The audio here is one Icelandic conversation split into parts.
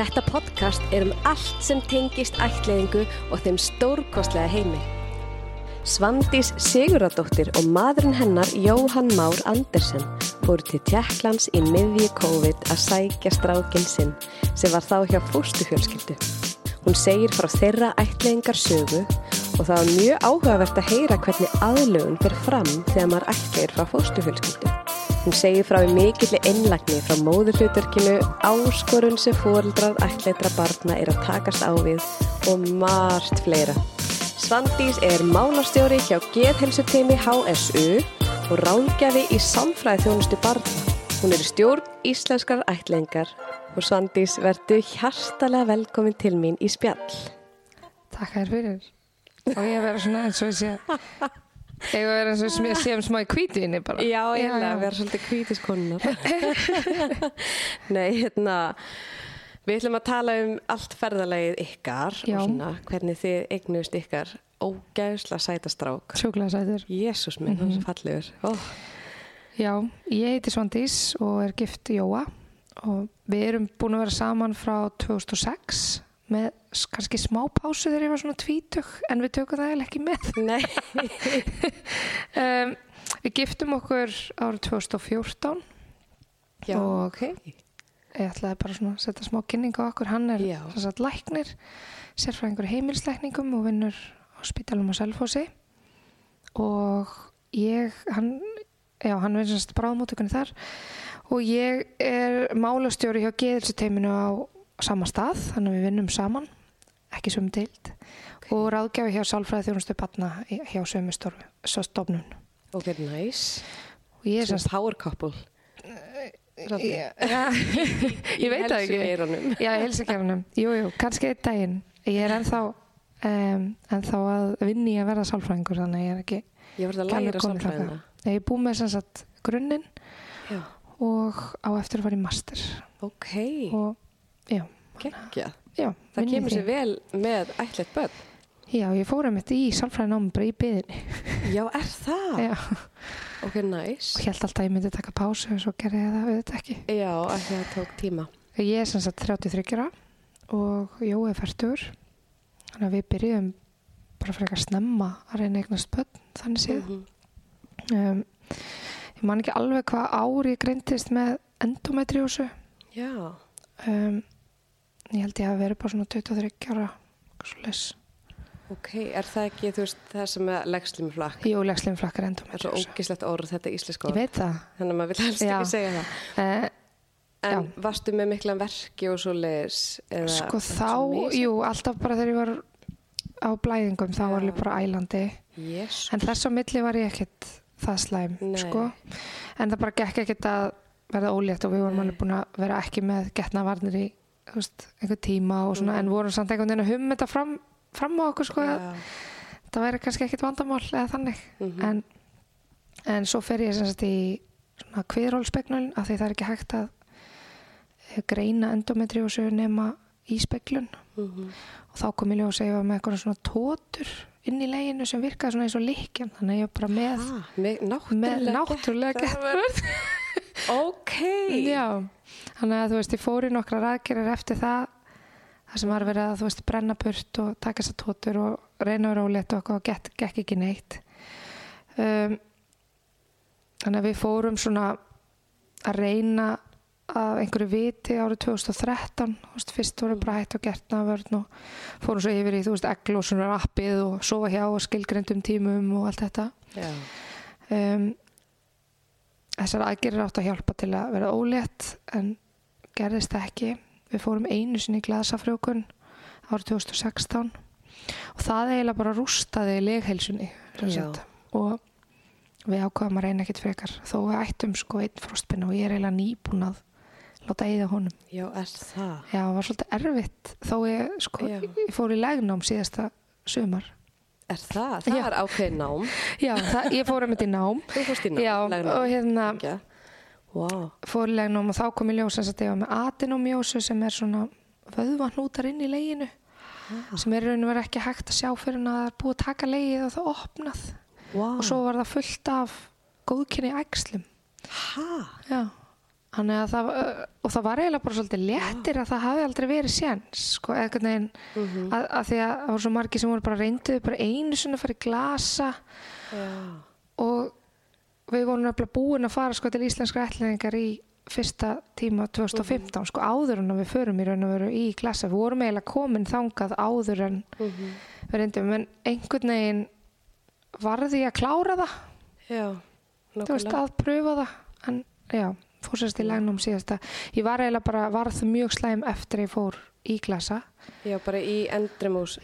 Þetta podcast er um allt sem tengist ættleiðingu og þeim stórkostlega heimi. Svandís Siguradóttir og maðurinn hennar Jóhann Már Andersen fóru til Tjekklands í miðji COVID að sækja strákinn sinn sem var þá hjá fóstufjölskyldu. Hún segir frá þeirra ættleiðingar sögu og það var mjög áhugavert að heyra hvernig aðlögun fyrir fram þegar maður ættleir frá fóstufjölskyldu. Hún segir frá í mikilli innlagni frá móðurhlutverkinu, áskorun sem fóreldrar ættleitra barna er að takast á við og margt fleira. Svandís er málastjóri hjá Geðhelsuteimi HSU og ráðgjafi í samfræði þjónustu barna. Hún er stjórn íslenskar ættlengar og Svandís verðu hjartalega velkomin til mín í spjall. Takk fyrir. Og ég verður svona eins og ég sé Ég verður eins og ég sé um smá í kvítuðinni bara. Já, eiginlega, erum svolítið kvítiskonnar. Nei, hérna, við ætlum að tala um allt ferðalagið ykkar Já. og svona hvernig þið eignust ykkar ógæðsla sætastrák. Sjúklega sætur. Jésús minn, mm -hmm. fallegur. Oh. Já, ég heiti Svandís og er gift Jóa og við erum búin að vera saman frá 2006 með kannski smá pásu þegar ég var svona tvítug en við tökum það eiginlega ekki með. Nei, Um, við giftum okkur árið 2014 já, Og- ok. ég ætlaði bara svona að setja smá kynning á okkur hann er Já. sem sagt læknir sérfræðingur heimilslækningum og vinnur á spítalum á Selfossi og ég hann, já, hann vinnur semst bráðmótökunni þar og ég er málastjóri hjá geðilsuteiminu á sama stað, þannig að við vinnum saman ekki sömu deild og ráðgjafi hjá sálfræði þjónustu batna hjá sömu svo stofnun Ok, nice. ég Svona semst power couple. Já, ég veit það ekki. Já, ég helst ekki af hennum. Jú, jú, kannski einn daginn. Ég er ennþá, um, ennþá að vinni að verða sálfræðingur, þannig ég er ekki Ég var að læra þangað. Ég er búið með sem sagt grunninn Já, og á eftir að fara í master. ok. Og já, Gekkja. Já. Það kemur sér vel með ætlet börn. Já, ég fór einmitt í sálfræðinámi bara í byðinni. Já, er það? Já, Ok, nice. og held alltaf að ég myndi taka pásu og svo gerði ég það auðvitað ekki. Já, að það tók tíma. Ég er sem sagt 33 ára og Jó er færtur. Þannig að við byrjum bara fyrir að snemma að reyna eignast börn, þannig séð. Mhm. um, ég man ekki alveg hvað ár ég greintist með endometriósu Já, um, ég held ég að vera bara svona 23 ára svoleiðis. ok. Er það ekki, þú veist, það sem er legslimflakk? Jú, legslimflakkar Það er svo endometriósu ógislegt orð, þetta íslenska ég orð. Þannig að maður vil helst Já. ekki segja það. uh, En varstu með mikla verki og svo leiðis? sko þá, jú, alltaf bara þegar ég var á blæðingum þá var Já. ég bara ælandi Jésu. en þess á milli var ég ekkert það slæm Nei. sko. en það bara gekk ekkert að verða ólétt og við vorum alveg búin að vera ekki með getnavarnir í þú veist, einhver tíma og svona, Mhm. en vorum samt einhvern veginn að hum þetta fram, fram á okkur sko, Já. það væri kannski ekkert vandamál eða þannig Mhm. en, en svo fer ég sem sagt í svona kviðrólspegnun af því það er ekki hægt að eh, greina endometriósu nema í speglun Mhm. og þá kom ég að ég var með eitthvað svona tótur inn í leginu sem virkaði svona eins og líkjan þannig að ég var bara með, Ah, með með náttúrulega náttúrulega getnaðvörn. Ok. Já, þannig að þú veist, ég fór í nokkra ræðgerir eftir það það sem var verið að þú veist brenna burt og taka þessar tótur og reyna að vera ólétt og eitthvað og gekk, gekk ekki neitt. Um, þannig að við fórum svona að reyna af einhverju viti árið 2013 þú veist, fyrst voru bara hætt og gert og fórum svo yfir í, þú veist, eglósunar appið og sofa hjá og skilgrendum tímum og allt þetta. Um, þessar aðgerir átt að hjálpa til að vera ólétt en gerðist ekki við fórum einu sinni í glasafrjókun árið 2016 og það eiginlega bara rústaði legheilsunni og við ákvaðum að reyna ekkert frekar þó við ættum sko einn frostpinna og ég er eiginlega nýbúin að láta eigða honum Já, er það? já, það var svolítið erfitt þó ég sko, ég fór í legnám síðasta sumar Er það? Það Já. er ákveðin nám. já, það, ég fór um þetta í nám Þú fórst í nám. já, legnám. og hérna Já. Wow. fór í legnum og þá kom í ljós að ég var með adenomjósu sem er svona vöðvanútar inn í leginu sem er raun og verið ekki hægt að sjá fyrir en að það er búið að taka legið og það opnað Wow. og svo var það fullt af góðkynni ægslum já, það, og það var eiginlega bara svolítið léttir að það hafi aldrei verið séns, sko, eða einhvern veginn, Mhm. að, að því að það voru svo margir sem voru bara reynduð bara einu sinni að fara í glasa Já. og við vorum nefnilega búin að fara sko til íslenskra ætlingar í fyrsta tíma 2015, sko, áður en við förum í raun og veru í glasa. Við vorum eiginlega komin þangað áður en Mhm. við reyndum, en einhvern veginn varði ég að klára það, Já. þú veist, að pröfa það, en já, fór sérst í lægnum síðasta. Ég var eiginlega bara, varð mjög slæm eftir ég fór í glasa, Já, bara í endrimús.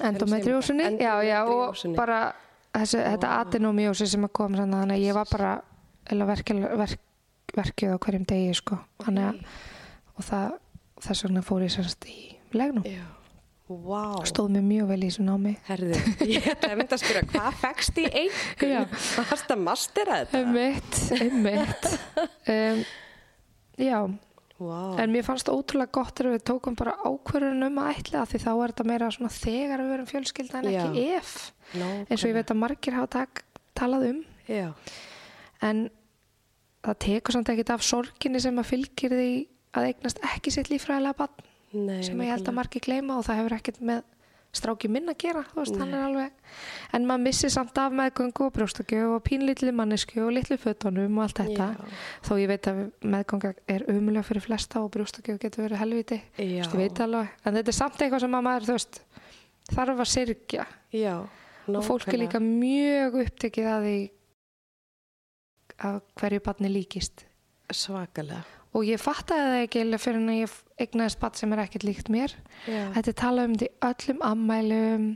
Endometriósunni, já, já, og bara þessi, þetta adenomjósi sem að koma þannig að ég var bara verkjuð verk, verkjuð á hverjum degi, sko, þannig að og það, þess vegna fór ég semst í legnum. Vá. Stóð mér mjög vel í þessu námi. Herðu, ég ætla að mynda að spyrja, hvað fegst í Já. einhvern? Hvað varst að mastera þetta? Einmitt, einmitt. Um, já, Vá. en mér fannst ótrúlega gott þegar við tókum bara ákvörðun um að ætla því þá er þetta meira svona þegar við verum fjölskylda en ekki Já. ef. Eins og ég veit að margir hafa tak, talað um. Já. En það tekur samt ekkit af sorginni sem að fylgir því að eignast ekki sitt líffræðilega barn Nei, sem ég held að margir gleyma og það hefur ekkert með stráki minn að gera, veist, en maður missir samt af meðgöngu og brjóstakjöf og pínlítli mannesku og litlu fötunum og allt þetta, Já. þó ég veit að meðgönga er umulega fyrir flesta og brjóstakjöf getur verið helviti, veist, ég veit alveg en þetta er samt eitthvað sem að maður, veist þarf að syrgja Já. og fólk er líka mjög upptekið að því að hverju barni líkist Svakalega. Og ég fattaði það ekki eða fyrir en ég eignaðist barn sem er ekkert líkt mér Já. Þetta er talað um þetta í öllum ammælum,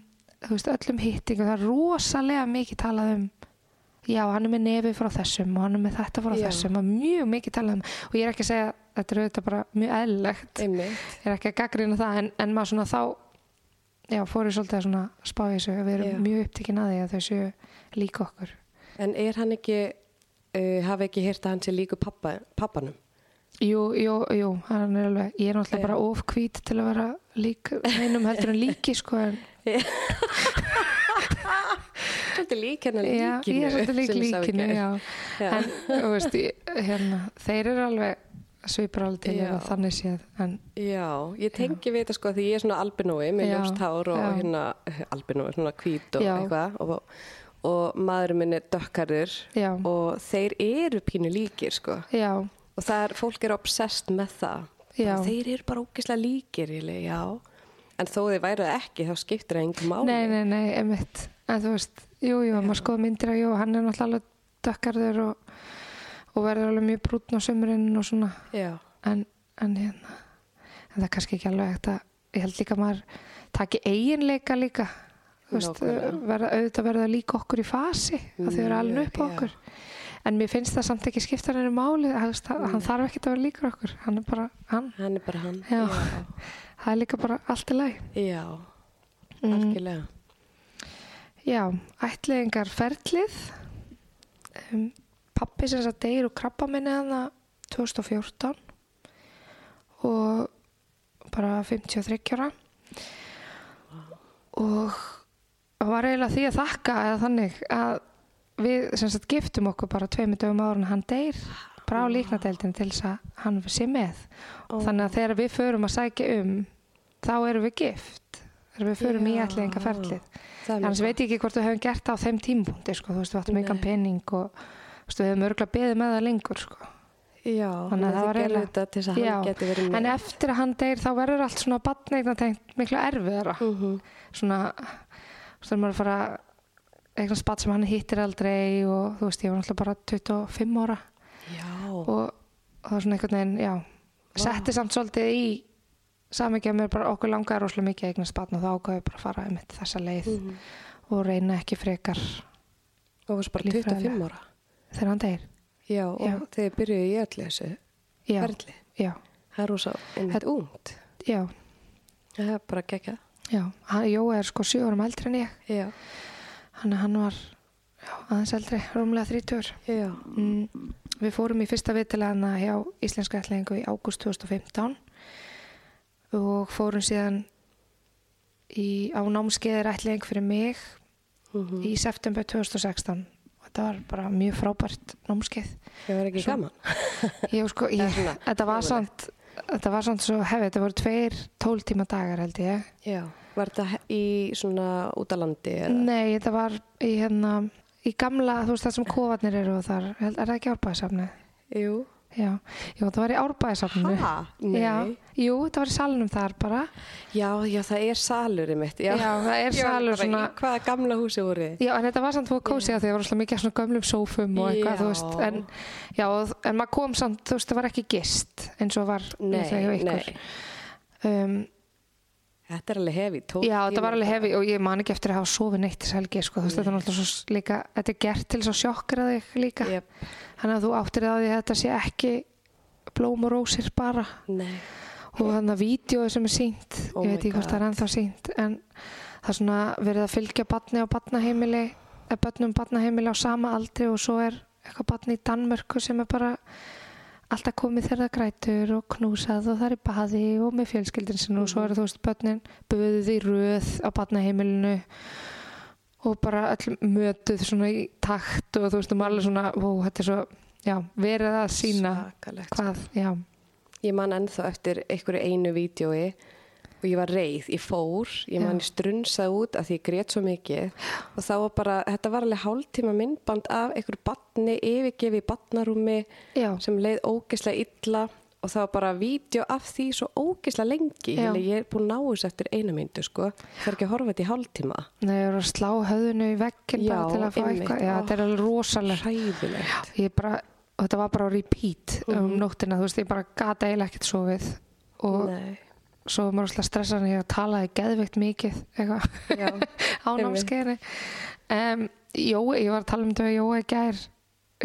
þú veist, öllum hittingum, það er rosalega mikið talað um, já, hann er með nefið frá þessum og hann er með þetta frá Já. þessum og mjög mikið talað um, og ég er ekki að segja, þetta er auðvitað bara mjög eðlilegt, Einmitt. ég er ekki að gaggrina það, en, en maður svona þá, já, fór ég svolítið að spá þessu, við erum Já. mjög upptekinn að því að þau séu líka okkur. En er hann ekki, uh, hafi ekki Jú, jú, jú, hann er alveg, ég er náttúrulega Já. bara ofkvít til að vera lík, einum heldur en líki, sko, en Svolítið lík Já, líkinu. ég er svolítið lík líkinu, já. Já. En, þú veist, hérna, þeir eru alveg svipur alveg til Já. eða þannig séð, en Já, ég tengi við þetta sko því ég er svona albinói með Já, ljóst hár og já. hérna albinói, svona hvít og Já. eitthvað og, og maðurinn minn er dökkarður já, og þeir eru pínu líkir sko já, og það er, fólk er obsessed með það. Bara, þeir eru bara ógislega líkir já, en þó þeir væru það ekki þá skiptir það engum máli. Nei, nei, nei, emitt, en þú veist, jú, jú, maður skoða myndir að jú, hann er náttúrulega alveg dökkarður og, og verður alveg mjög brúnn á sömurinn og svona, en, en hérna, en það er kannski ekki alveg eftir að, ég held líka að maður taki eiginleika líka, þú veist, verða, auðvitað verða líka okkur í fasi, að þau eru alveg upp á Mjög, já. En mér finnst það samt ekki skipta henni máli, hann, hann þarf ekki að vera líkur okkur, hann er bara hann. hann er bara hann Já. Það er líka bara allt í lagi. Já, Mm. algjörlega Já, ætliðingar ferlið. Um, pappi sem þess að deyr og krabba minni hana 2014 og bara 53 ára. Og það var eiginlega því að þakka eða þannig að við sem sagt giftum okkur bara tveimur dögum áður en hann deyr bara á líknadeildin til þess að hann sé með. Ó. Þannig að þegar við förum að sækja um þá erum við gift. Þegar við förum í Já. ætliðingarferlið. Það er Annars mjög veit ég ekki hvort við höfum gert það á þeim tímpunkti, sko, þú veist, við áttum Nei. pening og veist, við höfum örgulega beðið með það lengur, sko. Já, Þannig að það var með En eftir að hann deyr þá verður allt svona batneigna tengt miklu erfiðara. Mhm. Svona, þú veist, maður er að fara eitthvað spatt sem hann hittir aldrei og þú veist, ég var náttúrulega bara 25 ára Já, og, það var svona einhvern veginn, já, setti samt svolítið í samvikið að mér bara okkur langaði rosalega mikið að eignast batn og þá ákvaði ég bara að fara um þessa leið Mhm. og reyna ekki frekar og varst bara Líffræðilega. 25 ára þegar hann deyr. Já, og Já. þegar byrjuðu í öllu þessu já, Það er rosa einmitt ungt já, Það er bara gegja já. Jói er sko sjö árum eldri en ég. Já, Hann, hann var já, aðeins eldri, 30. já, Mm, við fórum í fyrsta viðtilegana hjá Íslenska ætlingu í ágúst 2015 og fórum síðan í, á námskeiðir ætling fyrir mig Mhm. í september 2016. Og þetta var bara mjög frábært námskeið Það var ekki Svo- gaman. ég, sko, ég, þetta var samt þetta var samt svo hefði, þetta voru tveir tóltíma dagar held ég Já. Var þetta í svona út á landi? eða? nei, þetta var í hérna í gamla, þú veist það sem kofarnir eru og þar, er það ekki árbæðisafnið? Jú. Já, Jú, það var í árbæðisafninu Ha? Nei. Já, jú, þetta var í salnum þar bara Já, já, það er salurinn mitt. Já, Já, það er salur svona hvaða gamla húsi voru þið? Já, en þetta var samt fóð kósi að því það var alltaf mikið af svona gömlum sófum og eitthvað, þú veist, en, já, en maður kom samt, þú veist, það var ekki gist eins og var Nei, hjá ykkur. nei. Um, Þetta er alveg hefi. já, þetta var alveg hefi og ég man ekki eftir að hafa sofið neitt þess helgi, sko, veist, þetta er náttúrulega svo líka, þetta er gert til að sjokkra þig líka, Yep. þannig að þú áttir það að þetta sé ekki blóm og rósir bara Nei. og þannig að vídeo sem er sínt, Oh ég veit ekki hvort það er ennþá sínt, en það er svona verið að fylgja batni á batnaheimili, eða börnum batnaheimili á sama aldri og svo er eitthvað batni í Danmörku sem er bara alltaf komið þeirra grætur og knúsað og það er baði og með fjölskyldin sinni og svo eru þú veist börnin böðuð í röð á batnaheimilinu og bara öll mötuð svona í takt og þú veist um alveg svona, ó, þetta er svo, já, verið að sína Svakalegt. hvað, já, Ég man ennþá eftir einhverju einu vídjói og ég var reið, ég fór, ég man ég strunsaði út af því ég grét svo mikið. Og þá var bara, þetta var alveg hálftíma myndband af einhverju batni yfirgefi í batnarúmi já, sem leið ógislega illa. Og það var bara vídeo af því svo ógislega lengi, ég er búin að ná þessu eftir eina myndu sko, það er ekki að horfa þetta í hálftíma. Nei, ég er að slá höfðinu í veggin bara til að fá eitthvað. Þetta er alveg rosalega. þetta var bara repeat um Mhm. nóttina, þú veist, ég bara gata eiginlega ekkert sofið. Og Nei. Svo var maður rosalega stressað ég talaði geðveikt mikið Já, á námskeiðinni. Um, Jói, ég var að tala um við Jói gær.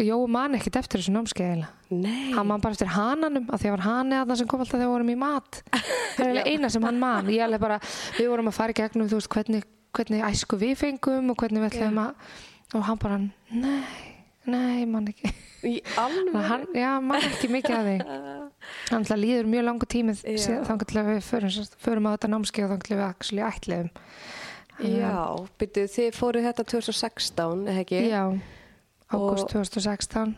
Jói man ekkert eftir þessu námskeiðina. nei Hann man bara eftir hananum, af því að það var hani að það sem kom alltaf þegar við vorum í mat. Það er eina sem hann man. Bara, við vorum að fara í gegnum, veist, hvernig, hvernig æsku við fengum og hvernig við ætlum að, og hann bara, nei, nei, man ekki. Þannig að Hann, já, man ekki mikið að því. Hann ætla líður mjög langu síðan þannig til að við förum, förum á þetta námskeið og þannig til við actually ætliðum. Já, byrju, þið fóruð þetta 2016, eða ekki? Já, ágúst Og- 2016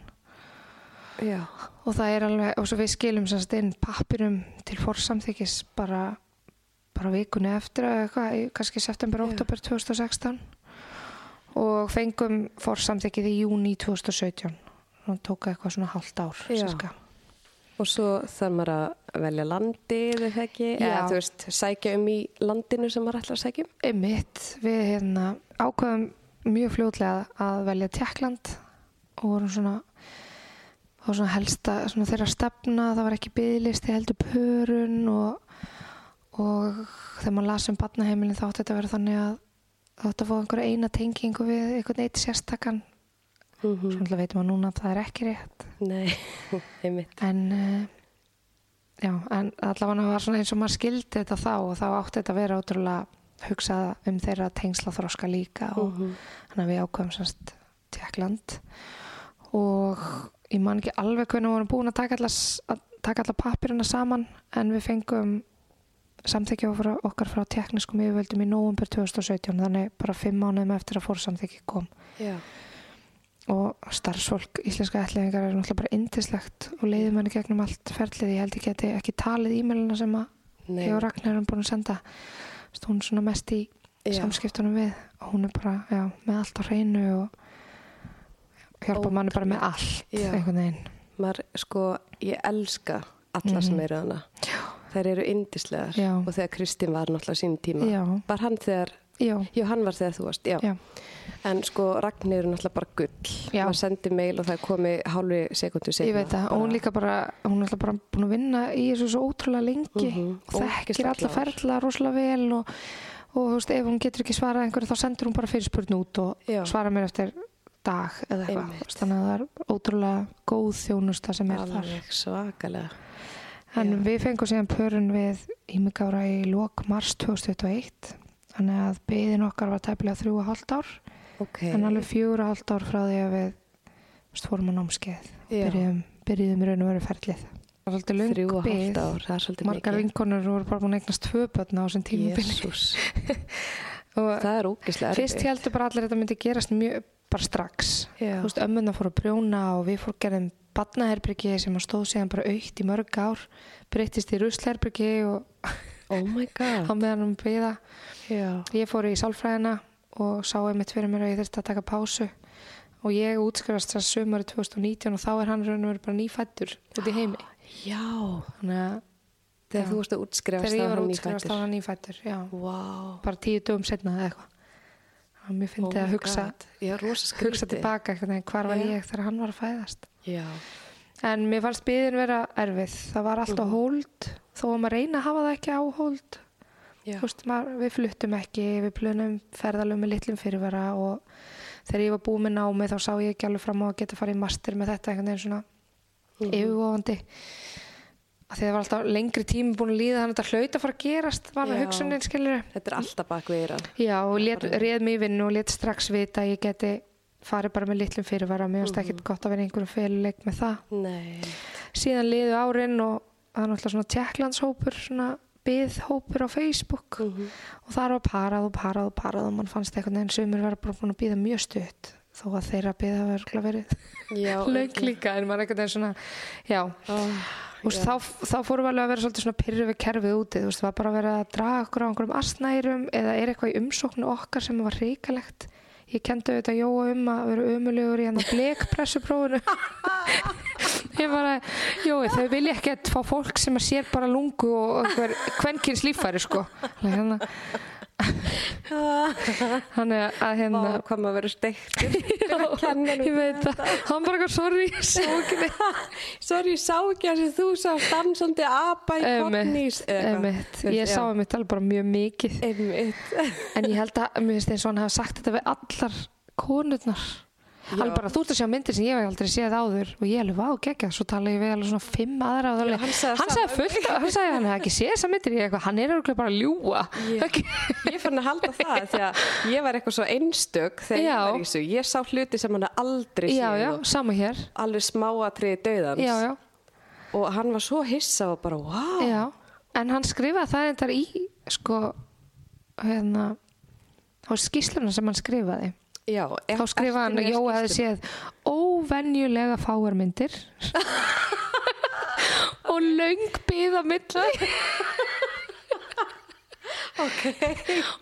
Já. og það er alveg, og svo við skilum semst inn pappirum til forsamþykis bara, bara vikunni eftir kannski september, oktober 2016 og fengum forsamþykið í júni 2017 og tók eitthvað svona hálft ár sirka. Og svo þarf maður að velja landið, eða ekki? Eða, þú veist, sækja um í landinu sem maður ætlar að sækja um? Einmitt, við hérna ákveðum mjög fljótlega að velja Tjekkland og vorum svona á svona helsta svona þeirra stefna, það var ekki byggðlisti heldur pörun og, og þegar maður las um barnaheimilin þá átti þetta að vera þannig að átti að fá einhverja eina tengingu við einhvern eitt sérstakann Mm svo náttúrulega veitum að núna að það er ekki rétt Nei, einmitt. en uh, já, en allavega var svona eins og maður skildi þetta þá og þá átti þetta að vera ótrúlega hugsað um þeirra tengsla þroska líka og Mhm. þannig að við ákveðum sérst Tjekkland og ég man ekki alveg hvernig við vorum búin að taka taka allar pappirina saman en við fengum samþykja okkar, okkar frá tekniskum yfirvöldum í nóvumber 2017 þannig bara fimm mánuðum eftir að fórsamþykja kom Já. og starfsfólk íslenska ætliðingar er náttúrulega bara indislegt og leiðir manni gegnum allt ferlið ég held ekki að þetta ekki talið e-mailina sem ég og Ragnar erum búin að senda hún er svona mest í Já. samskiptunum við og hún er bara já, með allt á hreinu og hjálpa manni bara með allt einhvern veginn Maður, sko, ég elska alla sem Mhm. eru hana. Þær eru indislegar. Já. Og þegar Kristín var náttúrulega sín tíma. já, Var hann þegar, já, já, hann var þegar þú varst, já. En sko, Ragnir er náttúrulega bara gull. Maður sendi mail og það komi hálfi sekundu setna. ég veit það og hún líka bara, hún er alltaf bara búin að vinna í þessu svo ótrúlega lengi Mhm, og þekkir alla ferla rosalega vel og, og þú veist, ef hún getur ekki svarað einhverju þá sendur hún bara fyrirspurn út og svarar mér eftir dag eða eitthvað, þannig að það er ótrúlega góð þjónusta sem er þar Alveg svakalega. En Já. við fengum síðan pörun við ímygára í lok mars 2021 þannig að byðin okkar var tæpilega þrjú og hálft ár Ok. en alveg fjögur og hálft ár frá því að við fórum á námskeið Já. byrjuðum, byrjuðum í raun og veru ferlið Það var svolítið Þrjú lung og hálft bið ár, það er svolítið margar mikið. vinkonur voru bara búin að eignast tvö börn á þessum tímubili Jésús. og það er ógislega fyrst heldur bara allir að þetta myndi gerast mjög bara strax. Já. þú veist, ömmuna fór að brjóna og við fór gerðum badnaherbyrgi sem að stóð síðan bara aukt í mörg ár breyttist í ruslerbyrgi og oh my á god meðan um byða já, ég fór í sálfræðina og sá einmitt fyrir mér að ég þurfti að taka pásu. Og ég útskrifast þess sömur 2019 og þá er hann raun og verið bara nýfættur út í heimi. Já. Þannig að þegar þú varst að útskrifast þegar ég var hann þá nýfæddur. var hann nýfættur já, Vá. bara tíu dögum setna eða eitthvað að mér Oh fyndi my að hugsa hugsa tilbaka eitthvað, hvar var Já. ég þegar hann var að fæðast Já. en mér fannst byðin vera erfið það var alltaf Mhm. hold þó að maður reyna að hafa það ekki á Já. Þú veist, maður, við fluttum ekki við plunum ferðalum með litlum fyrirvara og þegar ég var búið með námi þá sá ég ekki alveg fram á að geta farið í master með þetta einhvern veginn svona Mhm. yfirvofandi af því það var alltaf lengri tími búin að líða þannig að þetta hlaut að fara að gerast var Já. hugsunin skilur Þetta er alltaf bak við eira. já og lét, réð mig í vinnu og let strax vita að ég geti farið bara með litlum fyrirvara mér finnst Mhm. ekkert gott að vera einhverjum féluleik með það Nei. síðan liðu árin og það er náttúrulega svona tjekklandshópur svona byðhópur á Facebook Mhm. og þar var parað og parað og parað og mann fannst einhvern veginn sumir vera bara búin að býða mjög stutt þó að þeirra verður verið Já. löng líka en maður einhvern veginn svona já, Oh, veist, þá, þá fórum við alveg að vera svolítið svona pyrru við kerfið úti, veist, það var bara að vera að draga okkur á einhverjum astnærum eða er eitthvað í umsóknu okkar sem var ríkalegt ég kendi auðvitað Jóa um að vera umulegur í hann að blekpressuprófinu ég bara Jói, þau vilja ekki að fá fólk sem að sér bara lungu og einhver kvenkins líffæri sko hérna. þannig að hérna Vá, hvað maður verður steiktur. Ég veit það, hann bara eitthvað sorry, sá ekki neitt. Sorry, sá ekki að þú sá dansandi apa í. Einmitt, ég sá einmitt alveg bara mjög mikið. En ég held að, mér finnst eins og hann hafa sagt þetta við allar konurnar alveg bara, þú ert að sjá myndir sem ég hef aldrei séð áður. Og ég alveg, vá, geggja, svo tala ég við alveg svona fimm aðra Já, alveg, hann sagði hann fullt hann sagði hann hefði ekki séð þessa myndir, eitthvað, hann er örugglega bara að ljúa. Ég fann að halda það því að ég var eitthvað svo einstök þegar ég var í þessu. Ég sá hluti sem hann aldrei séð já, já, og sama hér. alveg smáatriði döðans og hann var svo hissa og bara, wow. já. En hann skrifaði það endar í sko, hérna á skýsluna sem hann skrifaði Já, þá skrifaði hann að Jói hefði séð óvenjulega fáar myndir. Og löng byða milli.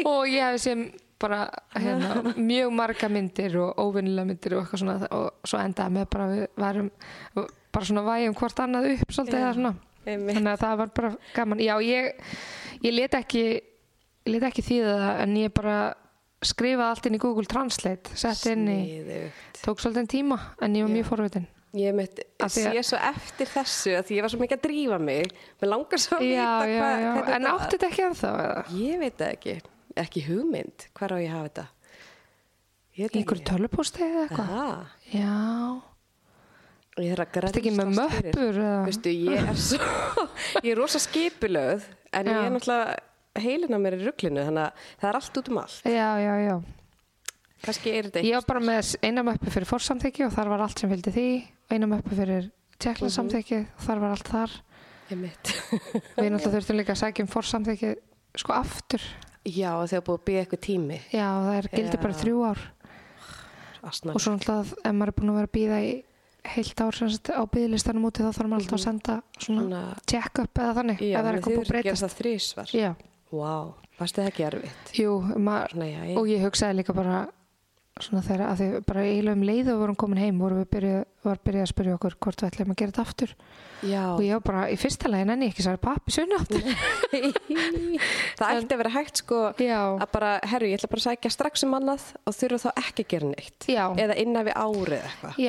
Og ég hefði séð bara hérna, mjög marga myndir og óvenjulega myndir og eitthvað svona og svo endaði með bara við varum bara svona vægjum hvort annað upp svolítið eða svona. þannig að það var bara gaman. Já ég, ég let ekki ekki þýða það en ég bara skrifaði allt inn í Google Translate sett inn í, Sniðugt. tók svolítið tíma en ég var mjög forvitin Ég mitt sé svo eftir þessu að því ég var svo mikið að drífa mig. Mér langar svo að já, vita já, hvað, já. hvernig en átti þetta ekki ennþá eða? Ég veit það ekki. Ekki hugmynd. Hvar á ég hafa þetta? Einhverju tölupósti eða eitthvað já, Ég þarf að þetta ekki með möppur eða? Veistu, ég er svo, ég er rosa skipulöð en ég Já. er náttúrulega heilin á mér í rugglinu þannig að það er allt út um allt. já, já, já. Kannski er þetta ég var bara með eina möppu fyrir fórsamþykki og þar var allt sem fylgdi því. Og eina möppu fyrir tjekklansamþykki og þar var allt þar. Ég mitt. við náttúrulega þurftum líka að sækja um fórsamþykki sko aftur. Já, þegar búið að byggja eitthvað tími. já, það er gildi Já. bara þrjú ár. Asnan. og svo náttúrulega ef maður er búin að vera að býða í heilt ár sem sagt, á býðlistanum úti þá þarf maður alltaf að senda svona check-up eða þannig já, ef það er eitthvað búið að að breytast Vá, varst þið ekki erfitt? jú, Svona, já, og ég hugsaði líka bara svona þegar að því bara eiginlega um leið og vorum komin heim vorum við byrjuð, var byrjuð að spyrja okkur hvort við ætlum að gera þetta aftur já. og ég var bara í fyrsta lagi nenni ég ekki sagði pappi sunni aftur það ætti að vera hægt sko já, að bara, herru, ég ætla bara að sækja strax um annað og þurfa þá ekki að gera neitt. já, Eða innan við árið eitthvað.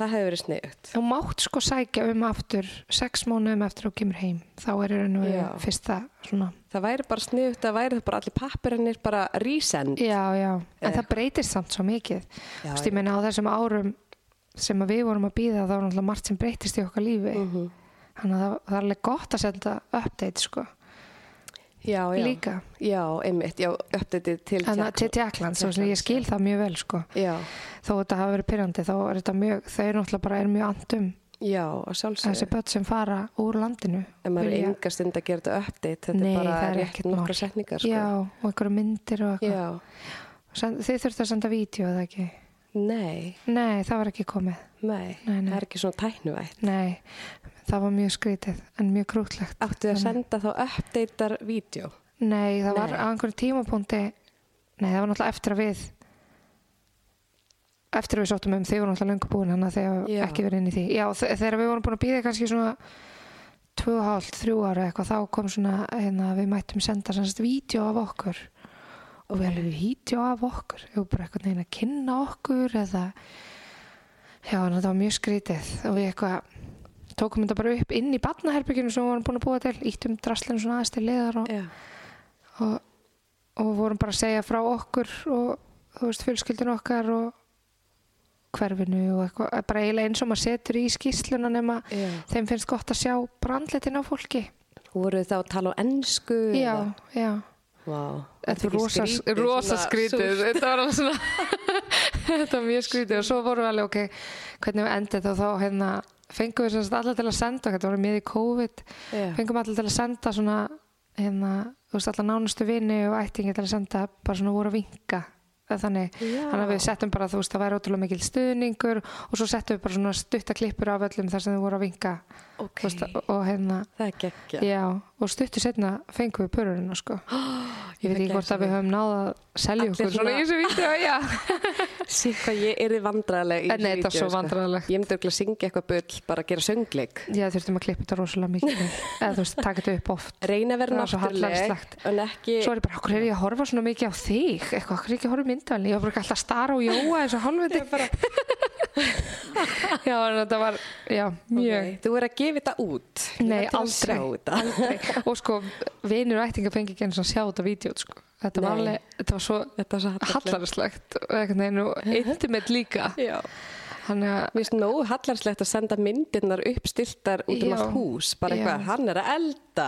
Það hefur verið sniðugt. þú mátt sko sækja um aftur sex mánuðum eftir þú kemur heim þá er og Já. fyrsta svona Það væri bara sniðugt að væri það bara allir pappirinnir bara resend. Já, já, en það breytist samt svo mikið. Þú veist, ég meina á þessum árum sem að við vorum að býða þá var náttúrulega margt sem breytist í okkar lífi. Mhm. Þannig að það, það er alveg gott að senda update, sko, Já, já. líka. Já, einmitt, já, uppdætið til Tjekkland, svo sem ég skil það mjög vel, sko. Já, Þó þetta hafa verið pyrrandi, þá er þetta mjög, þau eru náttúrulega bara er mjög andum Já, að þessi sjálfsögðu. börn sem fara úr landinu En maður er enga stund að gera þetta update. Þetta Nei, er bara er rétt nokkra setningar, sko. já, og einhverja myndir og eitthvað þið þurftu að senda vídeo eða ekki Nei, nei, það var ekki komið nei, Nei, nei. það er ekki svona tæknuvætt. nei, það var mjög skrítið en mjög krútlegt Áttu þið að senda þá updatear vídeo? nei, það var Nei. á einhverjum tímapunkti nei, það var náttúrulega eftir að við eftir að við sóttum um þið voru náttúrulega löngu búin þannig að Já. ekki verið inn í því já, þe- þegar við vorum búin að býða kannski svona tvö og hálft, þrjú ára eitthvað þá kom svona, hérna, við mættum senda semst vídeo af okkur og við alveg vídeo af okkur við bara eitthvað neina að kynna okkur eða já, þetta var mjög skrítið og við eitthvað tókum þetta bara upp inn í barnaherbygginu sem við vorum búin að búa til íttum draslinu svona aðeins til liðar og, Já. og, og vorum bara að segja frá okkur og þú veist fjölskyldinu okkar og hverfinu og eitthvað, bara eiginlega eins og maður setur í skýsluna nema Já. þeim finnst gott að sjá brandlitin á fólki Voru þá að tala á ennsku? já, já Vá. Þetta er rosa, rosa skrítið. þetta var alveg svona þetta var mjög skrítið. Og svo vorum við alveg ok hvernig við endið og þá hérna fengum við allir til að senda þetta var miði COVID. Já. fengum allir til að senda svona hérna, þú veist, allar nánustu vini og ættingi til að senda bara svona voru að vinka. Eða þannig, að við settum bara þú veist, það væri ótrúlega mikil stuðningur. Og svo settum við bara svona stutta klippur af öllum þar sem þau voru að vinka Ok, þú veist, og hérna, það er geggja. já, og stuttu setna fengum við pörurinn sko. ég veit ekki hvort að við höfum náð að selja Allir okkur svona í þessu já. Sér hvað ég er vandræðileg En nei, þetta er svo vandræðalegt. Ég myndi að syngja eitthvað bull, bara að gera söngleik. Já, þurftum að klippa þetta rosalega mikið eða þú veist, taka þetta upp oft. Reyna að vera var svo er ég bara, okkur er ég að horfa svona mikið á þig? Eitthvað, okkur er ég ekki að horfa myndalni ég var bara alltaf að stara og jóa eins og hálfviti. Já, þetta var, já, mjög. Ok, Þú er að gefa þetta út. Nei, aldrei, aldrei og sko, vinur og ættinga fengi ekki eins og sjá þetta vídeo sko. þetta var alveg, þetta var svo svo hallarslegt. og intimate líka Já. Mér finnst nógu hallarslegt að senda myndirnar uppstiltar út um allt hús. Bara eitthvað, hann er að elda.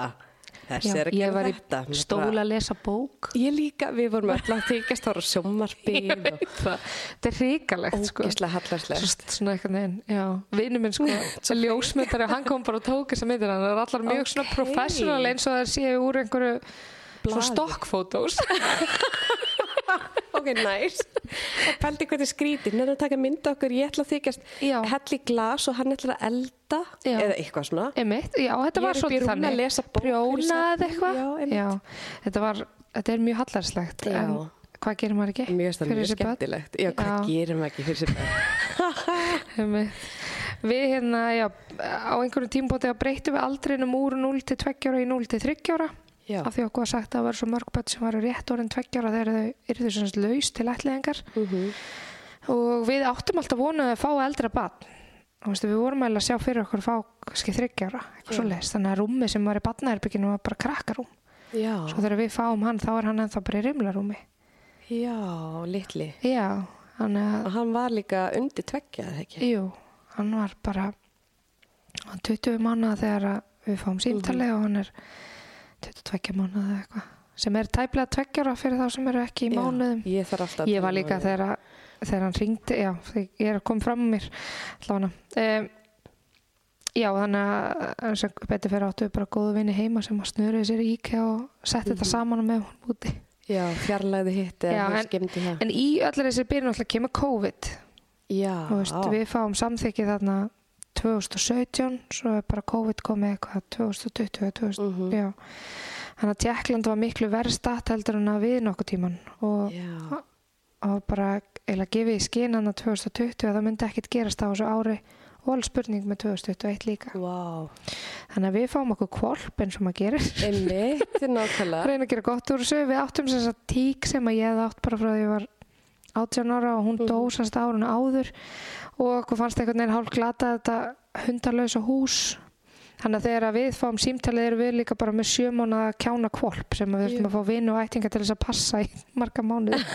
Þessi já, er að ég gera var þetta. í stóla að lesa bók. Ég líka, við vorum öll að þykjast ára sjómarfið og þetta er ríkalegt sko. Ógislega hallarslegt. Svo- svona einhvern veginn, já, vinnu minn sko sem ljósmyndari og hann kom bara og tók þessa myndir. Hann er allar mjög svona Ókei. professional eins og það séu úr einhverju svona stokkfótós Ok, næs. Það pældi hvað þið skrítið. Nefnir að taka mynda okkur, ég ætla að þykjast hell í glas og hann ætla að elda Já. eða eitthvað svona. Einmitt, já, þetta var er svolítið þannig að lesa bók fyrir prjóna svefn. eða eitthvað þetta var, þetta er mjög hallarslegt Já. en hvað gerir maður ekki Mjög, mjög skemmtilegt. Já, hvað gerir maður ekki fyrir sér? Einmitt. við hérna, já, á einhverjum tímbóti breytum við aldrinum úr 0 til 2 ára í 0 til 3 ára Já. af því okkur var sagt að það var svo mörg börn sem varu rétt orðin 2 ára þegar þau eru svona laus til ætliðingar Mhm. og við áttum alltaf vonuð að fá eldra barn og veistu, við vorum að sjá fyrir okkur að fá kannski 3 ára, eitthvað Já. svo leist þannig að rúmi sem var í barnaherbygginu var bara krakkarúm Já, svo þegar við fáum hann þá er hann ennþá bara í rimlarúmi já, litli. já, að Og hann var líka undir tveggja, eða ekki? jú, hann var bara hann 20 mánuða þegar að við fáum símtali og hann er 22 mánuða eða eitthvað sem er tæplega tveggjara fyrir þá sem eru ekki í Já, mánuðum. Ég ég var líka þegar, þegar hann ringdi já, ég er að koma fram mér um, já, þannig að betur fyrir áttu bara góðu vinni heima sem að snurði sér í IKEA og setti þetta saman með hún úti. Já, fjarlæði hitt en- en í öllir þessi byrjun alltaf kemur COVID. Já, veist, við fáum samþykki þarna 2017 svo er bara COVID komið eitthvað 2020 eða 2000, Mhm. já. Þannig að Tjekkland var miklu verð statt heldur en að við nokkuð tíman og, Já, og bara eða gefið í skinan að 2020 að það myndi ekkit gerast á þessu ári og alveg spurning með 2021 líka. Vá. þannig að við fáum okkur kvolp eins og maður gerir. Er reyna að gera gott úr þessu. Við áttum þess að tík sem að ég átt bara frá því ég var 18 ára og hún Mhm. dó semst árun áður og okkur fannst einhvern veginn hálf glata þetta hundarlausa hús þannig að þegar við fáum símtalið erum við líka bara með sjömána kjána kvolp sem við Já. að fá vinu og ættinga til þess að passa í marga mánuði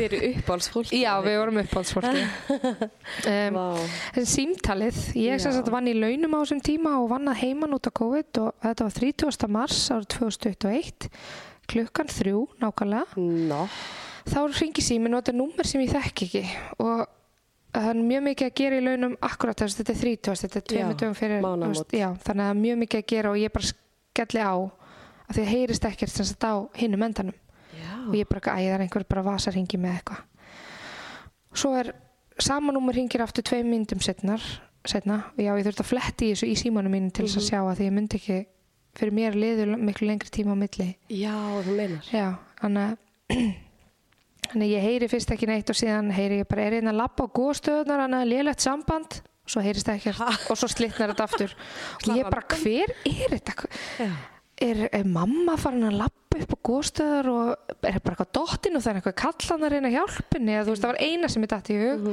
Þeir eru uppáhaldsfólk. já við vorum uppáhaldsfólki um, Vá. En símtalið, ég sem sagt vann í launum á þessum tíma og vann að heiman út á COVID og þetta var 30. mars árið 2021 klukkan þrjú nákvæmlega Nó, þá ringi síminn og þetta er númer sem ég þekki ekki. Og það er mjög mikið að gera í launum akkurat þess að þetta er 30, þetta er tveimur dögum fyrir veist, já, þannig að það er mjög mikið að gera og ég bara skelli á að því að heyrist ekkert sem sagt á hinnum endanum. Já. og ég bara, æ, það er einhver bara vasarhingi með eitthvað. Svo er samanúmer hringir aftur tveim myndum setnar, setna já, ég þurfti að fletti í þessu í símanum mínu til þess að sjá að því ég myndi ekki fyrir mér liður miklu lengri tíma á milli. Já, þú meinar. já, þannig að þannig að ég heyri fyrst ekki neitt og síðan heyri ég bara er einn að labba á góðstöðunar hann að lélegt samband? Svo heyrist það ekkert og svo slitnar þetta aftur. Og ég bara, hver er þetta? Já. er, er mamma farin að lappa upp á góðstöðar og er bara eitthvað dottin og það er eitthvað kallan að reyna hjálpinni eða þú veist það var eina sem ég dætti í hug.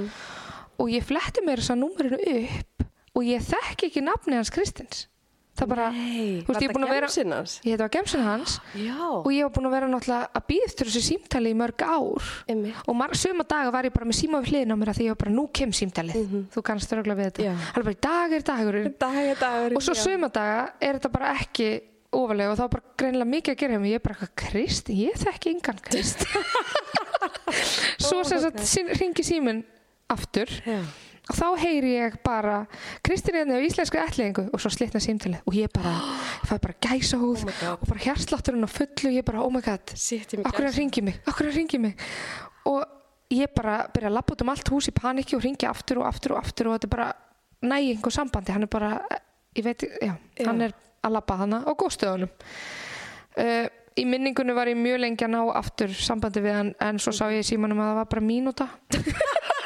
Og ég fletti mér þess að númerinu upp og ég þekki ekki nafni hans Kristins það bara, Nei, þú veist ég er búin að vera gemsinn hans? ég heit var gemsin hans. Já. og ég var búin að vera náttúrulega að býða eftir þessu símtali í mörg ár. Einmitt. og suma daga var ég bara með síma við hliðin á mér að því ég var bara nú kem símtalið. Þú kannast örgulega við þetta. Það er bara dag er dagurinn. Dag er dagur. og svo suma daga er þetta bara ekki ofalega og þá er bara greinilega mikið að gera hjá mig ég er bara eitthvað krist, ég þekki engan krist svo sem sagt hringi síminn aftur. Já. Og þá heyri ég bara Kristín er á íslenskri ætlingu og svo slitna símtalið og ég bara, ég fæ bara gæsa húð Oh og bara hjarslátturinn á fullu ég bara, oh my god, okkur hann ringi mig okkur hann ringi mig. Og ég bara byrja að lappa út um allt hús í paniki og ringi aftur og aftur og aftur og þetta er bara nægi einhver sambandi, hann er bara ég veit, já, Já. hann er að lappa hana á góðstöðunum uh, í minningunni var ég mjög lengi að ná aftur sambandi við hann en svo sá ég símanum að það var bara mínúta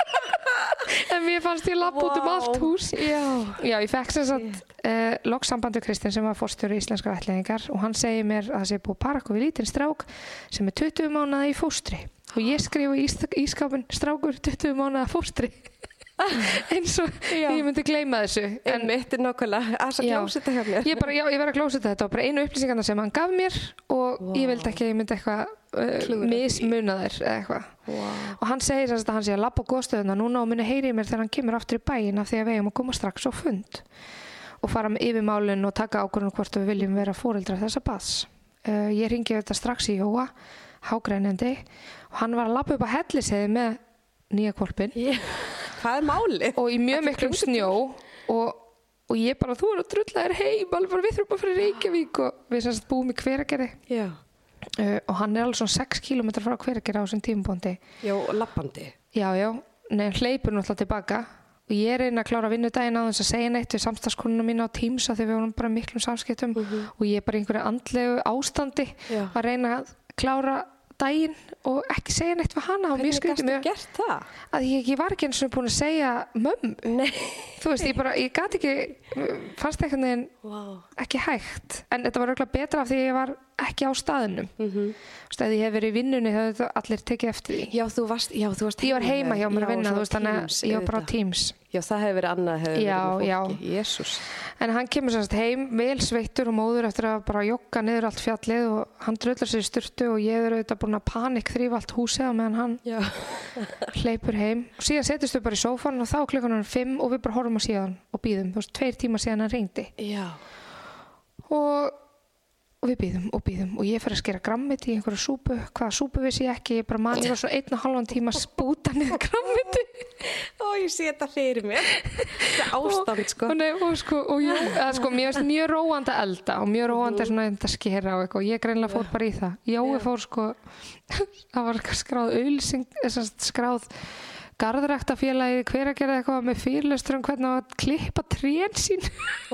en mér fannst ég lappa út um allt hús Já. Já, ég fekk sem sagt uh, lokssambandi Kristinn sem var fórstjóri íslenskar ætlingar og hann segir mér að það sé búið að para okkur við lítinn strák sem er 20 mánuða í fóstri og ég skrifa í ís- ísskápinn strákur 20 mánuða fóstri eins og Já. ég myndi gleyma þessu En mitt er nákvæmlega að þetta hjá mér. ég bara, já, ég verði að glósa þetta þetta var bara einu upplýsingarna sem hann gaf mér og Vá. ég vildi ekki að ég myndi eitthvað uh, Klúðra því. mismuna þær eða eitthvað Wow. og hann segir að hann sé að labba góðstöðuna núna og muni heyri mér þegar hann kemur aftur í bæin af því að við eigum að koma strax á fund og fara með yfir málun og taka ákvörðun hvort við viljum vera fóreldrar þessa baðs uh, ég ringi þetta strax í Jóa hágrænjandi og hann var að labba upp á helliseiði með nýja kvolpin er málið? og í mjög klósettið. snjó og, og ég bara, þú er að drulla þér heim alveg bara við að fara í Reykjavík og við semst búum í hveragerði Já. Uh, og hann er alveg svona 6 km frá hveragerði á þessum tímubóndi Já, lappandi. Já, já, nei, hann hleypur náttúrulega tilbaka og ég reyna að klára vinnudaginn á þess að segja neitt við samstagskonuna mína á Teams að því við vorum bara miklum samskiptum og ég er bara í einhverju andlegu ástandi Já. að reyna að klára daginn og ekki segja neitt við hana og mjög gastu mér gert það? að ég, ég var ekki eins og búin að segja mömmu Nei. þú veist, ég bara, ég gat ekki fannst veginn Wow. ekki hægt en þetta var auðvitað betra af því að ég var ekki á staðinum mm. -hmm. ef ég hef verið í vinnunni þá allir tekið eftir því Já, þú varst, já, þú varst ég var heima hjá mér að vinna, veist, Teams, að ég var bara á. Teams Já, það hefur verið annað hefur verið fólki. En hann kemur sérst heim vel sveittur og móður eftir að bara jogga niður allt fjallið og hann drullar sér styrtu og ég er auðvitað búin að panik þrýfa allt húsið á meðan hann hleypur heim og síðan setjast við bara í sófan og þá er klukkan hann fimm og við bara horfum á síðan og býðum, þú veist, tveir tíma síðan hann reyndi Já. og, og við býðum og býðum og ég fer að skera grammit í einhverju súpu. Hvaða súpu vissi ég ekki, ég bara man ég var svona einn og halvan tíma að spúta niður grammiti Ó, ég sé þetta fyrir mér. Þetta er ástand, sko. og, nei, og sko, og jú, eða, sko, mér finnst mjög róandi að elda og mjög svona að skera og eitthvað. Og ég greinlega fór bara í það. Jói fór sko það var skráð að skráð garðræktafélagi hver að gera eitthvað með fyrirlestur um hvernig á að klippa trén sín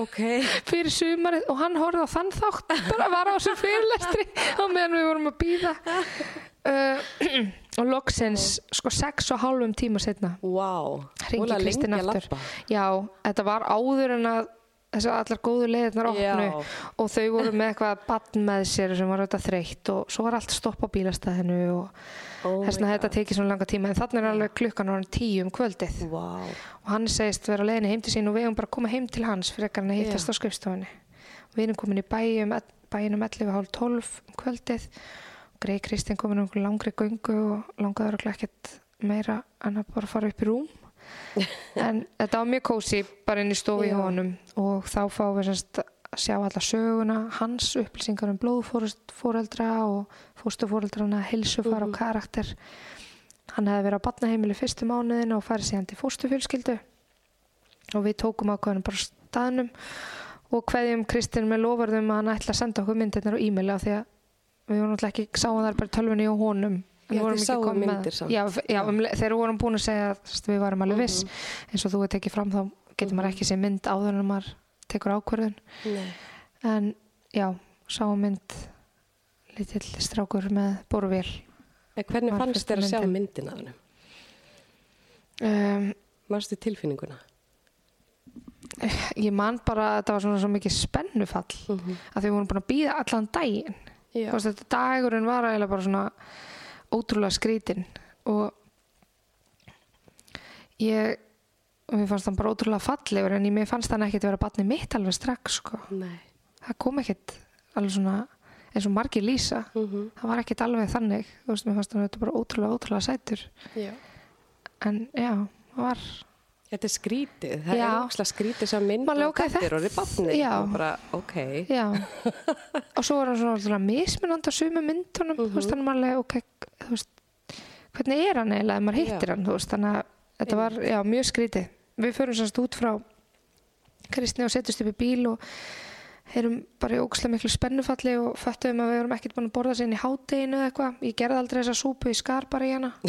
Ok. fyrir sumarið og hann horfði á þann þátt bara var á þessum fyrirlestri á meðan við vorum að býða uh, og loksins sko sex og hálfum tíma setna Vá. hringi að aftur já, þetta var áður en að þessar allar góðu leiðirnar opnu Já. og þau voru með eitthvað bann með sér sem var auðvitað þreytt og svo var allt stopp á bílastæðinu og Oh þess að þetta tekið svona langa tíma en þannig er alveg klukkan orðin tíu um kvöldið. Vá. og hann segist vera leiðinni heim til sín og við höfum bara koma heim til hans fyrir ekkert að hittast á skrifstofunni. Og við erum komin í bæjum bæjum 11 hálf 12 um kvöldið. Og Grei Kristinn komin um langri göngu og langaður og ekkert meira en að bara fara upp í rúm en þetta var mjög kósi bara inn í stofu í Já. honum og þá fáum við semst að sjá alla söguna hans upplýsingar um blóðfóreldra og fóstufóreldrana, hilsufar og karakter. Hann hefði verið á batnaheimili fyrstu mánuðin og farið síðan til fóstufjölskyldu og við tókum ákvæðanum bara staðnum og hverjum Kristinn með lofarðum að hann ætla að senda okkur myndirnar á e-maili af því að við vorum náttúrulega ekki, sáum þar bara tölvunni og honum Já, þið ekki sáu komin með- myndir samt. Já, já um, þegar við vorum búin að segja að við varum alveg viss Mhm. eins og þú er tekið fram þá getur maður ekki séð mynd áður en maður tekur ákvörðun Nei. en já, sáum mynd lítill strákur með borvél hvernig Var fannst þér að sjá myndin. myndin af hennum? um, Varstu tilfinninguna? ég man bara að þetta var svona svo mikið spennufall Mm -hmm. að við vorum búin að býða allan daginn þetta dagurinn var eiginlega bara svona ótrúlega skrítin og ég og mér fannst hann bara ótrúlega fallegur en ég mér fannst hann ekkert vera batni mitt alveg strax sko. Það kom ekkert alveg svona eins og margir lýsa. Mm það var ekkert alveg þannig. Þú veist, mér fannst hann bara ótrúlega, ótrúlega sætur. Já. en já, það var Þetta er skrítið. Það Já. er óslega skrítið sem mynd og er orðið barnið. Já. Og bara, ok. og svo var hann svona ótrúlega mismunandi á sumu myndunum þú Mhm. veist, hann var alveg ok, þú veist hvernig er hann eiginlega ef maður hittir Já. hann þú veist, þannig að þetta var, já, mjög skrítið við förum sannst út frá Kristni og setjumst upp í bíl og erum bara í ógæslega miklu spennufalli og föttuðum að við erum ekkert búin að borða sér inn í hádeginu eða eitthvað ég gerði aldrei þessa súpu, ég skar bara í hana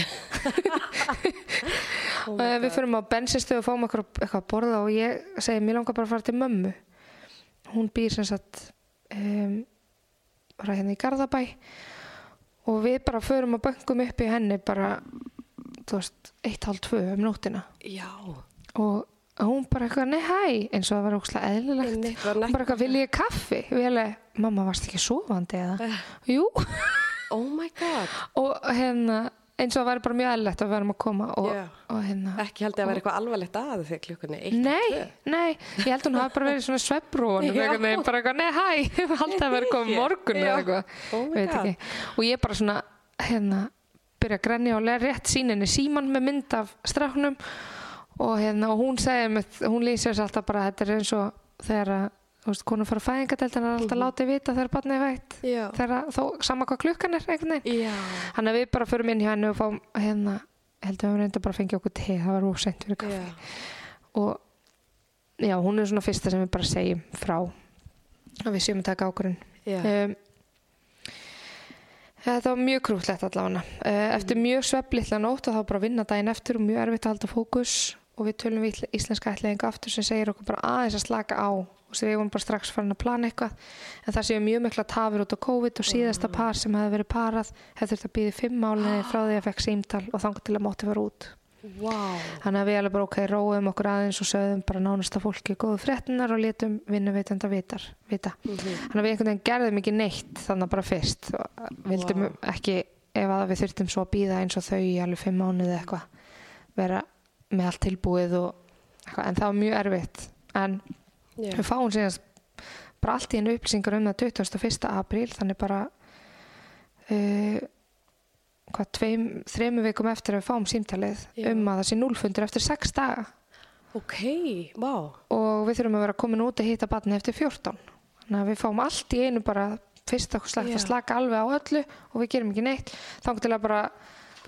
Oh my við God. förum á bensinstöðu og fáum eitthvað að borða og ég segi, mér langar bara að fara til mömmu hún býr sem sagt um, bara hérna í Garðabæ og við bara förum að böngum upp í henni bara þú veist, eitt hálf tvö um nóttina Já. og hún bara eitthvað, nei hæ eins og það var ókslega eðlilegt. Einmitt, var hún bara eitthvað, vil ég kaffi? Og ég alveg, mamma varst ekki sofandi eða? Jú, Oh my god. og hérna eins og það væri bara mjög eðlilegt að við varum að koma og, Já. og hérna. Ekki held ég að vera eitthvað alvarlegt að þegar klukkunni Nei, nei, ég held hún hafi bara verið svona svepprún Já. bara eitthvað, nei, hæ, haldið að vera komið morgun eða eitthvað, Oh og ég bara svona, hérna byrja að grenja og lega rétt síninni síman með mynd af strafnum og hérna, og hún segir mig, hún lýsir sér alltaf bara, þetta er eins og þegar að, þú veist, konur fara fæðingadeltan er alltaf látið vita þegar barnið er veitt Mhm. Þegar að, þó, sama hvað klukkan er einhvern veginn. Þannig að við bara förum inn hjá henni og fáum hérna, heldur við reynda bara að fengja okkur te, það var óseint fyrir kaffi. Og já, hún er svona fyrsta sem við bara segjum frá að við séum að taka Já. um, þetta var mjög krútlegt allavega. Uh, eftir mjög sveflitla nótt og þá bara vinna daginn eftir og mjög erfitt að halda fókus og við tölum við ísl- íslenska ætlaðinga aftur sem segir okkur bara aðeins að slaka á og við vorum bara strax farin að plana eitthvað en það séu mjög mikla tafur út á COVID og síðasta par sem hefði verið parað hefði þurft að býði fimm málinni frá því að fekk símtal og þangar til að móti fara út Vá. Þannig að við alveg bara ok, róum okkur aðeins og sögðum bara nánasta fólki góðu fréttinar og létum vinnuveitenda vitar, vita. Mhm. Þannig að við einhvern veginn gerðum ekki neitt þannig bara fyrst. Vildum Vá. ekki, ef að við þurftum svo að býða eins og þau í alveg fimm mánuði eitthvað, vera með allt tilbúið og. En það var mjög erfitt. En Já. við fáum síðan bara allt í einu upplýsingar um það 21. apríl, þannig bara uh, hvað, tveim, þremu vikum eftir að við fáum símtalið Já. um að það sé núlfundur eftir sex daga Ok, vá. og við þurfum að vera komin út að hýta batni eftir 14 þannig að við fáum allt í einu bara fyrst okkur slagt Já. að slaka alveg á öllu og við gerum ekki neitt þá til að bara,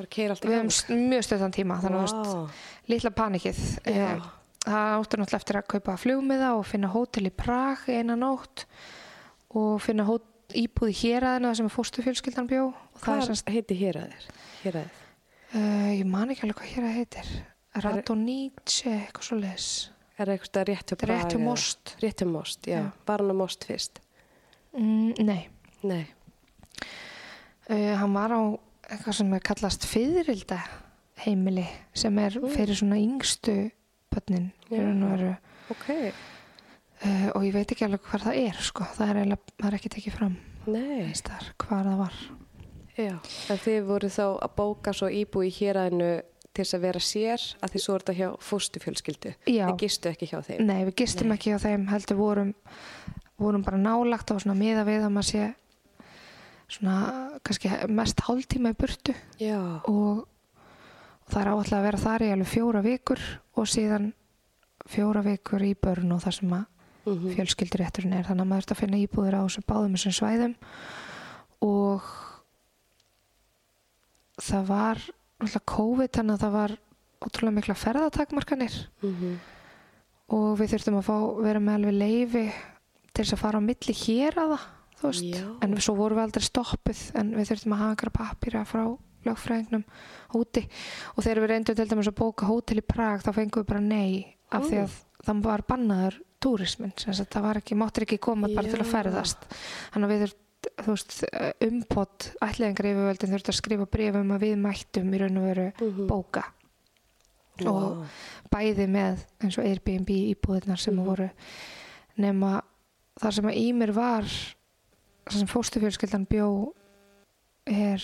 Bara keira allt í við gang. höfum s- mjög stöðan tíma þannig að wow. litla panikið. Eh, það áttur náttúrulega eftir að kaupa flugmiða og finna hótel í Prag eina nótt og finna íbúð í héræðina sem er fórstu fjölskyldan bjó Hvað heiti héræðir? Héræðið. uh, ég man ekki alveg hvað héræð heitir Radonice, eitthvað svo les Er það eitthvað rétt hjá Braga? rétt hjá most Rétt hjá most, já. Já. Var hann á most fyrst? mm, nei Nei. Uh, hann var á eitthvað sem er kallast fyririlda heimili sem er fyrir svona yngstu börnin í Já. raun og veru. Ok. uh, og ég veit ekki alveg hvað það er sko. það er, eiginlega, það er ekki tekið fram þar, hvað það var Já. En þið voru þá að bóka svo íbúi í héræðinu til þess að vera sér að þið svo er þetta hjá fóstufjölskyldu. Já. Þið gistu ekki hjá þeim. nei, við gistum Nei. ekki á þeim heldur vorum, vorum bara nálagt og svona miða við að maður sé svona kannski mest hálftíma í burtu. Og, og það er áallega að vera þar í alveg fjóra vikur og síðan fjóra vikur í börn og það sem að Mm fjölskyldurétturinn er. Þannig að maður þurft að finna íbúðir á þessum báðum þessum svæðum. Og það var náttúrulega COVID þannig að það var ótrúlega mikla ferðatakmarkanir. Mhm. og við þurftum að fá vera með alveg leifi til þess að fara á milli hér að það þú veist, Já. en svo vorum við aldrei stoppuð en við þurftum að hafa einhverja pappýra frá lögfræðingnum úti og þegar við reyndum til dæmis að bóka hótel í Prag þá fengum við bara nei af því að það var bannaður túrismin, það var ekki, máttir ekki koma bara til að Já. ferðast þannig að við þurft þú veist, umpott ætliðingar yfirvöldin þurft að skrifa brefum að við mættum í raun og veru Mhm. bóka og bæði með eins og Airbnb íbúðirnar sem Mhm. voru nema þar sem að í mér var sem fóstufjölskyldan bjó er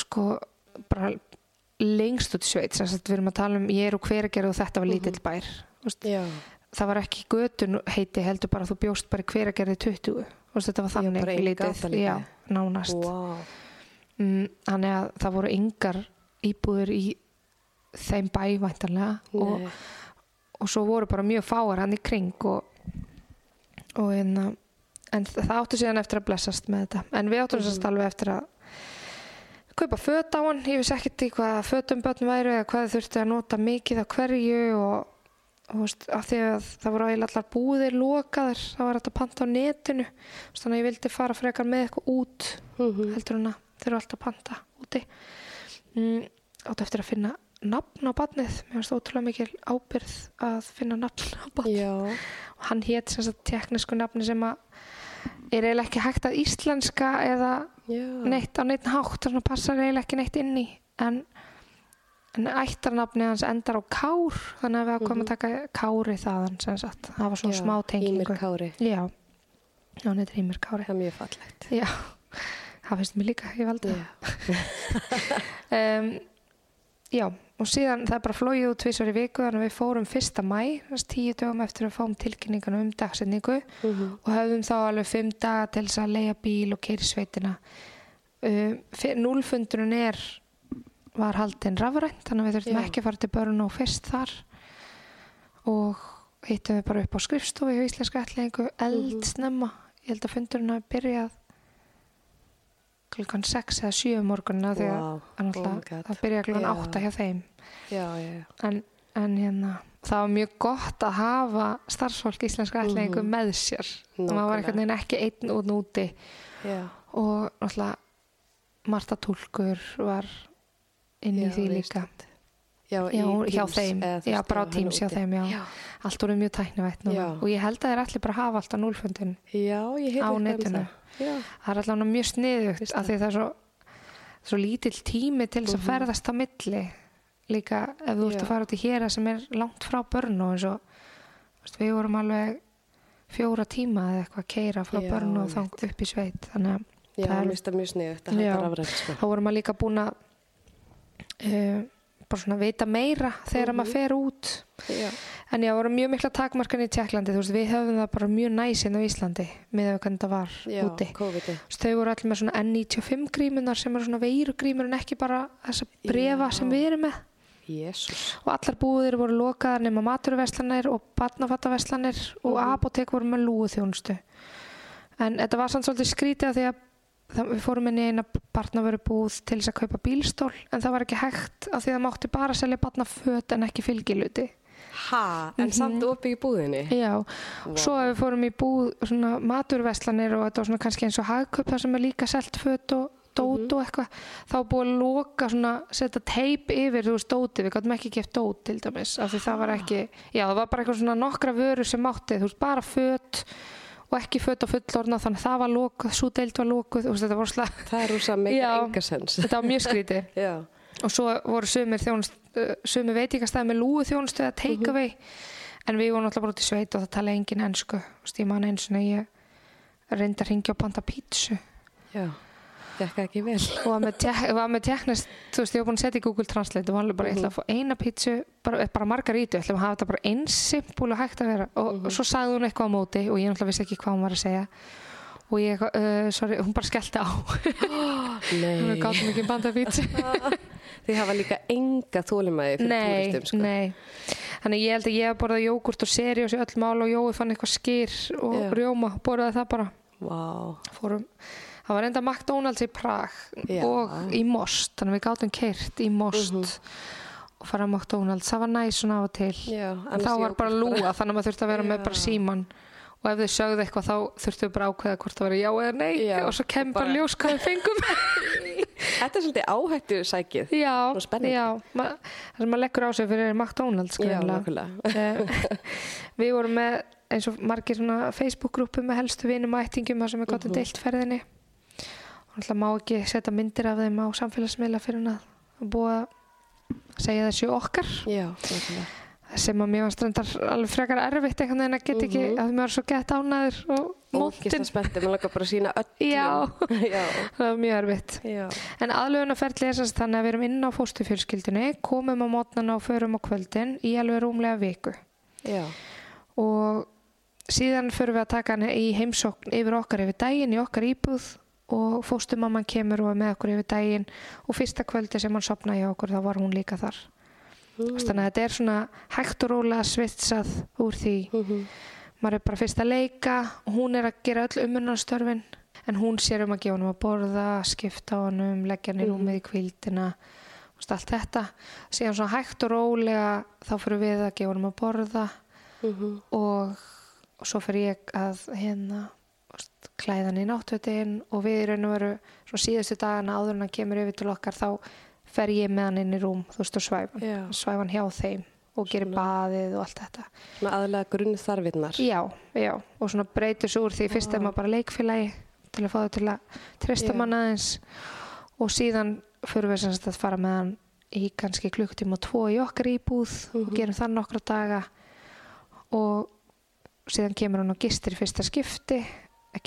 sko bara lengst út í sveit við erum að tala um ég er úr hveragerð og þetta var lítill bær Þú veist, Já, það var ekki götun heiti heldur bara að þú bjóst bara í hveragerði 20 Þú veist, þetta var Já, þannig ein lítið. já, nánast. Wow. mm, þannig að það voru yngar íbúður í þeim bæ væntanlega og, og svo voru bara mjög fáar hann í kring og, og en, en það áttu síðan eftir að blessast með þetta. En við áttum sérst alveg eftir að kaupa föt á hann. Ég vissi ekkert í hvað fötum börn væru eða hvað þurfti að nota mikið á hverju og, og veist, af því að það voru allar búðir lokaðar það var þetta panta á netinu. Veist, þannig að ég vildi fara frekar með eitthvað út Mhm. heldur en að þeir eru alltaf panta úti. Mm, áttu eftir að finna nafn á badnið mér finnst ótrúlega mikil ábyrð að finna nafn á badnið Já, og hann hétt sem sagt teknisku nafni sem að er eiginlega ekki hægt að íslenska eða já. neitt á neitt hátt þannig að passar eiginlega ekki neitt inn í. En, en ættarnafni hans endar á kár þannig að við ákvæmum að taka kári þaðan sem sagt, það var svona Já, smá tengingu. Ímir Kári, já, hann heitir Ímir Kári. Það er mjög fallegt. já, það finnst mér líka ég valdi það. Um, já, og síðan það er bara flóið út tvisvar í viku þannig að við fórum fyrsta mæ tíu dögum eftir að fáum tilkynningan um dagsetningu Mhm. og höfðum þá alveg fimm daga til þess að leia bíl og keiri sveitina um, núlfundurinn er var haldinn rafrænt þannig að við þurfum Já. ekki að fara til börn og fyrst þar og hittum við bara upp á skrifstofu hjá Íslenska ætlingu eldsnemma ég held að fundurinn hafi byrjað klukkan 6 eða 7 morgunna að Vá, að oh það byrja klukkan Já. 8 hjá þeim. Já, já. en, en hérna það var mjög gott að hafa starfsfólk íslenska ætlingu Mhm. með sér. Og maður var einhvern veginn ekki einn út núti og náttúrulega Marta Tulkur var inn í því líka. já, já, hjá þeim, já bara á Teams hjá þeim já. Já, allt voru mjög tæknivætt núna. Og ég held að þeir allir bara hafa alltaf núlfundin já ég hef á netinu Já, það er alltaf mjög sniðugt af því það er svo, svo lítill tími til þess að Mhm. ferðast á milli. Líka ef þú ert að fara út í hér sem er langt frá börn og eins og við vorum alveg fjóra tíma eða eitthvað að keira frá Já, börn og þá upp í sveit þannig að já, Það er- það mjög sniðugt að hætta rafrænt sko. þá vorum maður líka búin að uh, bara svona vita meira þegar Mhm. maður fer út. Já, en já, voru mjög mikla takmarkan í Tjekklandi þú veist, við höfum það bara mjög næsinn á Íslandi með hvernig það var já, úti COVID-ið. Þú veist, þau voru allir með svona N95 grímunar sem eru svona veirugrímur en ekki bara þessa brefa Já. sem við erum með Jésús. og allar búðir voru lokaðar nema maturverslanir og barnafattaverslanir og Mhm. apotek voru með lúu þjónustu en þetta var samt svolítið skrítið að því að það, við fórum inn í eina barnavörubúð til þess að kaupa bílstól en það var ekki hægt af því að en Ha, en Mhm. samt opið í búðinni. Já, Vá. svo ef við fórum í búð svona maturverslanir og þetta var svona kannski eins og hagkaup þar sem er líka selt föt og dót Mhm. og eitthvað þá búið að loka svona setja teip yfir þú veist dóti, við gáttum ekki geft dót til dæmis, af því það var ekki já það var bara eitthvað svona nokkra vörur sem mátti þú veist bara föt og ekki föt á fullorna þannig að það var lokuð svo deild var slag Það er rosa meika Já. enga sens. þetta var mjög skrítið og svo voru sumir þjónust uh, sumir veitingastæði með lúu þjónustu eða take away en við vorum alltaf bara út í sveit og það tala engin ennsku man eins og ég reyndi að ringja og panta pítsu. Já. Gekka ekki vel. og var með, tek, var með teknist þú veist, ég var búin að setja í Google Translate og var alveg bara, ég ætla að fá eina pítsu bara, bara margarítu, ég ætla að hafa þetta bara eins simpul og hægt að vera. Og svo sagði hún eitthvað á móti og ég náttúrulega vissi ekki hvað hún var að segja. Og ég, uh, sorry, hún bara skellti á. Nei. við gáttum ekki panta pítsu Þið hafa líka enga þólimæði fyrir túristum, sko. nei. Þannig ég held að ég hef borðað jógurt og seriós í öll mál og Jói fann eitthvað skýr og Já. rjóma, borðaði það bara. Vá. fórum. Það var enda McDonalds í Prag Já. og í Most þannig við gátum keirt í Most og fara á McDonalds, það var næs svona á og til. Já, þá var bara lúa þannig að maður þurfti að vera með bara síman og ef þau sögðu eitthvað þá þurftu við bara ákveða hvort það veri já eða nei Já, og svo kem bara ljós hvað við fengum Þetta er svolítið áhættu sækið. já, já ma það sem maður leggur á sig fyrir McDonalds Já, nákvæmlega. Eh, við vorum með eins og margir Facebook-grúpu með helstu vinum og ættingum þar sem við Mhm. gáttum deilt ferðinni og náttúrulega má ekki setja myndir af þeim á samfélagsmiðla fyrir hann að búa að segja þessu okkar Já, nákvæmlega. Sem að mér var strandar alveg frekar erfitt einhvern veginn að geta ekki Mhm. að mér var svo gett ánæður og Ógist móttin að spendi, maður lakar bara að sína öllum. Já. Já. það var mjög erfitt Já. en aðlöfunarferðli er sannst þannig að við erum inn á fóstufjölskyldunni komum á mótnana og förum á kvöldin í alveg rúmlega viku Já. og síðan förum við að taka hann í heimsókn yfir okkar yfir daginn í okkar íbúð og fóstumamman kemur og er með okkur yfir daginn og fyrsta kvöldi sem hann sopnaði okkur þá var hún líka þar Mm. þannig að þetta er svona hægt og rólega svitsað úr því Mhm. maður er bara fyrst að leika og hún er að gera öll umurnarstörfin en hún sér um að gefa hann að borða skipta á hann leggja hann í rúmið í kvildina og allt þetta síðan svona hægt og rólega þá fyrir við að gefa hann að borða Mhm. og, og svo fyrir ég að hérna þú veist, klæða hann í náttvetin og við í raun og veru svona síðustu dagana áður en hann kemur yfir til okkar þá fer ég með hann inn í rúm þú veist og svæfa. Hann svæfa hann hjá þeim og gerir Svona- baðið og allt þetta. Svona aðlega grunn þarfinnar. já, já, og svona breytur svo úr því fyrst er maður bara leikfélagi til að fá þau til að treysta mann aðeins. Og síðan fyrir við semst að fara með hann í kannski klukkutíma og tvo í okkar íbúð og Mhm. gerum það nokkra daga. Og síðan kemur hann og gistir í fyrsta skipti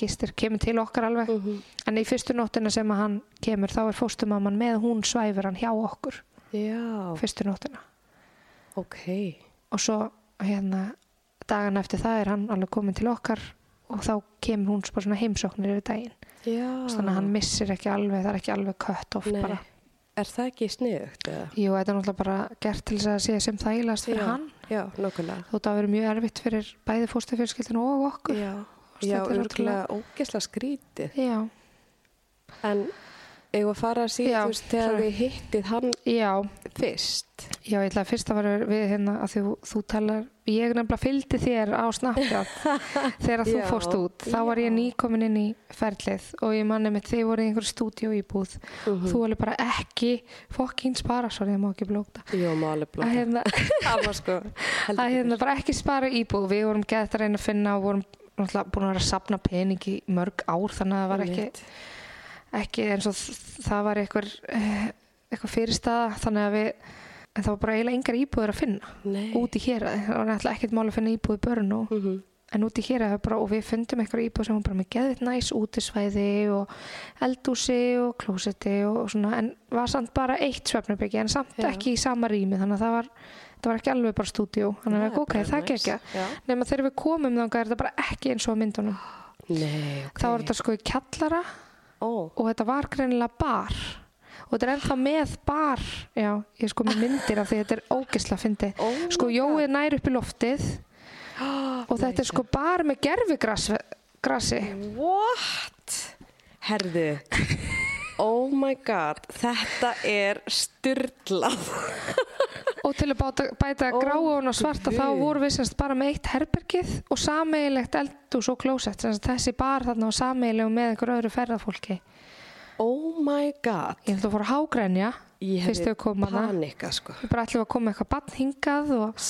gistir kemur til okkar alveg Mhm. en í fyrstu nóttina sem að hann kemur þá er fóstumamman með hún svæfur hann hjá okkur Já, fyrstu nóttina ok. og svo hérna dagan eftir það er hann alveg komin til okkar og þá kemur hún bara svona heimsóknir yfir daginn þannig að hann missir ekki alveg, það er ekki alveg kött of Nei. bara. Er það ekki sniðugt? Jú, þetta er náttúrulega bara gert til þess að sé sem þægilegast fyrir Já. hann Já, nokkulega. þótt að vera mjög erfitt fyrir bæði fórstafjölskyldinu og okkur Já. Já, örgulega ógesla skrítið. Já, En eigum að fara að síðan, þú veist, þegar við hittið hann já, fyrst. já, ég ætla að fyrst að vera við hérna að þú, þú talar ég nefnilega fylgdi þér á Snapchat þegar þú Já, fórst út. Þá var ég nýkomin inn í ferlið og ég manni með þið voru í einhverju stúdíu íbúð Mhm. þú alveg bara ekki fokkin spara, sorry, ég má ekki blóta. Jú, máli að blóta. hérna, Það var sko, heldur að hérna bara ekki spara íbúð. Við vorum gett að reyna að finna og vorum náttúrulega búin að vera að sapna pening í mörg ár þannig að það var ekki, ekki eins og það var eitthvað, eitthvað fyrirstaða þannig að við en það var bara eiginlega engar íbúður að finna Nei. út í hér, það var náttúrulega ekkert mál að finna íbúð í börn og, Mhm. en út í hér bara, og við fundum eitthvað íbúð sem var bara með geðvitt næs útisvæði og eldúsi og klósetti og svona en var samt bara eitt svefnubyggi en samt Já. ekki í sama rými þannig að það var, það var ekki alveg bara stúdíu þannig að er ok, það nice. gekk Já. nema þegar við komum þangað er þetta bara ekki eins og myndunum Nei, ok. þá var þetta sko í kjallara Ó, og þetta var greinilega bar og þetta er ennþá með bar já, ég er sko með myndir af því þetta er ógisla fyndi Oh sko my Jói er nær upp í loftið og þetta er sko bar með gerfigrassi grassi. What? Herðu. Oh my god, þetta er styrlað. og til að báta, bæta Ó, gráun og svarta þá guð. voru við semst bara með eitt herbergið og sameigilegt eldús og klósett þessi bar þarna var sameigilegu með einhver öðru ferðafólki Oh my god. ég held að fóra hágrænja Ég hefði panika sko. við bara ætlum að koma eitthvað bann hingað og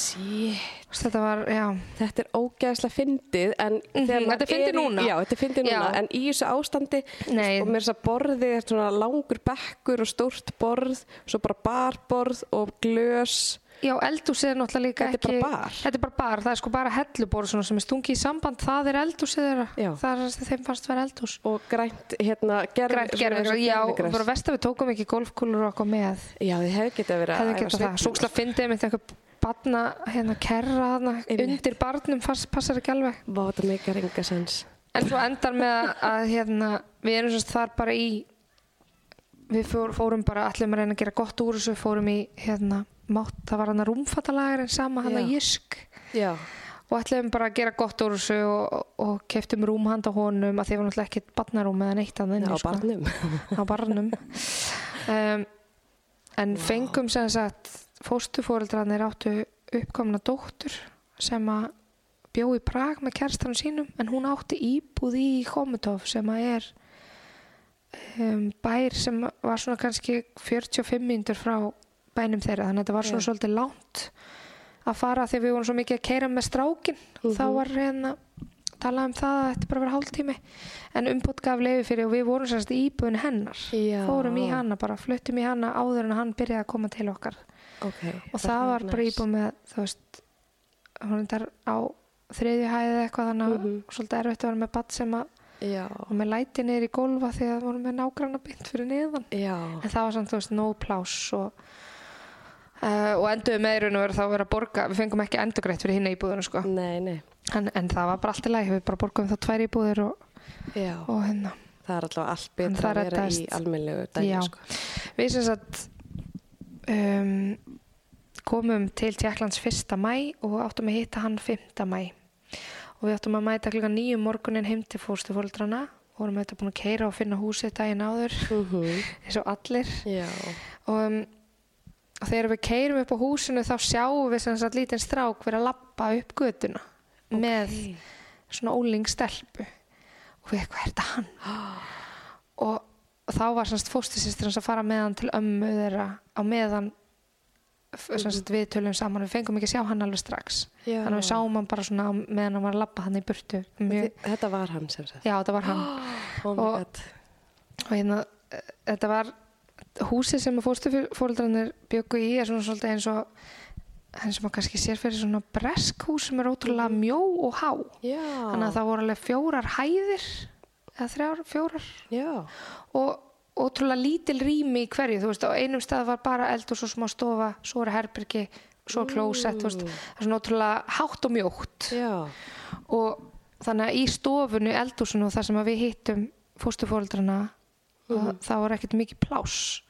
þetta var, já, Þetta er ógeðslega fyndið en þegar maður þetta er fyndið núna. Já, þetta er fyndið núna en í þessu ástandi Nei. og með þess að borði er svona langur bekkur og stórt borð svo bara barborð og glös já eldúsið er náttúrulega líka Þetta er ekki bara bar. þetta er bara bar, það er sko bara helluborð svona sem er stungið í samband, það er eldúsið þeirra. Já. það er það þeim fannst vera eldús og grænt hérna gerf, Grænt gerfigras, já, bara vest að við tókum ekki golfkúlur og okkur með. Já, þið hefði getað verið hefði æfa geta það, sveifluna, svo fyndið mitt einhver barna, hérna, kerra Einmitt. undir barnum fast, passar ekki alveg. Vá, þetta meikar enga sens en svo endar með að, að hérna, við erum þar bara í við fór, fórum bara allir með að reyna að gera gott úr þessu fórum í hérna, mátt, það var hann að rúmfattalagarinn sama hann að Já. Jysk Já, og ætlaðum bara að gera gott úr þessu og, og keftum rúm handa honum að því var náttúrulega ekkert barnarúm eða neitt að á barnum. Á barnum. Um, en fengum sem sagt fóstufóreldrarnir áttu uppkomna dóttur sem að bjó í Prag með kærstanum sínum en hún átti íbúð í Komutov sem að er um, bær sem var svona kannski 45 mínútur frá bænum þeirra þannig að þetta var svona Já. svolítið langt að fara að við vorum svo mikið að keira með strákin Mhm. þá var hérna talað um það að þetta bara var hálftími en umbútt gaf leiði fyrir og við vorum sérst í íbúðinu hennar Já. fórum í hana bara, fluttum í hana áður en hann byrjaði að koma til okkar okay, og það var bara íbúð með þú veist hún er á þriðju hæði eða eitthvað þannig að Mhm. svolítið erfitt að vera með badd sem að já, og með læti niður í gólfa því að vorum með nágranna bynd fyrir niðan já, en það var samt þú veist nóg pláss og Uh, og enduðu með í raun og veru þá að vera að borga. Við fengum ekki endugreitt fyrir hinna íbúðinu sko. nei, nei. En, en það var bara allt í læg við bara borgum þá tvær íbúðir og, já, og hérna. Það er alltaf allt betra það að vera í almennlegu dæmi sko. Við sem sagt um, komum til Tjekklands 1. mæ og áttum að hitta hann 5. mæ og við áttum að mæta klukka nýju morgunin heim til fórstufóldrana og vorum auðvitað búin að keira og finna húsið daginn áður Mhm. eins og allir. Og, um, og þegar við keirum upp á húsinu þá sjáum við sem sagt lítinn strák vera að lappa upp götuna með svona ólingstelpu og við eitthvað er þetta hann? Og þá var semst fóstisistur hans að fara með hann til ömmu þeirra á meðan semst við tölum saman við fengum ekki að sjá hann alveg strax. Já. þannig að við sáum hann bara svona meðan hann var að lappa hann í burtu. Mjög, þetta var hann sem sagt. Já þetta var hann. Oh my Og- og hérna eh, þetta var húsið sem að fóstufóreldrarnir byggu í er svona svolítið eins og eins og maður kannski sér fyrir svona breskhús sem er ótrúlega mjó og há. Já, þannig að það voru alveg fjórar hæðir eða þrjár, fjórar. Já, og ótrúlega lítil rými í hverju, þú veist, á einum stað var bara eldur svo smá stofa, svo er herbyrgi svo klósett, þú veist það er svona ótrúlega hátt og mjótt. Já, og þannig að í stofunu, eldúsinu og það sem við hittum fóstufóreldrana og það var ekkert mikið pláss.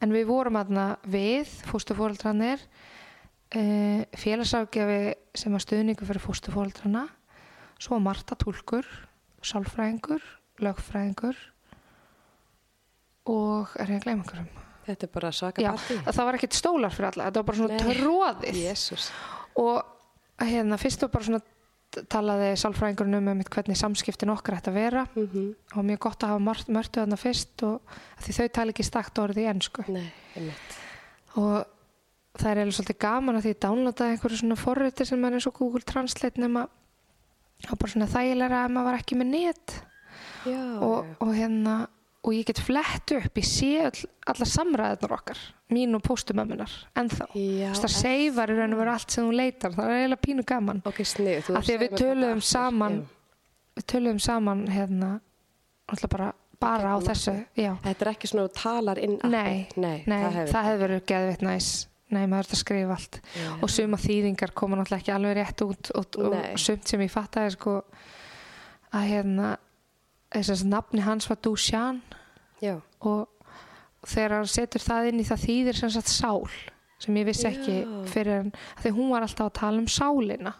En við vorum aðna við fóstufóreldrarnir uh, félagsákjafi sem var stuðningu fyrir fóstufóreldrana svo Marta Túlkur sálfræðingur, lögfræðingur og er ég að gleyma einhverjum? Þetta er bara svaka Já, partí. það var ekkert stólar fyrir alla þetta var bara svona Nei. tróðið jésús, og hérna fyrst var bara svona talaði sálfræðingurinn um einmitt hvernig samskiptin okkar ætti að vera. Mhm, og mjög gott að hafa mört- mörtu þarna fyrst og því þau tala ekki stakt orðið í ennsku nei, og það er eiginlega svolítið gaman að því ég downloadaði einhverju svona forriti sem er eins og Google Translate nema og bara svona þægilega að maður var ekki með net. Já, og, og hérna og ég get flett upp, ég sé all, alla samræðunar okkar, mín og póstumömmunar ennþá, það seifar í raun og veru allt sem þú leitar, það er eiginlega pínu gaman. Ok, snið Af því að við töluðum saman við töluðum saman hérna alltaf bara, bara á Gegnum þessu já, þetta er ekki svona að þú talar inn nei, nei, nei, það hefur verið geðvitt næs. Nei, maður þurft að skrifa allt. Já. og suma þýðingar koma náttúrulega ekki alveg rétt út og, og sumt sem ég fattaði sko að hérna þess að nafni hans var Dushan já, og þegar hann setur það inn í það þýðir sem sagt sál sem ég vissi ekki fyrir af því hún var alltaf að tala um sálina.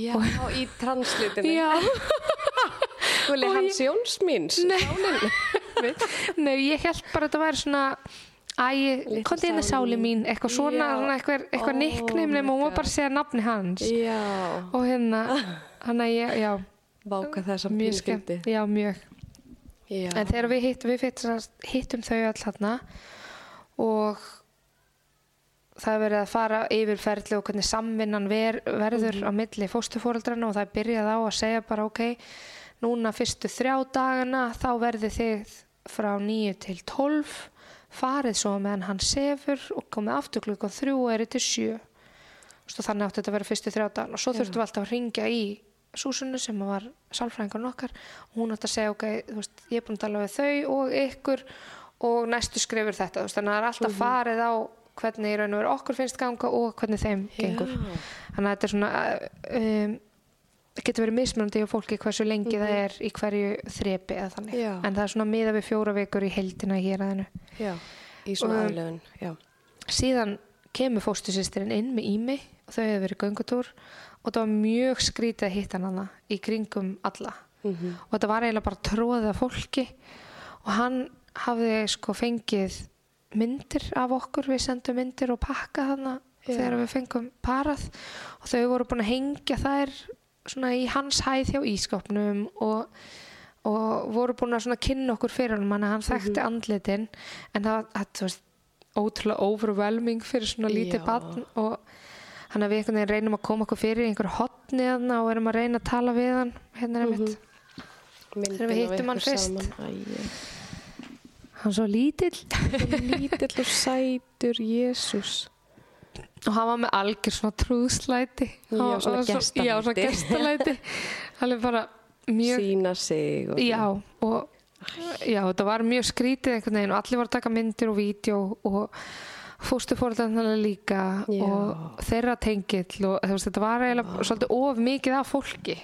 Já, í translitinu já, Og hans Jóns míns. Nei. Nei, ég held bara að þetta væri svona Æ, komdu inn að sáli mín. Eitthvað svona, eitthvað, eitthvað Oh nickname nema hún var bara að segja nafni hans. Já, og hérna, hann að ég, já váka þess að mjög skemmt, já mjög. Já, en þegar við hittum, við hittum, hittum þau öll hérna og það er verið að fara yfir ferli og hvernig samvinnan ver, verður á milli fóstufóreldrana og það er byrjað á að segja bara ok, núna fyrstu þrjá dagana þá verðið þið frá 9 til 12 farið svo meðan hann sefur og komið aftur klukkan þrjú og eru til sjö. Svo þannig átti þetta að vera fyrstu þrjá dagana og svo þurftum við alltaf að ringja í Súsunu sem var sálfræðingarinn okkar og hún átti að segja ok, þú veist, ég er búin að tala við þau og ykkur og næstu skrifur þetta, veist, þannig að það er alltaf farið á hvernig í raun og veru okkur finnst ganga og hvernig þeim gengur. Já. þannig að þetta er svona um, það getur verið mismunandi á fólki hversu lengi það er í hverju þrepi eða þannig, Já. en það er svona miða við fjóra vikur í heldina hér aðeinu já, í svona já, síðan kemur fóstusýstirinn inn með ími og þau hefur verið göngutúr og það var mjög skrítið að hitta hann í kringum alla. Mhm. og þetta var eiginlega bara tróðið af fólki. Og hann hafði sko fengið myndir af okkur, við sendum myndir og pakka hana Já. þegar við fengum parað. Og þau voru búin að hengja þær svona í hans hæð hjá ískapnum og, og voru búin að svona kynna okkur fyrir hann hann þekkti andlitin. En það, það veist, ótrúlega overwhelming fyrir svona lítið barn. Og hann að við einhvern veginn reynum að koma okkur fyrir í einhver hotni þarna og erum að reyna að tala við hann hérna er einmitt Myndin Þegar við hittum hann fyrst. hann er svo lítill Lítill og sætur, Jésús. og hann var með algjör svona trúðslæti Já, Hann svona gestalæti. já, svona gestalæti alveg bara mjög Sýna sig. Og já, og já, þetta var mjög skrítið einhvern veginn og allir var að taka myndir og vídeo og fóstufórðanlega líka Já. og þeirra tengill og veist, þetta var eiginlega svolítið of mikið af fólki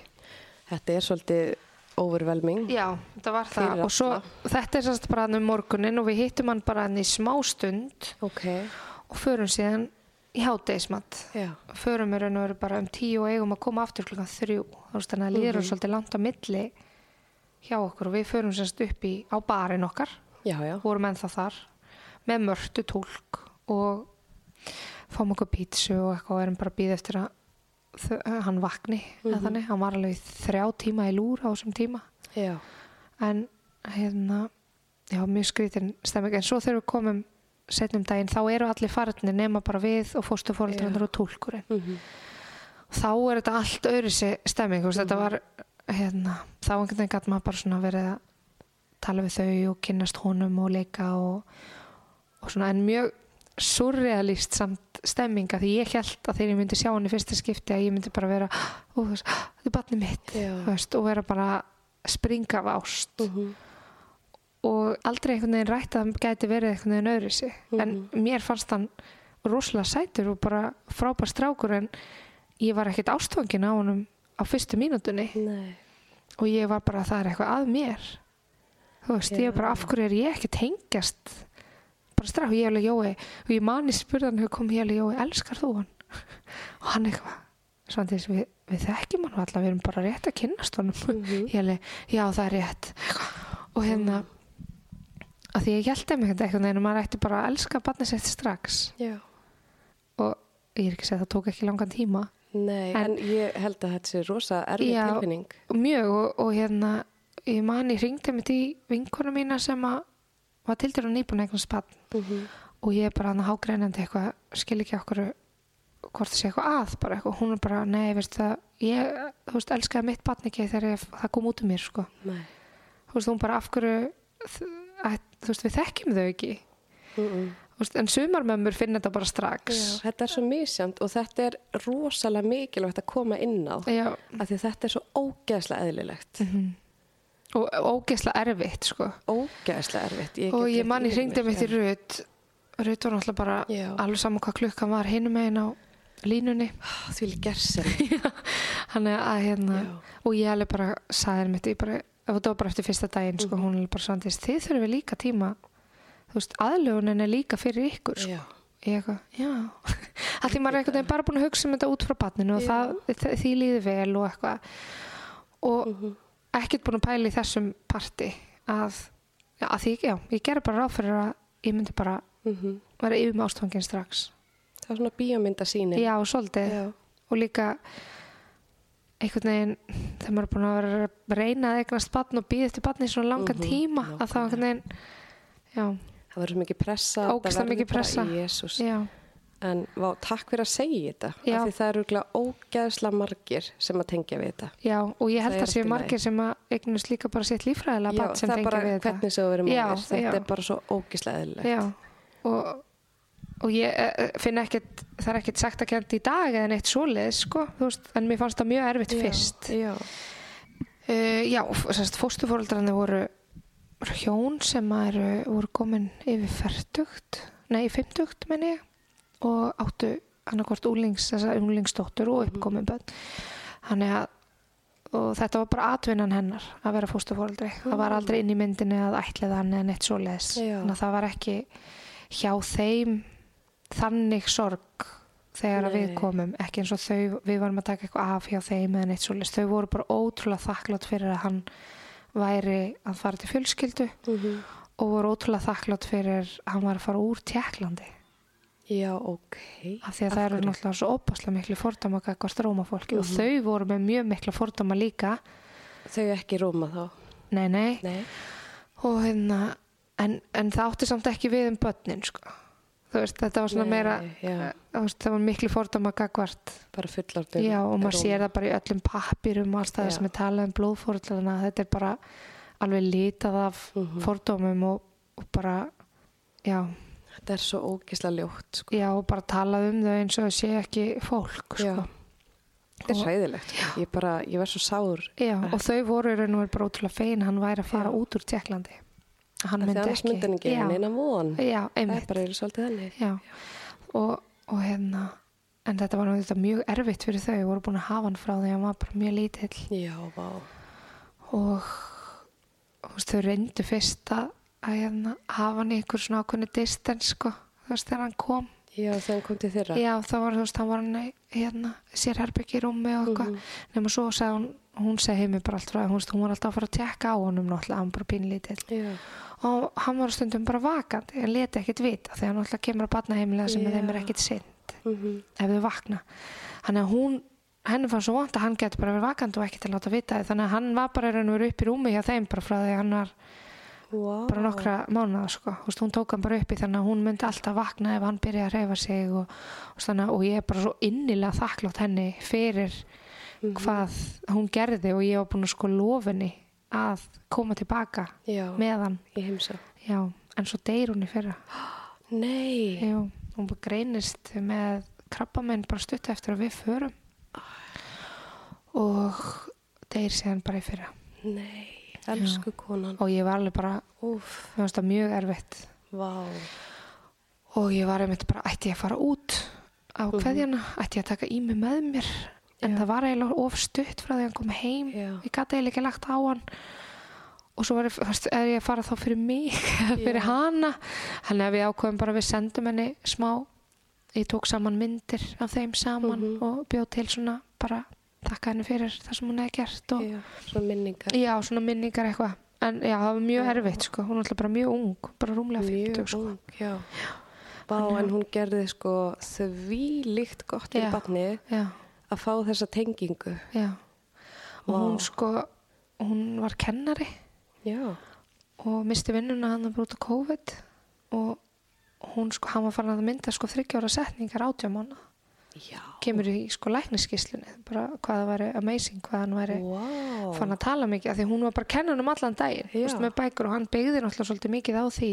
Þetta er svolítið overwhelming. Já, þetta var það Fyrir og svo þetta er sérst bara hann um morgunin og við hittum hann bara hann í smá stund Ok. og förum síðan í hátegismat Já. förum við raun og veru bara um tíu og eigum að koma aftur klukkan þrjú þannig að líður mm svolítið langt á milli hjá okkur og við förum sérst upp í á barinn okkar Já, já. vorum ennþá þar með mörtu tólk og fáum okkur pítsu og eitthvað og erum bara að býða eftir að hann vakni eða þannig, hann var alveg þrjá tíma í lúr á þessum tíma. Já. en hérna já, mjög skrítin stemming. En svo þegar við komum setnum daginn þá eru allir farnir nema bara við og fóstufóreldrarnir og tólkurinn Mm þá er þetta allt öðru sér stemming þú veist, þetta var hérna, þá einhvern veginn gæti maður bara svona verið að tala við þau og kynnast honum og leika og, og svona. En mjög surrealist samt stemminga því ég held að þegar ég myndi sjá hann í fyrsta skipti að ég myndi bara vera þetta er barnið mitt Já. veist, og vera bara springa af ást Mhm. og aldrei einhvern veginn rætt að hann gæti verið einhvern veginn öðru sig en mér fannst hann rosalega sætur og bara frábær strákur en ég var ekkert ástfangin á honum á fyrstu mínútunni Nei. og ég var bara það er eitthvað að mér þú veist, ég er bara af hverju er ég ekki tengjast bara strák, ég er alveg Jói. Og ég mani spurðan hefur komið ég alveg Jói, elskar þú hann? Og hann eitthvað Svandís, við, við þekkjum hann alltaf, við erum bara rétt að kynnast honum. Ég alveg, já það er rétt. Og hérna að því ég um einhvern veginn en maður ætti bara að elska barnið sitt strax. Já. og ég er ekki að segja að það tók ekki langan tíma. Nei, en, En- ég held að þetta sé rosa erfið Já. tilfinning. mjög. Og, og hérna ég man ég ringdi mitt í vinkona mína sem að var til dæru nýbúin eignast barn? Mm og ég er bara hann að hágreinandi eitthvað skil ekki okkur hvort það sé eitthvað að bara eitthvað, hún er bara, nei, veist það ég, þú veist, elskaði mitt barn ekki þegar ég, það kom út um mér, sko. Nei. þú veist, hún bara af hverju þ- að, þú veist, við þekkjum þau ekki? Mm -mm. Veist, en sumarmömmur finna þetta bara strax. Já, þetta er svo misjamt og þetta er rosalega mikilvægt að koma inn á. Af því þetta er svo ógeðslega eðlilegt og ógeðslega erfitt sko. ógeðslega erfitt ég og ég manni hringdi í en- Rut Rut var náttúrulega bara Já. alveg saman hvað klukkan var hinum megin á línunni því hann er að hérna Já. og ég alveg bara sagði henni mitt þetta var bara eftir fyrsta daginn sko, Mhm. hún alveg bara svandist, þið þurfum líka tíma aðlugunin er líka fyrir ykkur sko. Ég eitthvað, já að því maður er einhvern veginn bara búin að hugsa um þetta út frá batninu og það, því líði vel og eitthvað og Mhm. Ekkert búin að pæla í þessum parti að, að því, já, ég gerði bara ráð fyrir að ég myndi bara Mhm. vera yfir með ástfangin strax. Það er svona bíómynda síni já, svolítið. Já. og líka einhvern veginn þegar maður er búin að vera að reyna að eignast batn og býða eftir batni í svona langan Mhm, tíma að það einhvern veginn já, það verður svo mikið pressa Ógeðslega mikið pressa. Já, en vá, takk fyrir að segja þetta Já. af því það eru örugglega ógeðslega margir sem að tengja við þetta. Já og ég held Það er að séu margir sem að eignast líka bara sitt lífræðilega Já, sem það er tengja bara við þetta. hvernig sem þú verður Já, móðir þetta já. er bara svo ógeðslega eðlilegt. Já, og og ég eh, finn ekkert það er ekkert sagt að kent í dag eða neitt svoleiðis sko, þú veist, en mér fannst það mjög erfitt fyrst. já. Uh, já, sérst, fóstufóreldrarnir voru hjón sem eru, voru komin yfir færtugt, nei, fimmtugt menni ég, og áttu annarkvort úlings, þessa úlingsdóttur og uppkomin bönn. Þannig að og þetta var bara atvinnan hennar að vera fóstufóreldri. Það var aldrei inn í myndinni að ætlið hann eða neitt svoleiðis. Já. Þannig að það var ekki hjá þeim þannig sorg þegar að við Nei. komum ekki eins og þau, við varum að taka eitthvað af hjá þeim eða neitt svolítið, þau voru bara ótrúlega þakklátt fyrir að hann væri að fara til fjölskyldu Mhm. og voru ótrúlega þakklátt fyrir að hann var að fara úr Tjekklandi Já, ok. af því að Af það eru náttúrulega svo óbáslega miklu fordama gagvart rómafólki og Mhm. þau voru með mjög miklu fordama líka Þau ekki rúma þá? nei, nei, Nei. og hérna en, en það átti samt ekki við um börnin sko. þú veist, þetta var svona Nei, meira já. þú veist, það var miklu fordama gagvart Bara fullorðin. já, og maður sér það bara í öllum pappirum og alls það sem er talað um blóðfórlana þetta er bara alveg litað af Mhm. fordómum og, og bara já, Þetta er svo ógislega ljótt, sko. já, bara talað um þau eins og sé ekki fólk Já. sko. Þetta er hræðilegt. sko. Ég ég verð svo sár. Já, og þau voru raun og veru bara ótrúlega fegin að hann væri að fara Já. út úr Tjekklandi hann myndi ekki myndi hann ekki já, neina von. já, Það er bara svolítið þannig. já. Og, og hérna en þetta var þetta mjög erfitt fyrir þau voru búin að hafa hann frá því að hann var bara mjög lítill Já, vá. og þú veist, þau reyndu fyrst að, að hérna, hafa hann í einhver svona ákveðni distance sko, þú veist, þegar hann kom Já, þegar hann kom til þeirra. já, þá var þú veist, hann var hann í, hérna, sér herbyggi í rúmi og eitthvað Mhm. nema svo sagði hún, hún segi heimi bara allt frá hún, hún var alltaf að fara að tekka á honum náttúrulega, hann bara pínlítill Já. og hann var stundum bara vakandi en leti ekkit vita þegar hann alltaf kemur að batna heimilega sem Já. þeim er ekkit sinn Mhm. ef þau vakna þannig að hún henni fann svo vant að hann getur bara verið vakandi og til að láta vita þannig að hann var bara raun og veru upp í rúmi hjá þeim bara frá því hann var Vá. bara nokkra mánuða sko. Þú veist, hún tók hann bara upp í þannig að hún myndi alltaf vakna ef hann byrjaði að reyfa sig og, og, þannig, og ég er bara svo innilega þakklátt henni fyrir Mhm. hvað hún gerði og ég var búin að sko lofinni að koma tilbaka Já, með hann já, en svo deyr hún í fyrra Nei. já, hún bara greinist með krabbamenn bara stutt eftir að við förum og deyr síðan bara í fyrra Nei. Elsku konan. og ég var alveg bara, finnst það mjög erfitt Vá. og ég var einmitt bara, ætti ég að fara út á Mhm. kveðjana, ætti ég að taka í mig með mér en Já. það var eiginlega of stutt frá því að hann kom heim Já. ég gæti eiginlega ekki lagt á hann og svo var ég, er ég að fara þá fyrir mig fyrir hana hann ef við ákveðum bara við sendum henni smá ég tók saman myndir af þeim saman Mhm. og bjóð til svona bara takka henni fyrir það sem hún hefði gert og Já, svona minningar. já, svona minningar eitthvað en já, það var mjög Já. erfitt sko, hún er alltaf bara mjög ung bara rúmlega 50 Mjög sko. ung, já. Vá, en hún gerði sko því líkt gott barnið já, að fá þessa tengingu. já og Vá. hún sko hún var kennari Já. og misti vinnuna hann að brúta COVID og hún sko, hann var farin að mynda sko þryggjára setningar átjámána Já. kemur í sko lækniskíslunni bara hvað það væri amazing hvað hann væri Vá. fann að tala mikið af því hún var bara að kenna hann um allan daginn veist, með bækur og hann beigði náttúrulega svolítið mikið á því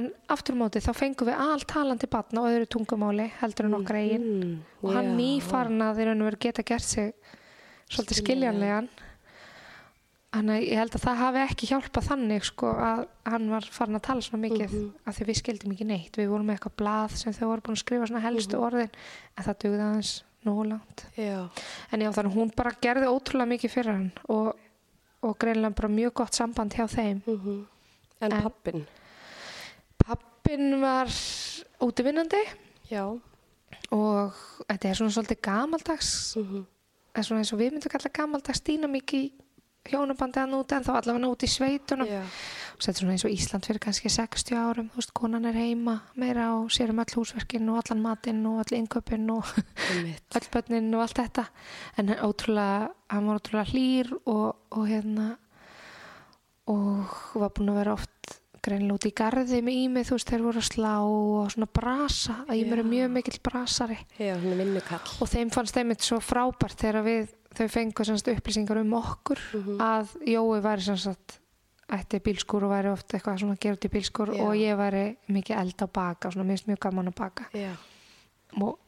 en aftur á móti þá fengum við allt talandi batna og öðru tungumáli heldur en okkar eigin Mm, og hann já. nýfarn að þeir raun og veru geta gert sig svolítið Skiljanlegan. skiljanlegan Þannig að ég held að það hafi ekki hjálpað þannig sko að hann var farin að tala svona mikið Mhm. af því við skildum ekki neitt. Við vorum með eitthvað blað sem þau voru búin að skrifa svona helstu Mhm. orðin en það dugði aðeins nógu langt. Já. En já þannig að hún bara gerði ótrúlega mikið fyrir hann og, og greinlega bara mjög gott samband hjá þeim. Mm En, En- pappin? Pappin var útivinnandi Já. og þetta er svona svolítið gamaldags Mm en svona eins og við myndum kalla gamaldags dýnamík í hjónabandi að núti en þá allavega út í sveitunum. Já. og þetta er svona eins og Ísland fyrir kannski 60 árum þú veist, konan er heima meira og sér um öll húsverkin og allan matinn og all innköpinn og öll börnin og allt þetta. En hann ótrúlega, hann var ótrúlega hlýr og, og hérna og var búin að vera oft greinilega út í garði með ímið þú veist, þeir voru að slá og svona brasa að ímið er Já. mjög mikill brasari. Já, hann og þeim fannst þeim svo frábært þegar við þau fengu semst upplýsingar um okkur Mhm. að Jói væri sem sagt ætti bílskúr og væri oft eitthvað svona í bílskúr Já. og ég væri mikið eld á baka svona minnst mjög gaman að baka Já. og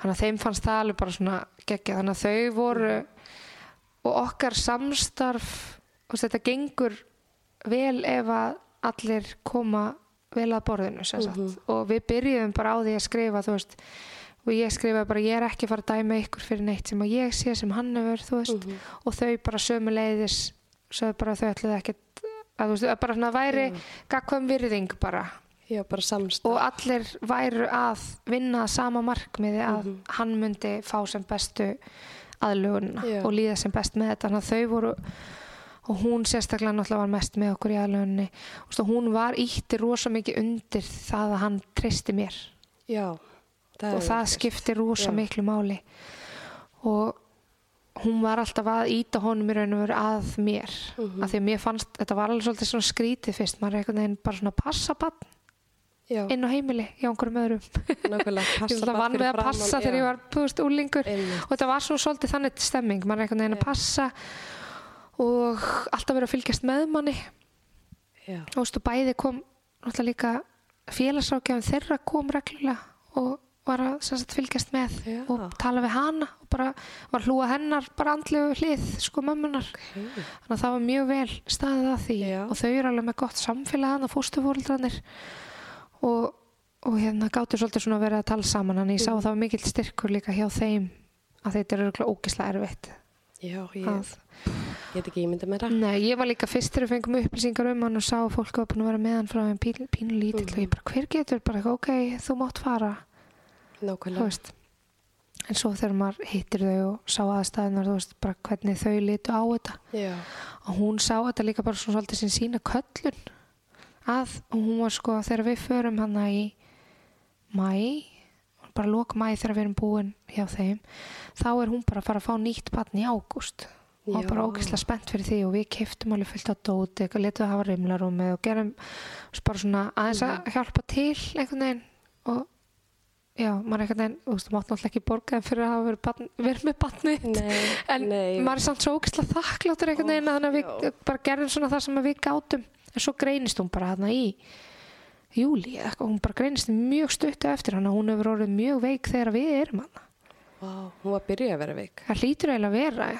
þannig að þeim fannst það alveg bara svona geggja þannig að þau voru og okkar samstarf og þetta gengur vel ef að allir koma vel að borðinu sem sagt Mhm. og við byrjuðum bara á því að skrifa þú veist og ég skrifaði bara ég er ekki að fara að dæma ykkur fyrir neitt sem að ég sé sem hann hefur þú veist Mhm. og þau bara sömu leiðis sögðu bara þau ætluðu ekkert að þú veist að bara svona væri Já. gagkvæm virðing bara Já, bara og allir væru að vinna sama markmiði að Mhm. hann myndi fá sem bestu aðlugunna Já. og líða sem best með þetta þannig að þau voru og hún sérstaklega náttúrulega var mest með okkur í aðlugunni og hún var ítti rosa mikið undir það að hann tristi mér Já. Það og það vel skipti rosa Já. miklu máli og hún var alltaf að íta honum í raun og veru að mér Mhm. af því að mér fannst, þetta var alveg svolítið svona skrítið fyrst, maður er einhvern veginn bara svona passa bann Já, inn á heimili hjá einhverjum öðrum ég vann við að passa framan, þegar já. ég var þú veist, úlingur Einmitt. og þetta var svona svolítið þannig stemming maður er einhvern veginn að Já. passa og alltaf verið að fylgjast með manni Já. og þú veist, og bæði kom náttúrulega líka félagsrákjafin þeirra kom reglulega og var að sagt, fylgjast með Já. og tala við hana og bara var hlúa hennar bara andlegu hlið sko mömmunar Okay. þannig að það var mjög vel staðið að því Já. og þau eru alveg með gott samfélag hann að fóstufóreldrarnir og, og hérna gáttu svolítið svona að vera að tala saman en ég sá Mhm. að það var mikill styrkur líka hjá þeim að þetta er örgulega ógislega erfitt Já, ég að, get ekki ímynda með það. Nei, ég var líka fyrst þegar við fengum upplýsingar um hann og sá fólk var búin að vera með hann frá þeim pínu, pínu lítill Mhm. og ég bara hver getur bara ok, þú mátt fara Nákvæmlega. en svo þegar maður hittir þau og sá aðstæðunar þú veist, bara hvernig þau litu á þetta Já. og hún sá þetta líka bara svona svolítið sem sína köllun að og hún var sko þegar við förum hana í mæ bara lók mæ þegar við erum búin hjá þeim þá er hún bara að fara að fá nýtt barn í ágúst og Já. bara ógeðslega spennt fyrir því og við keftum alveg fullt á dóti eitthvað letum við hafa rimlarúmi og gerum bara svona aðeins Mhm. að hjálpa til einhvern veginn og já, maður einhvern veginn, þú veist, þú mátt náttúrulega ekki borga þeim fyrir að hafa verið, barn, verið með barnið Nei, en nei. maður er samt svo ógeðslega þakkláttur einhvern veginn að við já. bara gerðum svona það sem við gátum en svo greinist hún bara þarna í júli, eitthvað, hún bara greinist mjög stuttu eftir hann og hún hefur orðið mjög veik þegar við erum hann Vá, hún var að byrja að vera veik. það hlýtur eiginlega að vera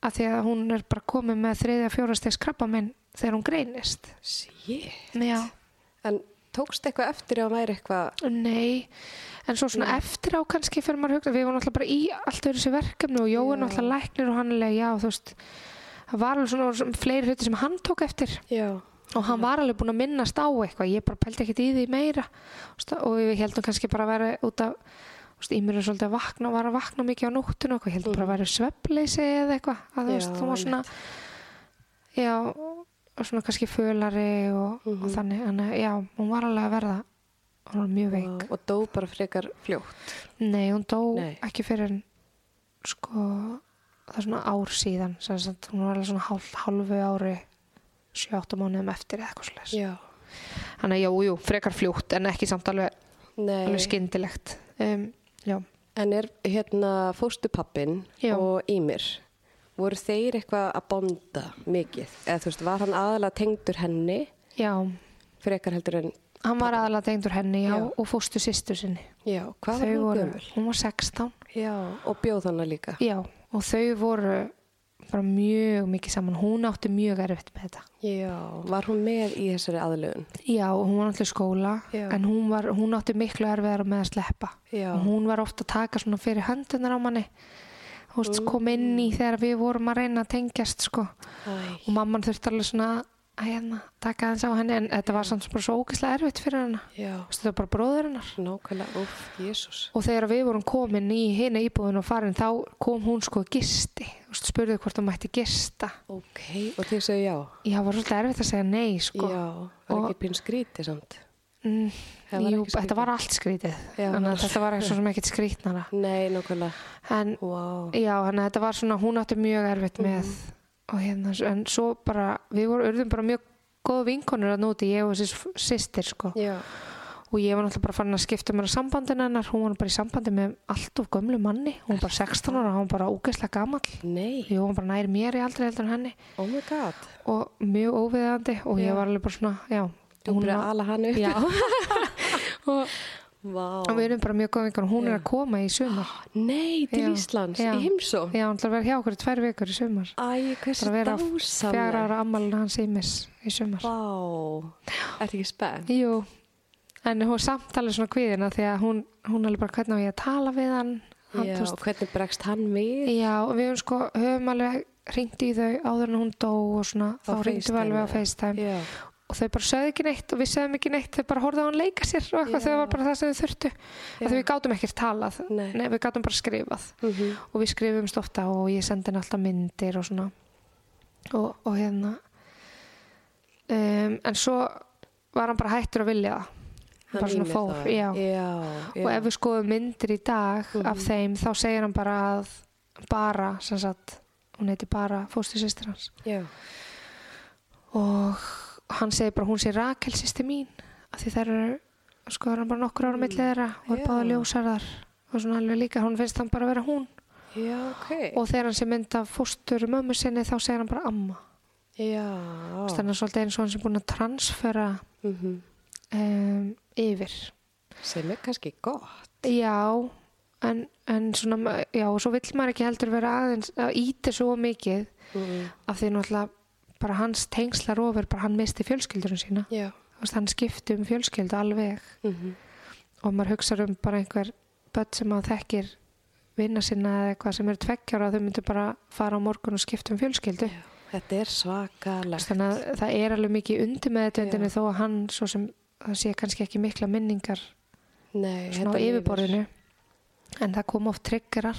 að því að hún er bara komið með þriðja fjórastegs krabbaminn þegar hún greinist Shit. En tókst eitthvað eftir að væri eitthvað... nei en svo svona Nei. eftir á kannski fyrir maður að hugsa, við vorum alltaf bara í allt öðru sér verkefni og Jói Já. alltaf læknir og hann er já, þú veist það var alveg svona fleiri hluti sem hann tók eftir. Já. og hann var alveg búinn að minnast á eitthvað. Ég bara pældi ekkert í því meira. Og við heldum kannski bara að vera út af veist, Ímur er svolítið að vakna var að vakna mikið á nóttinu og ég heldum bara að vera svefnleysi eða eitthvað. Að þú Já, veist, þú var svona já, og svona kannski fölari og, og Mhm. þannig, en já, hún var alveg að verða hún var mjög veik Vá, Og dó bara frekar fljótt. nei, hún dó Nei. ekki fyrir sko, það er svona ár síðan sagt, hún var alveg svona hálf, hálfu ári 7-8 mánuðum eftir eða eitthvað slags. Þannig að jú, jú, frekar fljótt en ekki samt alveg, alveg skyndilegt. Um, En er hérna fóstupappin og Ímir, voru þeir eitthvað að bonda mikið? Eða þú veist, var hann aðalega tengdur henni já, frekar heldur en, hann var aðalega tengdur henni, já, Já. og fóstu sýstu sinni. já, hvað var Þau hún voru, gömul? hún var 16, Já, og bjóð hana líka. já, og þau voru bara mjög mikið saman. Hún átti mjög erfitt með þetta. Já, var hún með í þessari aðlögun? Já, hún var í skóla, Já. en hún, var, hún átti miklu erfiðar með að sleppa. Já. Og hún var ofta að taka svona fyrir höndunar á manni. Veist, kom inn Mm. í þegar við vorum að reyna að tengjast, sko. Og mamman þurfti alveg svona að hérna, taka aðeins á henni en þetta var samt svo ógeðslega erfitt fyrir hennar þetta var bara bróður hennar Jésús. og þegar við vorum komin í hina íbúðin og farin þá kom hún sko gisti Þú veist, spurði hvort hún mætti gista Ok, og þið segju já? já, var svolítið erfitt að segja nei sko Já, var Og- ekki pín skrítið samt? mm, Það var jú, þetta var allt skrítið Já, var- þetta var eitthvað sem ekkert skrítnara Nei, nákvæmlega. en Vá. já, að þetta var svona hún átti mjög erfitt með og hérna, en svo bara við vorum urðum bara mjög góða vinkonur að núti, ég og sýstir sko. Og ég var náttúrulega bara farin að skipta mér á sambandinu hennar, hún var bara í sambandi með allt of gömlu manni, hún var bara 16 ára hún var bara ógeðslega nei, Jú, hún bara nær mér í aldrei heldur en henni. Oh my god. og mjög óviðandi og Já. ég var alveg bara svona, já Þú var- að ala hann upp. já og, Vá. og við erum bara mjög góð vingar og hún er Já. að koma í sumar Nei, til Já, Íslands, í heimsó. já, hún ætlar að vera hjá okkur í tvær vikur í sumar Æ, hversu bara vera dásamlega. fjara ára ammálinu hans ímis í sumar Vá, ertu ekki spennt? Jú, en hún samtalið svona kvíðina því að hún, hún alveg bara hvernig á ég að tala við hann, hann Já, og hvernig bregst hann við? Já, við höfum sko, höfum alveg ringt í þau áður en hún dó og svona, þá ringtum við alveg á FaceTime, Já, og þau bara sögðu ekki neitt og við sögðum ekki neitt þau bara horfðu á hann leika sér og eitthvað þau var bara það sem þau þurftu að við gátum ekkert talað Nei. Nei, við gátum bara skrifað Mhm. og við skrifumst ofta og ég sendi henni alltaf myndir og svona og, og hérna um, en svo var hann bara hættur að vilja það bara svona fór, já. já, já. og ef við skoðum myndir í dag Mhm. af þeim þá segir hann bara að bara, sem sagt hún heiti bara fóstusistir hans já. Og hann segir bara hún sé Rakel sýsti mín af því þær eru sko er hann bara nokkur ára mm. millið þeirra og er báða ljósarðar og svona alveg líka, hún finnst hann bara vera hún. Já, ok. Og þegar hann sé mynd af fóstur mömmu sinni þá segir hann bara amma. Þannig að svolítið eins og hann sem búin að transfera Mhm. um, yfir. Sem er kannski gott. Já en, en svona, já og svo vill maður ekki heldur vera aðeins að íti svo mikið mm. af því náttúrulega bara hans tengslar ofur, bara hann misti fjölskyldurinn sína. Já. Veist, hann skipti um fjölskyldu alveg. Mhm. og maður hugsa um bara einhver börn sem að þekkir vinna sinna eða eitthvað sem eru tveggjára og þau myndu bara fara á morgun og skipta um fjölskyldu. Já, þetta er svakalegt. Þannig að það er alveg mikið undir með þetta Já. þó að hann svo sem það sé kannski ekki mikla minningar Nei, svona á yfirborðinu. En það kom oft triggerar.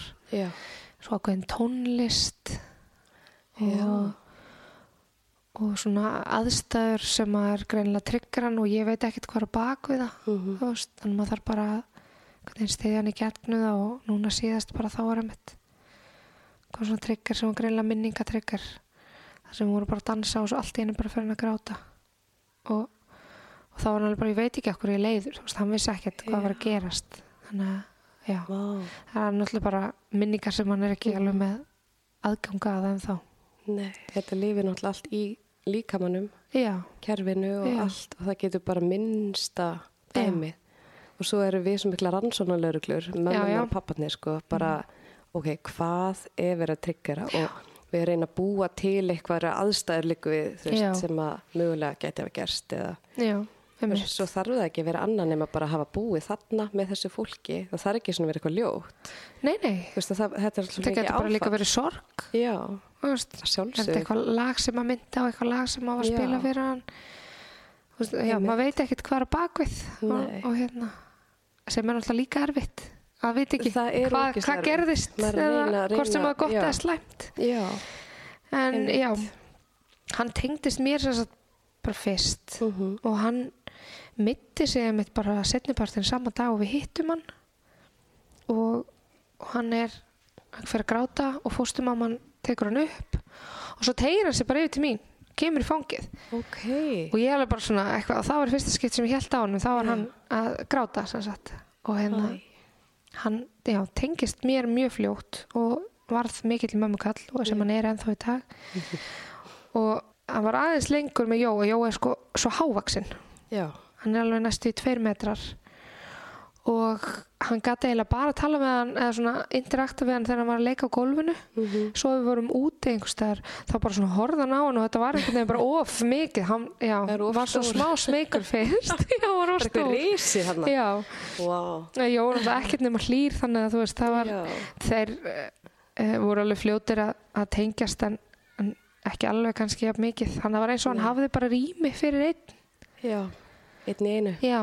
Svo ákveðin tónlist Já. og, og svona aðstæður sem er greinilega triggeran og ég veit ekkert hvað er bak við það Mhm. þú veist, þannig að maður þarf bara stiðja hann í getnu það og núna síðast bara þá var einmitt hvað svona trigger sem var greinlega minningatrigger þar sem við vorum bara að dansa og svo allt í einu bara fyrir hann að gráta. Og, og þá var hann alveg bara, ég veit ekki okkur ég leiður, þú veist, hann vissi ekkert hvað var að gerast. Þannig að, já. Vá, það er náttúrulega bara minningar sem hann er ekki alveg með aðganga að þeim þá nei, þetta lifir náttúrulega allt í líkamannum, já, kerfinu og Já. allt og það getur bara minnsta dæmi og svo eru við sem mikla rannsónalöruglur já. og papparnir sko, bara ok, hvað er verið að tryggjara og við reyna að búa til eitthvað aðstæður líku við þú Já. veist, sem að mögulega geti hafa gerst eða já, svo þarf það ekki að vera annan nema bara að hafa búið þarna með þessu fólki. Það þarf ekki svona að vera eitthvað ljótt. Nei, nei, veist, það, þetta er þetta getur bara líka verið sorg. Já, veist, er þetta eitthvað lag sem að mynda á eitthvað lag sem á að Já. spila fyrir hann? Veist, já, maður veit ekkert hvað er á bakvið og, og hérna sem er náttúrulega líka erfitt. Að veit ekki er hvað, gerðist er að eða reyna- hvort sem reyna- var gott já. eða slæmt. já, en Einmitt. já, hann tengdist mér sem sagt bara fyrst Mhm. og hann mitti sig einmitt bara setnipartin sama dag og við hittum hann. Og, og hann er hann fyrir að gráta og fóstumamman tekur hann upp og svo tegir hann sig bara yfir til mín kemur í fangið. Ok. Og ég alveg bara svona eitthvað og það var fyrsta skipt sem ég held á hann þá var hann að gráta sem sagt. Og hérna Æ. hann já, tengist mér mjög fljótt og varð mikill mömmukall og sem hann er ennþá í dag. Og hann var aðeins lengur með Jó og Jó er sko svo hávaksinn hann er alveg næstu í tveir metrar og hann gæti eiginlega bara að tala með hann eða svona interakta við hann þegar hann var að leika á gólfinu. Mhm. svo við vorum úti einhvers staðar þá bara svona horfðan á hann og þetta var einhvern veginn bara of mikið. Hann já, var svo smá smeykur fyrst. Já, hann var stór. risi já, wow. Jó, hann var ekkert nema hlýr þannig að þú veist, það var já, þeir uh, voru alveg fljótir að, að tengjast en, en ekki alveg kannski jafn mikið. Þannig að það var eins og hann hafði bara rými fyrir einn. Já, einn í einu. Já,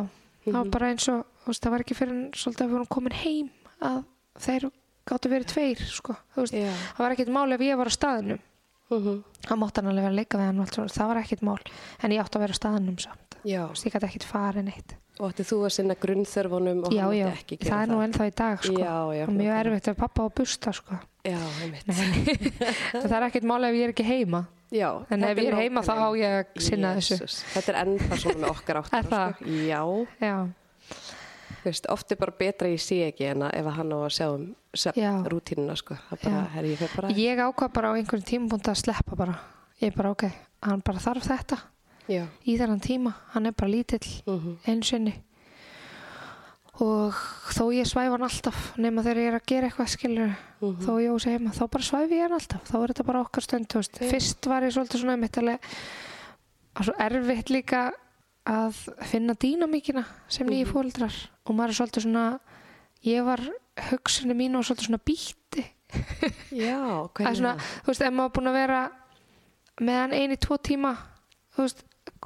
það var Mhm. bara eins og veist, það var ekki fyrir en svolítið að við vorum komin heim að þeir gáttu verið tveir sko, veist, já, það var ekkert mál ef ég var á staðnum. Mhm. það mátti hann alveg vera að leika við hann allt það var ekkert mál. En ég átti að vera á staðnum samt. Ég gæti ekkert farið neitt. Og ætti þú að sinna grunnþörfunum og já, hann já, ekki gera það er nú ennþá í dag sko. já, og mjög erfitt ef pappa á busta sko. já, einmitt. En það er ekkert mál ef ég er ekki heima. Já, en ef ég er heima þá á ég að sinna þessu. Jesus. þetta er ennþá svona með okkar það? sko. já, já, veist, oft er bara betra ég sé ekki en að ef að hann á að sjá um rútínuna sko. bara, herri, ég bara ég ákvað bara á einhverjum tímapunkt að sleppa bara. Ég er bara ok, hann bara þarf þetta. Já, í þennan tíma, hann er bara lítill mhm, einu sinni. Og þó ég svæfa hann alltaf nema þegar ég er að gera eitthvað skilur mhm. þó ég óseg heima, þá bara svæfi ég hann alltaf. Þá er þetta bara okkar stund, Já. fyrst var ég svolítið svona einmitt alveg og svo erfitt líka að finna dýnamíkina sem nýju Mhm. fóldrar og maður er svolítið svona ég var hugsunni mín og svolítið svona býtti já, er hvernig svona, þú veist, ef maður búin að vera með hann einu, tvo tíma þú veist,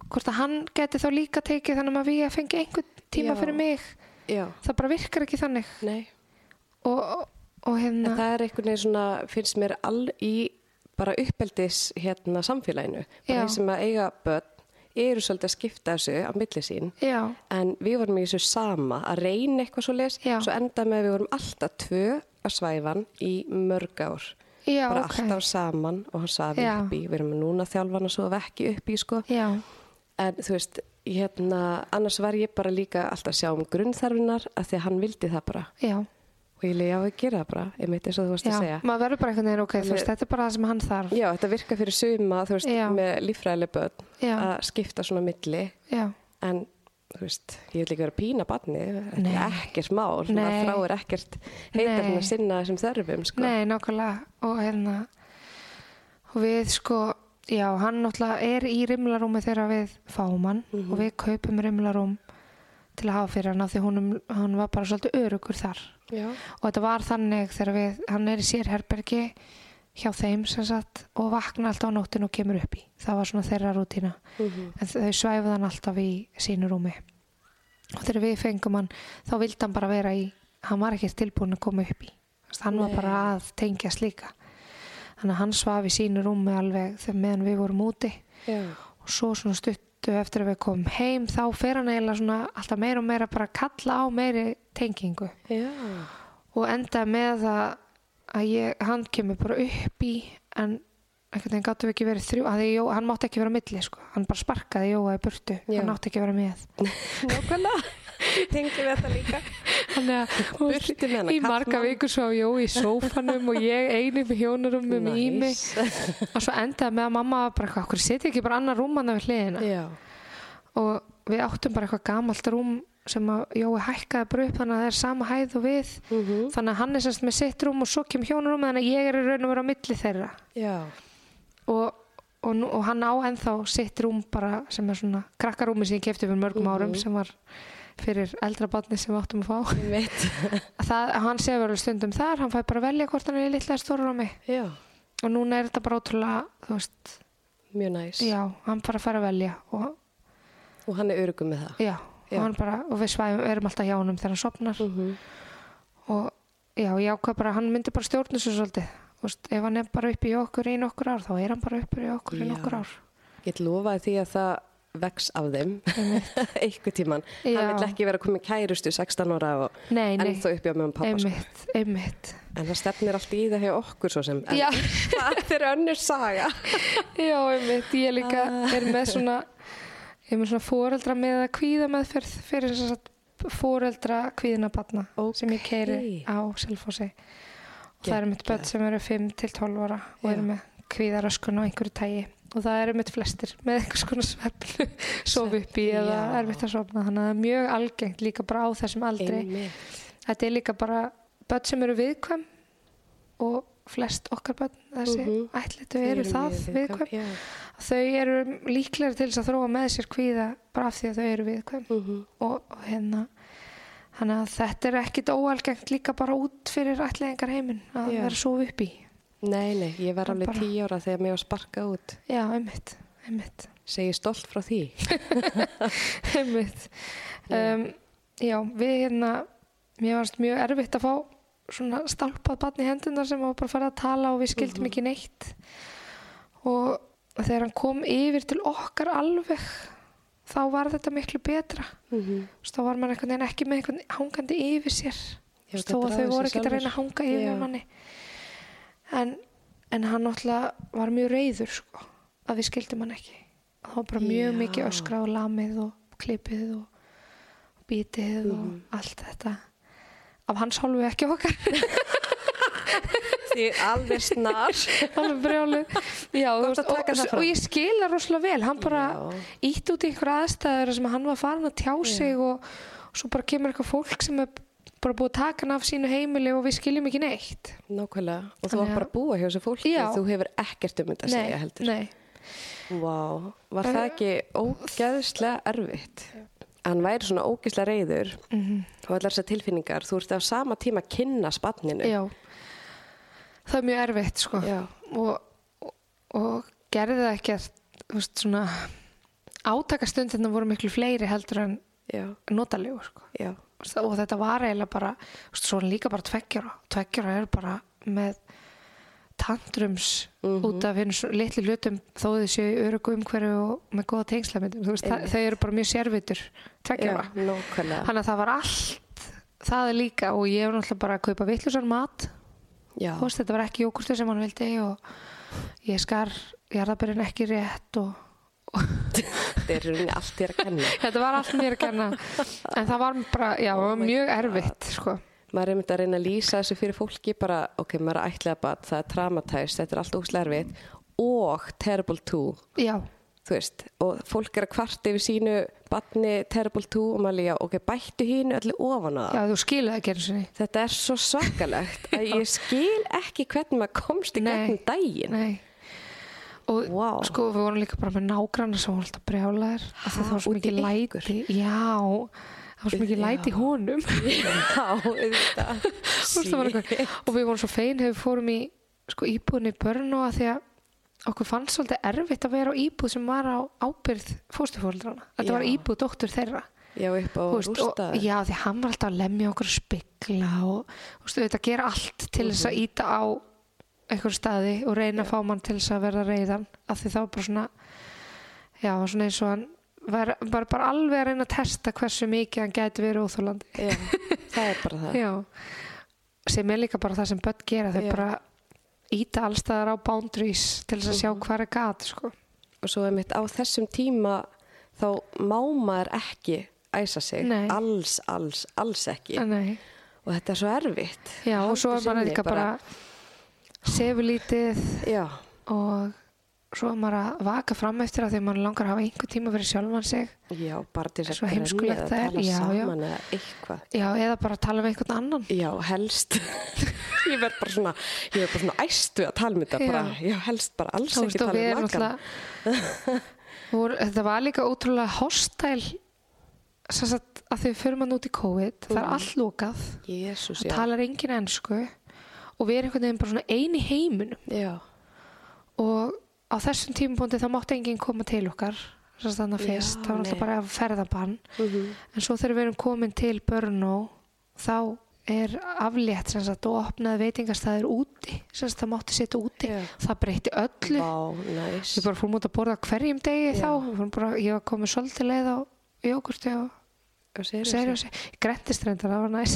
hvort að hann geti þá líka tekið þannig að við fengi einhvern tíma Já. fyrir mig já, það bara virkar ekki þannig. Og, og, og En hérna það er einhvern veginn svona, finnst mér all í bara uppeldis hérna samfélaginu. Bara þeir sem að eiga börn eru svolítið að skipta þessu á milli sín. já, En við vorum í þessu sama að reyna eitthvað svo les, Já. svo enda með við vorum alltaf tvö að svæfan í mörg ár. já, bara ok alltaf saman og hann svafi Já. upp í. Við erum núna þjálfan að sofa ekki upp í sko. já, En þú veist, hérna, annars var ég bara líka alltaf að sjá um grunnþarfinar að því að hann vildi það bara. Og ég leiði á að gera það bara, meiti eins og þú varst já að segja. maður verður bara einhvern veginn ok, þú veist, þetta er bara það sem hann þarf Já, þetta virka fyrir suma, þú veist, Já. með líffræðileg börn Já. að skipta svona milli en þú veist, ég vil ekki vera pína barni, þetta er ekkert mál, maður þráir ekkert heitar Nei. að sinna þessum þörfum, sko. nei, nákvæmlega og hérna og við sko, já, hann náttúrulega er í rimlarúmi þegar við fáum hann Mhm. og við kaupum rimlarúm til að hafa fyrir hann af því honum, hann var bara svolítið örugur þar Já. og þetta var þannig þegar við, hann er í sérherbergi hjá þeim sem sagt og vakna alltaf á nóttin og kemur upp í það var svona þeirra rútína Mhm. en þau svæfuð hann alltaf í sínu rúmi og þegar við fengum hann þá vildi hann bara vera í hann var ekki tilbúin að koma upp í hann var Nei. bara að tengjast líka þannig að hann svaf í sínu rúmi alveg meðan við vorum úti Já. og svo svona stuttu eftir að við komum heim þá fer hann eiginlega svona alltaf meira og meira bara að kalla á meiri tengingu Já. og enda með að, að ég, hann kemur bara upp í en einhvern veginn gáttu við ekki verið þrjú að Jó, hann mátti ekki vera á milli sko. hann bara sparkaði Jóa í burtu Já. hann átti ekki að vera með Nákvæmlega, tengjum við þetta líka. þannig að í marga vikur svo Jó í sófanum og ég einu með hjónarúmum í mig og svo endaði með að mamma bara eitthvað, okkur setja ekki bara annar rúm hann við hliðina Já. og við áttum bara eitthvað gamalt rúm sem að Jói hækkaði bara upp þannig að það er sama hæð og við Mhm. þannig að hann er semst með sitt rúm og svo kemur hjónarúm þannig að ég er í raun og vera á milli þeirra Já. og, og, nú, og hann á ennþá sitt rúm bara sem er svona krakkarúmi sem ég kefti fyrir mörgum Mhm. árum sem var fyrir eldra barni sem við áttum að fá það, hann sefur alveg stundum þar hann fæ bara velja hvort hann er í litla stóra rúmi Já. og núna er þetta bara ótrúlega Mjög næs. já, hann bara fær að velja og Og hann er örugum með það. já. Og, hann bara, og við svæfum, erum alltaf hjá honum þegar hann sopnar Mhm. og já, ég ákvað bara, hann myndi bara stjórna svo svolítið veist, ef hann er bara upp í okkur í nokkur ár þá er hann bara upp í okkur í nokkur ár Ég lofaði því að það vex af þeim einhver tíman. Já. Hann vill ekki vera komið kærustu 16 ára og ennþá uppi á með pappa sko. einmitt, einmitt En það stefnir allt í það hjá okkur svo sem. Það er önnur saga. Já, einmitt, ég líka Ah. er með svona ég er með svona foreldra með að kvíða meðferð fyrir þess að foreldra kvíðina batna sem ég keiri á Selfossi og það eru mitt börn sem eru 5 til 12 ára og eru með kvíðaröskun á einhverju tægi og það eru mitt flestir með einhvers konar sveflu sof upp í eða Já. erfitt að sofna þannig að það er mjög algengt líka bara á þessum aldri Einmitt. þetta er líka bara börn sem eru viðkvæm og flest okkar börn þessi Mhm. ætlitu eru það mjög viðkvæm Já. þau eru líklega til þess að þróa með sér kvíða bara af því að þau eru viðkvæm Mhm. og, og hérna þannig að þetta er ekkit óalgengt líka bara út fyrir ætliðingar heiminn að vera svo upp í Nei, nei, ég var alveg bara- tíu ára þegar mér var sparkað út. já, einmitt, einmitt, Segir stolt frá því. einmitt. Um, já, við hérna mér varst mjög erfitt að fá svona stálpað barn í hendunar sem var bara að fara að tala og við skildum ekki neitt og þegar hann kom yfir til okkar alveg þá var þetta miklu betra. Þú veist, þá var veginn ekki með einhvern hangandi yfir sér Já, draga þau voru ekki að reyna að hanga yfir Já. manni en, en hann náttúrulega var mjög reyður sko, að við skildum hann ekki. Það var bara mjög Já. mikið öskra og lamið og klipið og bítið og Mhm. allt þetta. Af hans hálfu ekki okkar. Því alveg snar. alveg brjálið Já, og, og ég skila rosalega vel. Hann bara ítt út í einhverja aðstæður sem hann var farin að tjá sig og, og svo bara kemur eitthvað fólk sem er bara búið að taka hann af sínu heimili og við skiljum ekki neitt Nákvæmlega. Og þú var að- bara að búa hjá þessu fólki. Já. Þú hefur ekkert um þetta að segja heldur. nei, Vá, var En- það ekki ógeðslega erfitt? Hann væri svona ógeðslega reyður Mhm. og allar þessar tilfinningar, þú ert á sama tíma að kynna spanninu. já það er mjög erfitt sko og, og, og gerði það ekkert þú veist svona átakastundirna voru miklu fleiri heldur en já, notalegu sko. já, og þetta var eiginlega bara þú veist, svo hann líka bara tveggjara tveggjara er bara með tantrums Mhm. út af hinn litli hlutum þó þau séu örugu umhverju og með það, Einmitt. þau eru bara mjög sérvitur tveggjara þannig að það var allt það er líka og ég hef náttúrulega bara að kaupa vittlusan mat. Veist, þetta var ekki jógurtu sem hann vildi og ég skar jarðabyrinn ekki rétt og þetta er rauninni allt þér að kenna. Þetta var allt mér að kenna. En það var bara, já, Oh mjög erfitt sko. maður er myndið að reyna að lýsa þessu fyrir fólki bara, ok, maður er ætlega bara það er traumatæst, þetta er allt óslega erfitt. Og terrible too já, þú veist, og fólk er að kvart yfir sínu batni terrible too og maður líka, ok, bættu hínu allir ofan á það. Já, þú skiluði ekki einu sinni. Þetta er svo svakalegt að ég skil ekki hvernig maður komst í gegnum daginn. Nei. Og Vá. sko við vorum líka bara með nágranna sem voru alltaf brjálæðir það var svo mikið læti. já, það var svo mikið læti í honum. Já, var og við vorum svo fein hefur fórum í sko, íbúðinni í börn og að því að okkur fannst svolítið erfitt að vera á íbúð sem var á ábyrð fóstufóldrana þetta Já. var íbúð dóttur þeirra. Já, upp á Þú veist, og, rústa já, því hann var alltaf að lemja okkur spikla og þú veist, þetta gera allt til þess Mhm. að íta á einhver staði og reyna að fá mann til þess að verða reyðan af því var bara svona já, svona eins og hann var, var bara alveg að reyna að testa hversu mikið hann gæti verið óþólandi já, það er bara það já, sem er líka bara það sem börn gera þau Já. bara íta allstaðar á boundaries til þess að sjá Mhm. hvað er gat sko. og svo er mitt á þessum tíma þá má maður ekki æsa sig, Nei. alls, alls, alls ekki Nei. og þetta er svo erfitt já, og svo er maður sinni líka bara sefur lítið já, og svo er maður að vaka fram eftir að því að maður langar að hafa einhver tíma fyrir sjálfan sig. Já, bara til þess að það er, tala já, já. saman eða eitthvað. Já, eða bara að tala um einhvern annan. Já, helst. Ég verð bara svona Ég verð bara svona æstu að tala um þetta Já. bara, Já, helst bara alls Þú ekki tala um makan þetta var líka ótrúlega sagt að þau fyrir mann út í COVID það er allt Jésús, það já. talar engin ensku og við erum einhvern veginn bara svona eini heiminum. Já, og á þessum tímubóndi þá mátti enginn koma til okkar þannig Já, fyrst, það var náttúrulega bara ferðabann. Mm en svo þegar við erum komin til Brno þá er aflétt sem sagt og opnaði veitingastæðir úti. Sagt það mátti setja úti. Já. það breytti öllu. Vá, næs. Við bara fórum út að borða hverjum degi Já. þá. Bara, ég var komið svolítið leið á jógurti og Reyndar, það var næs.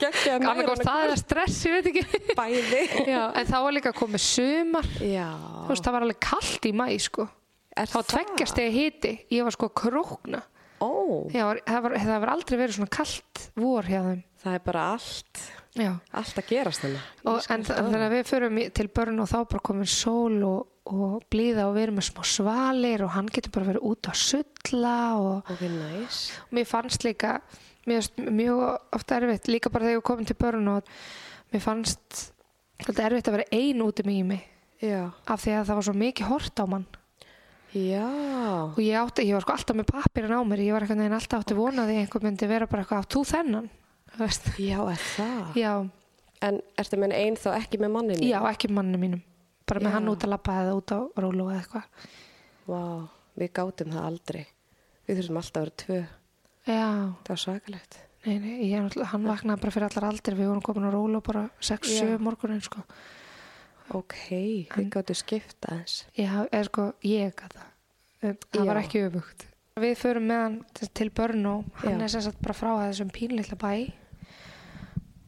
Gekkja annað hvort það er stress, ég veit ekki. Bæði. Já, en þá var líka komið sumar. Já. Þú veist, það var alveg kallt í mæ sko. Þá tveggjast ég hiti. Ég var sko að krókna. Ó, Já, það, var, það var aldrei verið svona kallt vor hjá þeim. Það er bara allt Já. Allt að gerast þennan og, en þa- þannig að við förum til börn og þá bara komin sól og, og blíða og við erum með smá svalir og hann getur bara verið út að sulla og Ok, næs og mér fannst líka mér fannst mjög ofta erfitt líka bara þegar ég kom til börn og mér fannst þetta erfitt að vera ein út um í mig Já. af því að það var svo mikið hort á mann. Já. Og ég átti, ég var sko alltaf með pappirinn á mér ég var einhvern veginn alltaf átti vonaði einhver myndi vera bara eitthvað, átt þú þennan? Já, er það? Já, En ertu með einn þá ekki með manninu? já, ekki manni mínum bara með Já. hann út að labba eða út á rólu eða eitthvað Vá, við gátum það aldrei Við þurfum alltaf að vera tvö já, Það var svakalegt nei, nei, ég, hann vaknaði bara fyrir allar aldri við vorum komin á rólu bara 6-7 Já. morgunin sko. Ok, við gáttum skipta aðeins Já, eða sko, ég gata. Það var ekki öfugt. Við förum með hann til- til Börnó. Hann er sagt bara frá þessum pínlilla bæ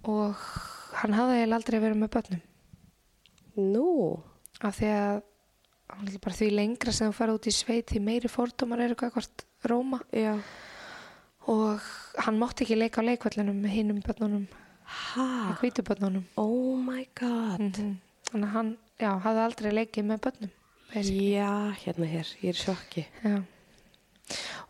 og hann hafði eiginlega aldrei verið með börnum. Nú, Af því að bara því lengra sem þú fara út í sveit því meiri fordómar eru eitthvað Róma. Já. Og hann mátti ekki leika á leikvallinum með hinnum börnunum, Ha, hvítu börnunum. oh my god. Mm Þannig að hann, já, hafði aldrei leikið með börnum. Já, hérna hér, ég er sjokki. Já.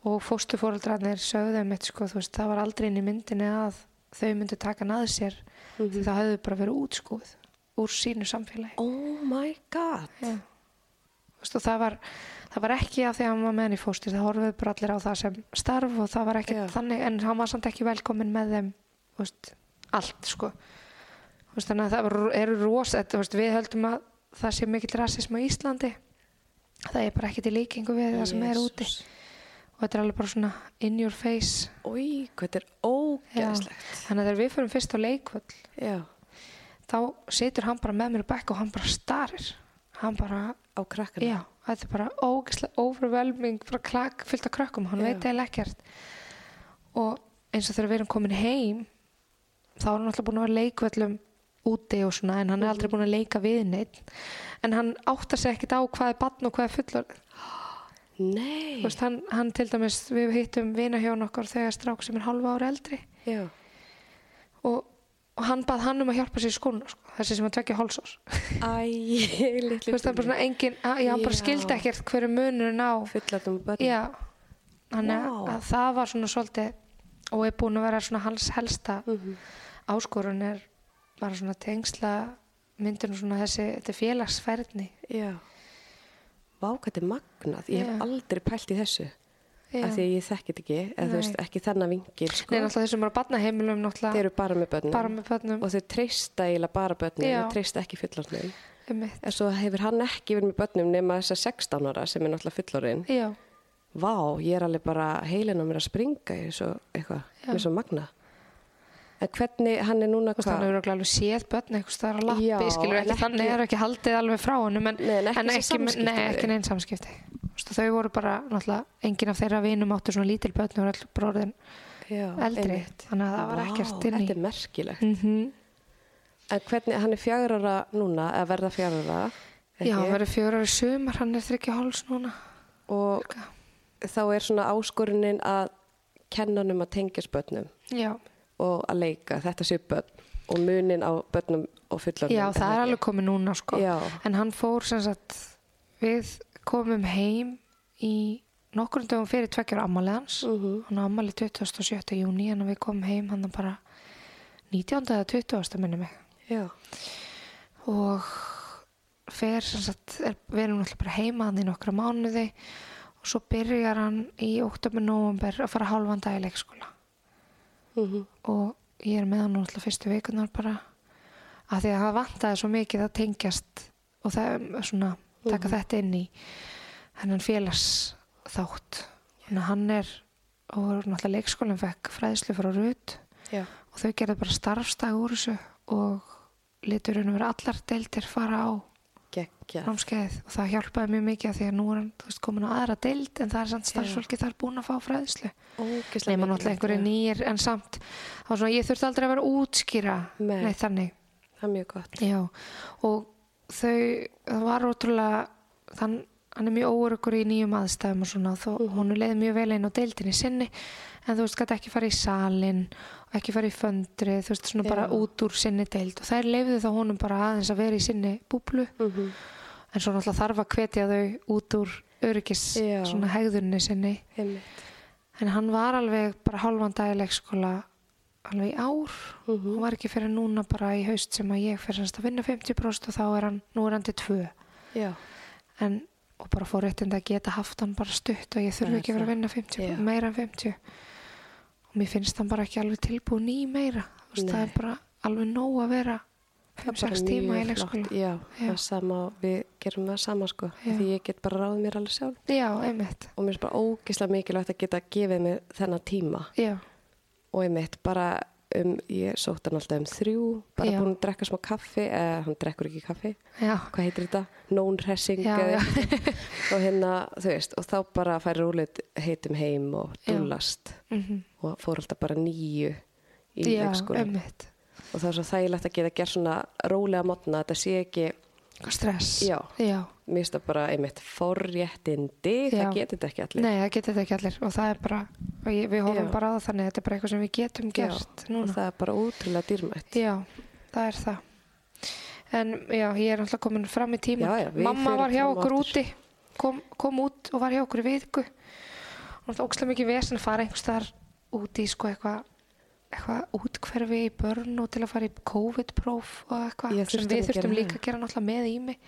Og fóstufóreldrarnir sögðu mitt sko, þú veist, það var aldrei inn í myndinni að þau myndu taka að sér. Mhm. því það hefðu bara verið útskúð úr sínu samfélagi. Oh my god og það var, það var ekki af því að hann var með henni fóstur, það horfið bara allir á það sem starf og það var ekki Já. þannig, en hann var samt ekki velkomin með þeim, þú veist, allt sko. Þú veist, þannig að það var, eru veist, við höldum að það sé mikill rasism á Íslandi það er bara ekkert í líkingu við það sem er úti og þetta er alveg bara svona in your face Új, hvað þetta er Já. ógeðslegt. þannig að þegar við fyrir fyrst á leikvöll Já. Þá situr hann bara með mér bekk og hann bara starir hann bara, Á krakkana. já, þetta er bara ógeðslega overwhelming, bara klak fyllt af krökkum hann Já. veit eða ekkert og eins og þegar við erum komin heim þá er hann alltaf búin að vera leikvöllum úti og svona en hann er aldrei búin að leika við neitt en hann áttar sig ekkert á hvað er barn og hvað er fullor Nei. Veist, hann, hann til dæmis, við hittum vina hjá okkar þegar strák sem er halva ára eldri Já. og, og hann bað hann um að hjálpa sér í skónu sko, þessi sem að tvekja hálsás þú veist það er bara svona engin, að, já, hann bara skildi ekkert hverju munurinn á Fullatum börn. þannig Vá. að, að það var svona svolítið og er búin að vera svona hans helsta Mhm. áskorun er bara svona tengsla myndin svona þessi, þetta er félagsfærni Já. Vá, hvað þetta er magnað. Ég hef aldrei pælt í þessu. Af því að ég þekki þetta ekki. Eða veist, ekki þennan vingil, sko. Nei, náttúrulega þessum bara barnaheimilum Þeir eru bara með börnum. bara með börnum Og þeir treysta eiginlega bara börnum. Þeir treysta ekki fullorðnum. En svo hefur hann ekki verið með börnum nema þessa 16 ára sem er náttúrulega fullorðin. Já, Vá, ég er alveg bara heilin á mér að springa í svo eitthvað, með svo magna. En hvernig, hann er núna Þú veist, hann hvað? hefur örugglega alveg séð börn eitthvað staðar á lappi, skilur en ekki, þannig er ekki haldið alveg frá honum en, Nei, en ekki sem með- samskipti nei, við ekki þau. voru bara, náttúrulega, enginn af þeirra vinum áttu svona lítil börn og orðin Já, eldri, þannig að það var ekkert inn í Þetta er merkilegt. mm En hvernig, hann er fjagur ára núna, eða verða fjagur ára, Já, hann verður fjör ári sumar, hann er þryggja háls núna. Og þá er svona áskorunin að kenna honum að tengja spönnum Já, og að leika, þetta sé börn og munin á börnum og fullorðnum. já það er alveg komið núna sko. Já, en hann fór sem sagt við komum heim í nokkur dögum fyrir tveggjur ammali hans Mhm. hann á ammali 27. júni en við komum heim hann bara 19. eða 20. minni mig já, og fer sem sagt, er, við erum náttúrulega bara heima hann í nokkra mánuði og svo byrjar hann í oktober november að fara hálfan dag í leikskóla mhm, og ég er með hann náttúrulega fyrstu vikunar bara. Að því að það vantaði svo mikið að tengjast og það er svona taka þetta inn í hennan félags þátt að hann er og náttúrulega leikskólinn fekk fræðslu frá Rut. Já, og þau gerðu bara starfstag úr þessu og litur og vera allar deildir fara á geggja. námskeið og það hjálpaði mjög mikið því að nú er hann veist, komin á aðra deild en það er samt starfsfólki þar búin að fá fræðslu nema náttúrulega einhverju nýjir en samt þá svona, ég þurfti aldrei að vera útskýra Nei. neitt þannig Það er mjög gott. Já, og þau, það var ótrúlega, þann, hann er mjög óurugur í nýjum aðstæðum og svona, þó, Mhm. hún leiði mjög vel inn á deildinni sinni, en þú veist, gæti ekki fara í salin, ekki fara í föndri, þú veist, svona bara Já. út úr sinni deild. Og þær leiði þá honum bara aðeins að vera í sinni búblu, Mm en svo náttúrulega þarf að hvetja þau út úr öryggis, Já. svona hegðunni sinni, en hann var alveg bara hálfan dag í leikskóla alveg í ár. Mhm. hún var ekki fyrir núna bara í haust sem að ég fyrir að vinna 50% og þá er hann, nú er hann til 2 Já, en, og bara fór réttind að geta haft hann bara stutt og ég er ekki að vera að vinna 50, Já. meira en 50 og mér finnst hann bara ekki alveg tilbúin í meira. Þú veist, það er bara alveg nóg að vera það er bara 5-6 tíma í leikskóla. Já, Já. það sama, við gerum það sama sko, Já. því ég get bara ráðið mér alveg sjálf. Já, einmitt. Og mér er bara ógislega mikilvægt að geta gefið mér þennan tíma. Já, og einmitt bara um, ég sótt hann alltaf um þrjú, bara Já. búin að drekka smá kaffi, eða hann drekkur ekki kaffi, já, hvað heitir þetta? Eitthvað. og hérna, þú veist, og þá bara færi rúlið heitum heim og Já. dúllast mm og fór alltaf bara nýju í leikskóla og það er svo þægilegt að geta gert svona rólega mótna, þetta sé ekki stress Já. já. mér finnst það bara einmitt forréttindi Já. það getur þetta ekki allir Nei, það getur þetta ekki allir og það er bara, og ég, við horfum Já. bara á það þannig þetta er bara eitthvað sem við getum gert og það er bara útrúlega dýrmætt Já, það er það. En já, ég er alltaf komin fram í tíma. Mamma var hjá og okkur úti, kom, kom út og var hjá okkur í viku. Og það ókslega mikið vesen að fara einhvers þar úti í sko eitthvað eitthvað útkverfi í börn og til að fara í COVID-próf og eitthvað sem við þurftum líka að gera náttúrulega með í mig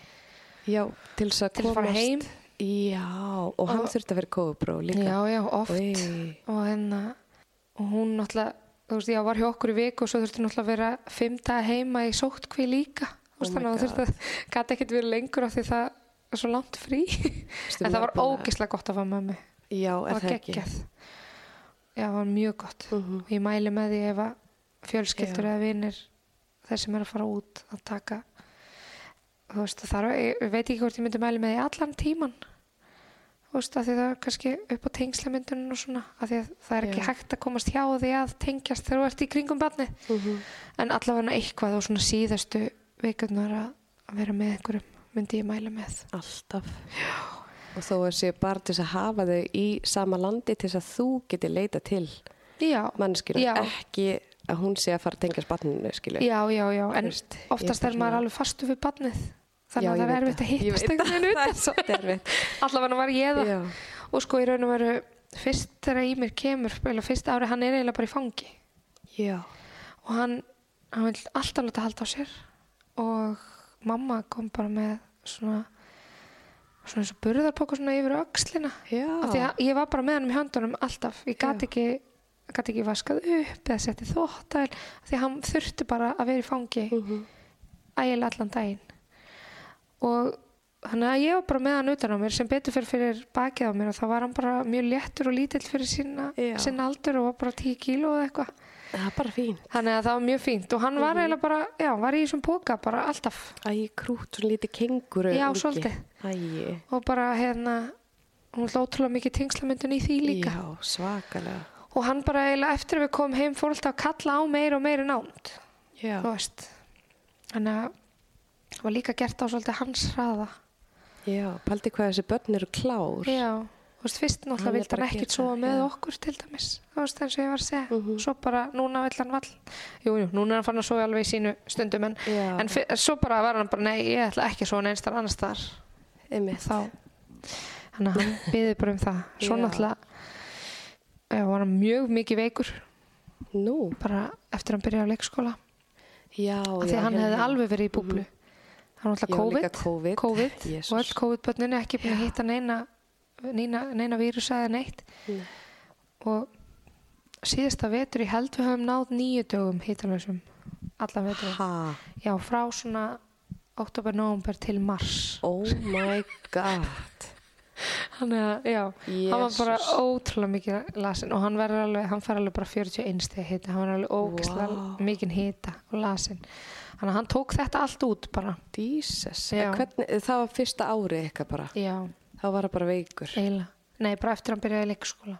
já, til þess að að fara komast. heim. Já, og hann Og- þurfti að vera kóðupró líka. Já, já, oft. Oj. og hérna og hún náttúrulega, þú veist, já, var hjá okkur í viku og svo þurfti náttúrulega að vera daga heima í sóttkví líka. Þú Oh þannig að þú þurfti að gæti ekkert verið lengur af því það svo langt frí. En það var ógislega gott að fá mömmu. Já, er það ekki? Já, það var mjög gott Mhm. og ég mæli með því ef að fjölskyldur eða vinir þeir sem er að fara út að taka þú veist, það er, ég veit ekki hvort ég myndi mæli með því allan tíman þú veist, að því það er kannski upp á tengslamyndunum og svona, að því að það er ekki Já. hægt að komast hjá því að tengjast þegar þú ert í kringum barni Mhm. en allavega eitthvað og svona síðustu vikurnar að vera með einhverjum myndi ég mæla með Alltaf. Já. Og þó að sé bara til að hafa þau í sama landi til þess að þú geti leita til já, mannskinu, Já. ekki að hún sé að fara að tengja spanninu, já, já, já en Veist, ég oftast er maður alveg fastu við barnið þannig Já, að ég það er erfitt að Ég hittast einhvern veginn er derfitt. allavega var ég það Já. og sko í raun og veru fyrst þegar í mér kemur fyrst ári hann er eiginlega bara í fangi Já. og hann, hann vil alltaf láta halda á sér og mamma kom bara með svona svona eins og burðarpóka svona yfir Já. af því að ég var bara með hann í höndunum alltaf ég Já. ekki, gat ekki vaskað upp eða setti þóttæl af því að hann þurfti bara að vera í fangi Mhm. ægilega allan daginn og þannig að ég var bara með hann utan á mér sem betur fyrir fyrir bakið á mér og þá var hann bara mjög léttur og lítill fyrir sína, sinna aldur og var bara 10 kíló eða eitthvað Það er bara fín. þannig að það var mjög fínt og hann var Mhm. eiginlega bara, já, var í þessum póka bara alltaf Æ, krút, svona lítið kenguru. Já, ungi. svolítið. Æ, og bara hérna hún hló ótrúlega mikið tengslamyndun í því líka já, svakalega. og hann bara eiginlega eftir við komum heim fór alltaf að kalla á meira og meira nánd Já. þannig að það var líka gert á svolítið hans hraða Já, paldi hvað þessi börn eru klár. Já, veist, fyrst Hann náttúrulega bara hann að ekkert sofa með já. okkur til dæmis, þú veist, eins og ég var að segja. Mhm. svo bara, núna vill hann vall. Jú, jú, núna er hann fann að sofa alveg í sínu stundum en, Já. en fyr, svo bara var hann bara, nei, ég ætla ekki að sofa neins þar annars þar þá, þannig að hann byði bara um það. Svo Já. náttúrulega var hann mjög mikið veikur. Nú, bara eftir að hann byrjaði á leikskóla. Já, af því að hann hefði alveg verið í búblu. Það var Já, náttúrulega líka COVID, COVID. COVID. Og öll COVID-bönnin er ekki búin að hitta neina neina, neina vírusa eða neitt Nei. og síðasta vetur ég held við höfum náð nýju dögum hitalösum allan vetur já frá svona oktober, november til mars oh my god. þannig að já hann var bara ótrúlega mikið lasin og hann verður alveg, hann fær alveg bara 41 steg hita, hann var alveg ógeðslega Vá. mikið hita og lasin þannig að hann tók þetta allt út bara Jesus. Hvernig, það var fyrsta árið eitthvað bara. já, Þá var það bara veikur. eiginlega nei, bara eftir að hann byrjaði leikskóla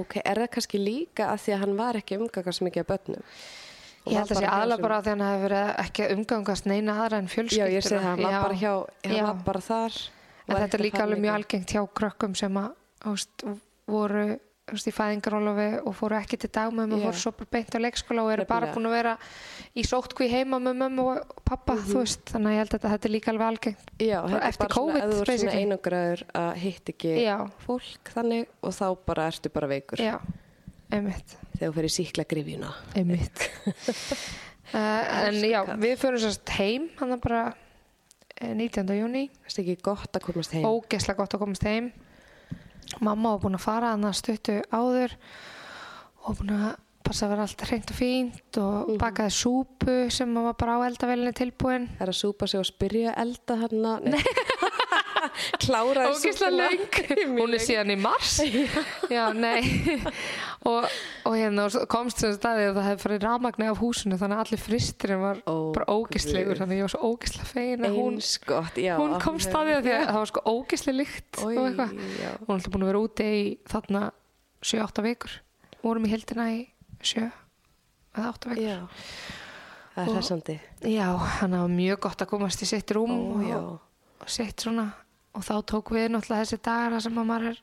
Ok, er það kannski líka að því að hann var ekki umgangast mikið af börnum? Ég held að sé hjá aðalega þessum- bara að því hann hefði verið ekki að umgangast neina aðra en Já, fjölskylduna. ég segi það, hann var Já. bara hjá, hann Já. var bara þar. En þetta er líka alveg mjög algengt hjá krökkum sem að veist, voru veist, í fæðingarólofi og fóru ekki til dagmömmu Já. voru svo bara beint á leikskóla og eru bara búin að vera í sóttkví heima með mömmu og pappa, þú veist, þannig að ég held að þetta er líka alveg algengt. Já, er eftir COVID, að þú ert svona einangraður að hitt ekki Já. fólk þannig og þá bara ertu bara veikur Já, einmitt, þegar þú fyrir síkla grifjuna. einmitt. uh, en já, við förum sérst heim, hann er bara eh, 19. júni. Það er ekki gott að komast heim. ógeðslega gott að komast heim mamma var búin að fara hann að stuttu áður og búin að passa að vera allt hreint og fínt og Mhm. bakaði súpu sem var bara á eldavelinni tilbúin. Það er að súpa sig og spyrja elda hann Nei, kláraði löng. Hún er síðan í mars. Já, nei. Og, og hérna og svo komst sem staði að það hefði farið rafmagni af húsinu þannig að allir fristurinn var Ó, bara ógeðslegur Guð. þannig að ég var svo ógeðslega fegin að hún, Eins gott, já. hún kom staðið að því að það var sko ógeðslega lykt og eitthvað. hún er alltaf búin að vera úti í þarna 7-8 vikur. Vorum í heldina í 7 eða 8 vikur. Já, það er hressandi. já, hann var mjög gott að komast í sitt rúm Ó, og, og sitt svona og þá tók við náttúrulega þessi dagar sem að maður er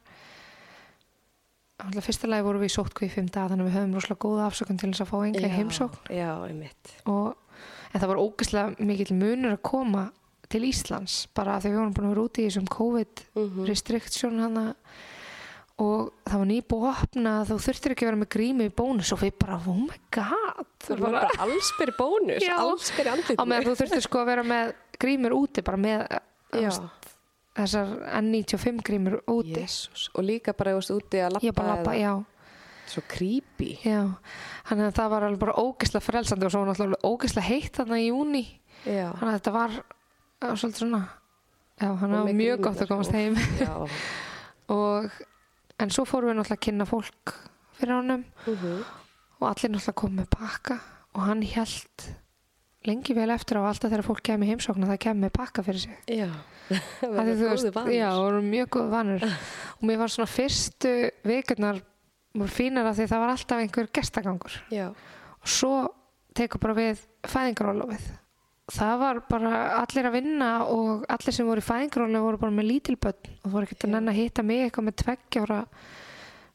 náttúrulega fyrsta lagi vorum við í sótkví í 5 daga þannig að við höfum rosalega góða afsökun til þess að fá enga heimsókn Já, og, en það var ógeðslega mikill munur að koma til Íslands bara því við vorum búin að vera úti í þessum COVID Mhm. restriction hana og það var nýbúið að opna þú þurftir ekki að vera með grími í bónus og við bara, oh my god Það var bara allsbyrri bónus, Já. allsbyrri andlitinu. á meðan þú þurftir sko að vera með grímur úti bara með þú Já, þessar N95 grímur úti jésús. Og líka bara, þú veist, úti að lappa. ég lappa, Svo creepy. já þannig að það var alveg bara ógeðslega frelsandi og svo var náttúrulega ógeðslega heitt þarna í júni Já. þannig að þetta var uh, svolítið svona já, hann Og hafa með mjög gott að komast og- heim og, en svo fórum við náttúrulega að kynna fólk fyrir honum Mhm. og allir náttúrulega kom með pakka og hann held lengi vel eftir á alltaf þegar fólk kemur heimsókn að það kemur pakka fyrir sig Já. Verður þú góðu vanur. já, voru mjög góð vanur og mér var svona fyrstu vikurnar voru fínar af því það var alltaf einhver gestagangur Já. og svo tekur bara við fæðingarólofið það var bara allir að vinna og allir sem voru í fæðingarólofið voru bara með lítilbönn og voru ekkert að nenn að hitta mig eitthvað með tveggjára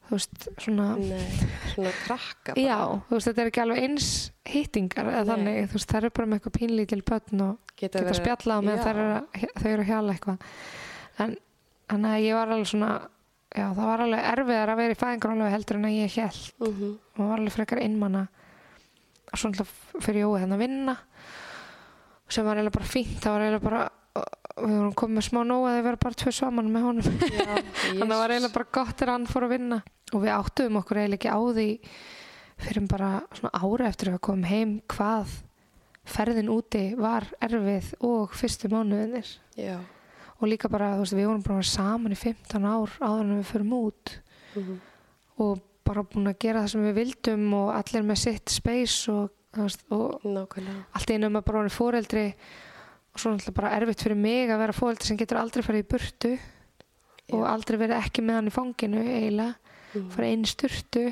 þú veist, svona Nei, svona krakka bara. já, þú veist, þetta er ekki alveg eins hittingar eða þannig, þú veist, það eru bara með eitthvað pínlítil bönn og Geta, geta spjallað með þau eru að hjala eitthvað. En þannig að ég var alveg svona já, það var alveg erfiðar að vera í fæðingarólofið heldur en að ég held Mhm. og var alveg frekar innmanna og svo náttúrulega fyrir Jói henn að vinna sem var eiginlega bara fínt það var eiginlega bara við vorum komið smá nóg að þau vera bara tvö saman með honum. Þannig að það var eiginlega bara gott þegar hann fór að vinna. Og við áttuðum okkur eiginlega ekki á því fyrir bara svona ári eftir að við komum heim hvað ferðin úti var erfið og fyrstu mánuðinir Já. og líka bara, þú veist, við vorum bara saman í 15 ár áður en við förum út. Mhm. og bara búin að gera það sem við vildum og allir með sitt space og, veist, og allt í einu um að bara orðin fóreldri og svo náttúrulega bara erfitt fyrir mig að vera fóreldri sem getur aldrei farið í burtu og Já. aldrei verið ekki með hann í fanginu eiginlega, Mhm. farið einu sturtu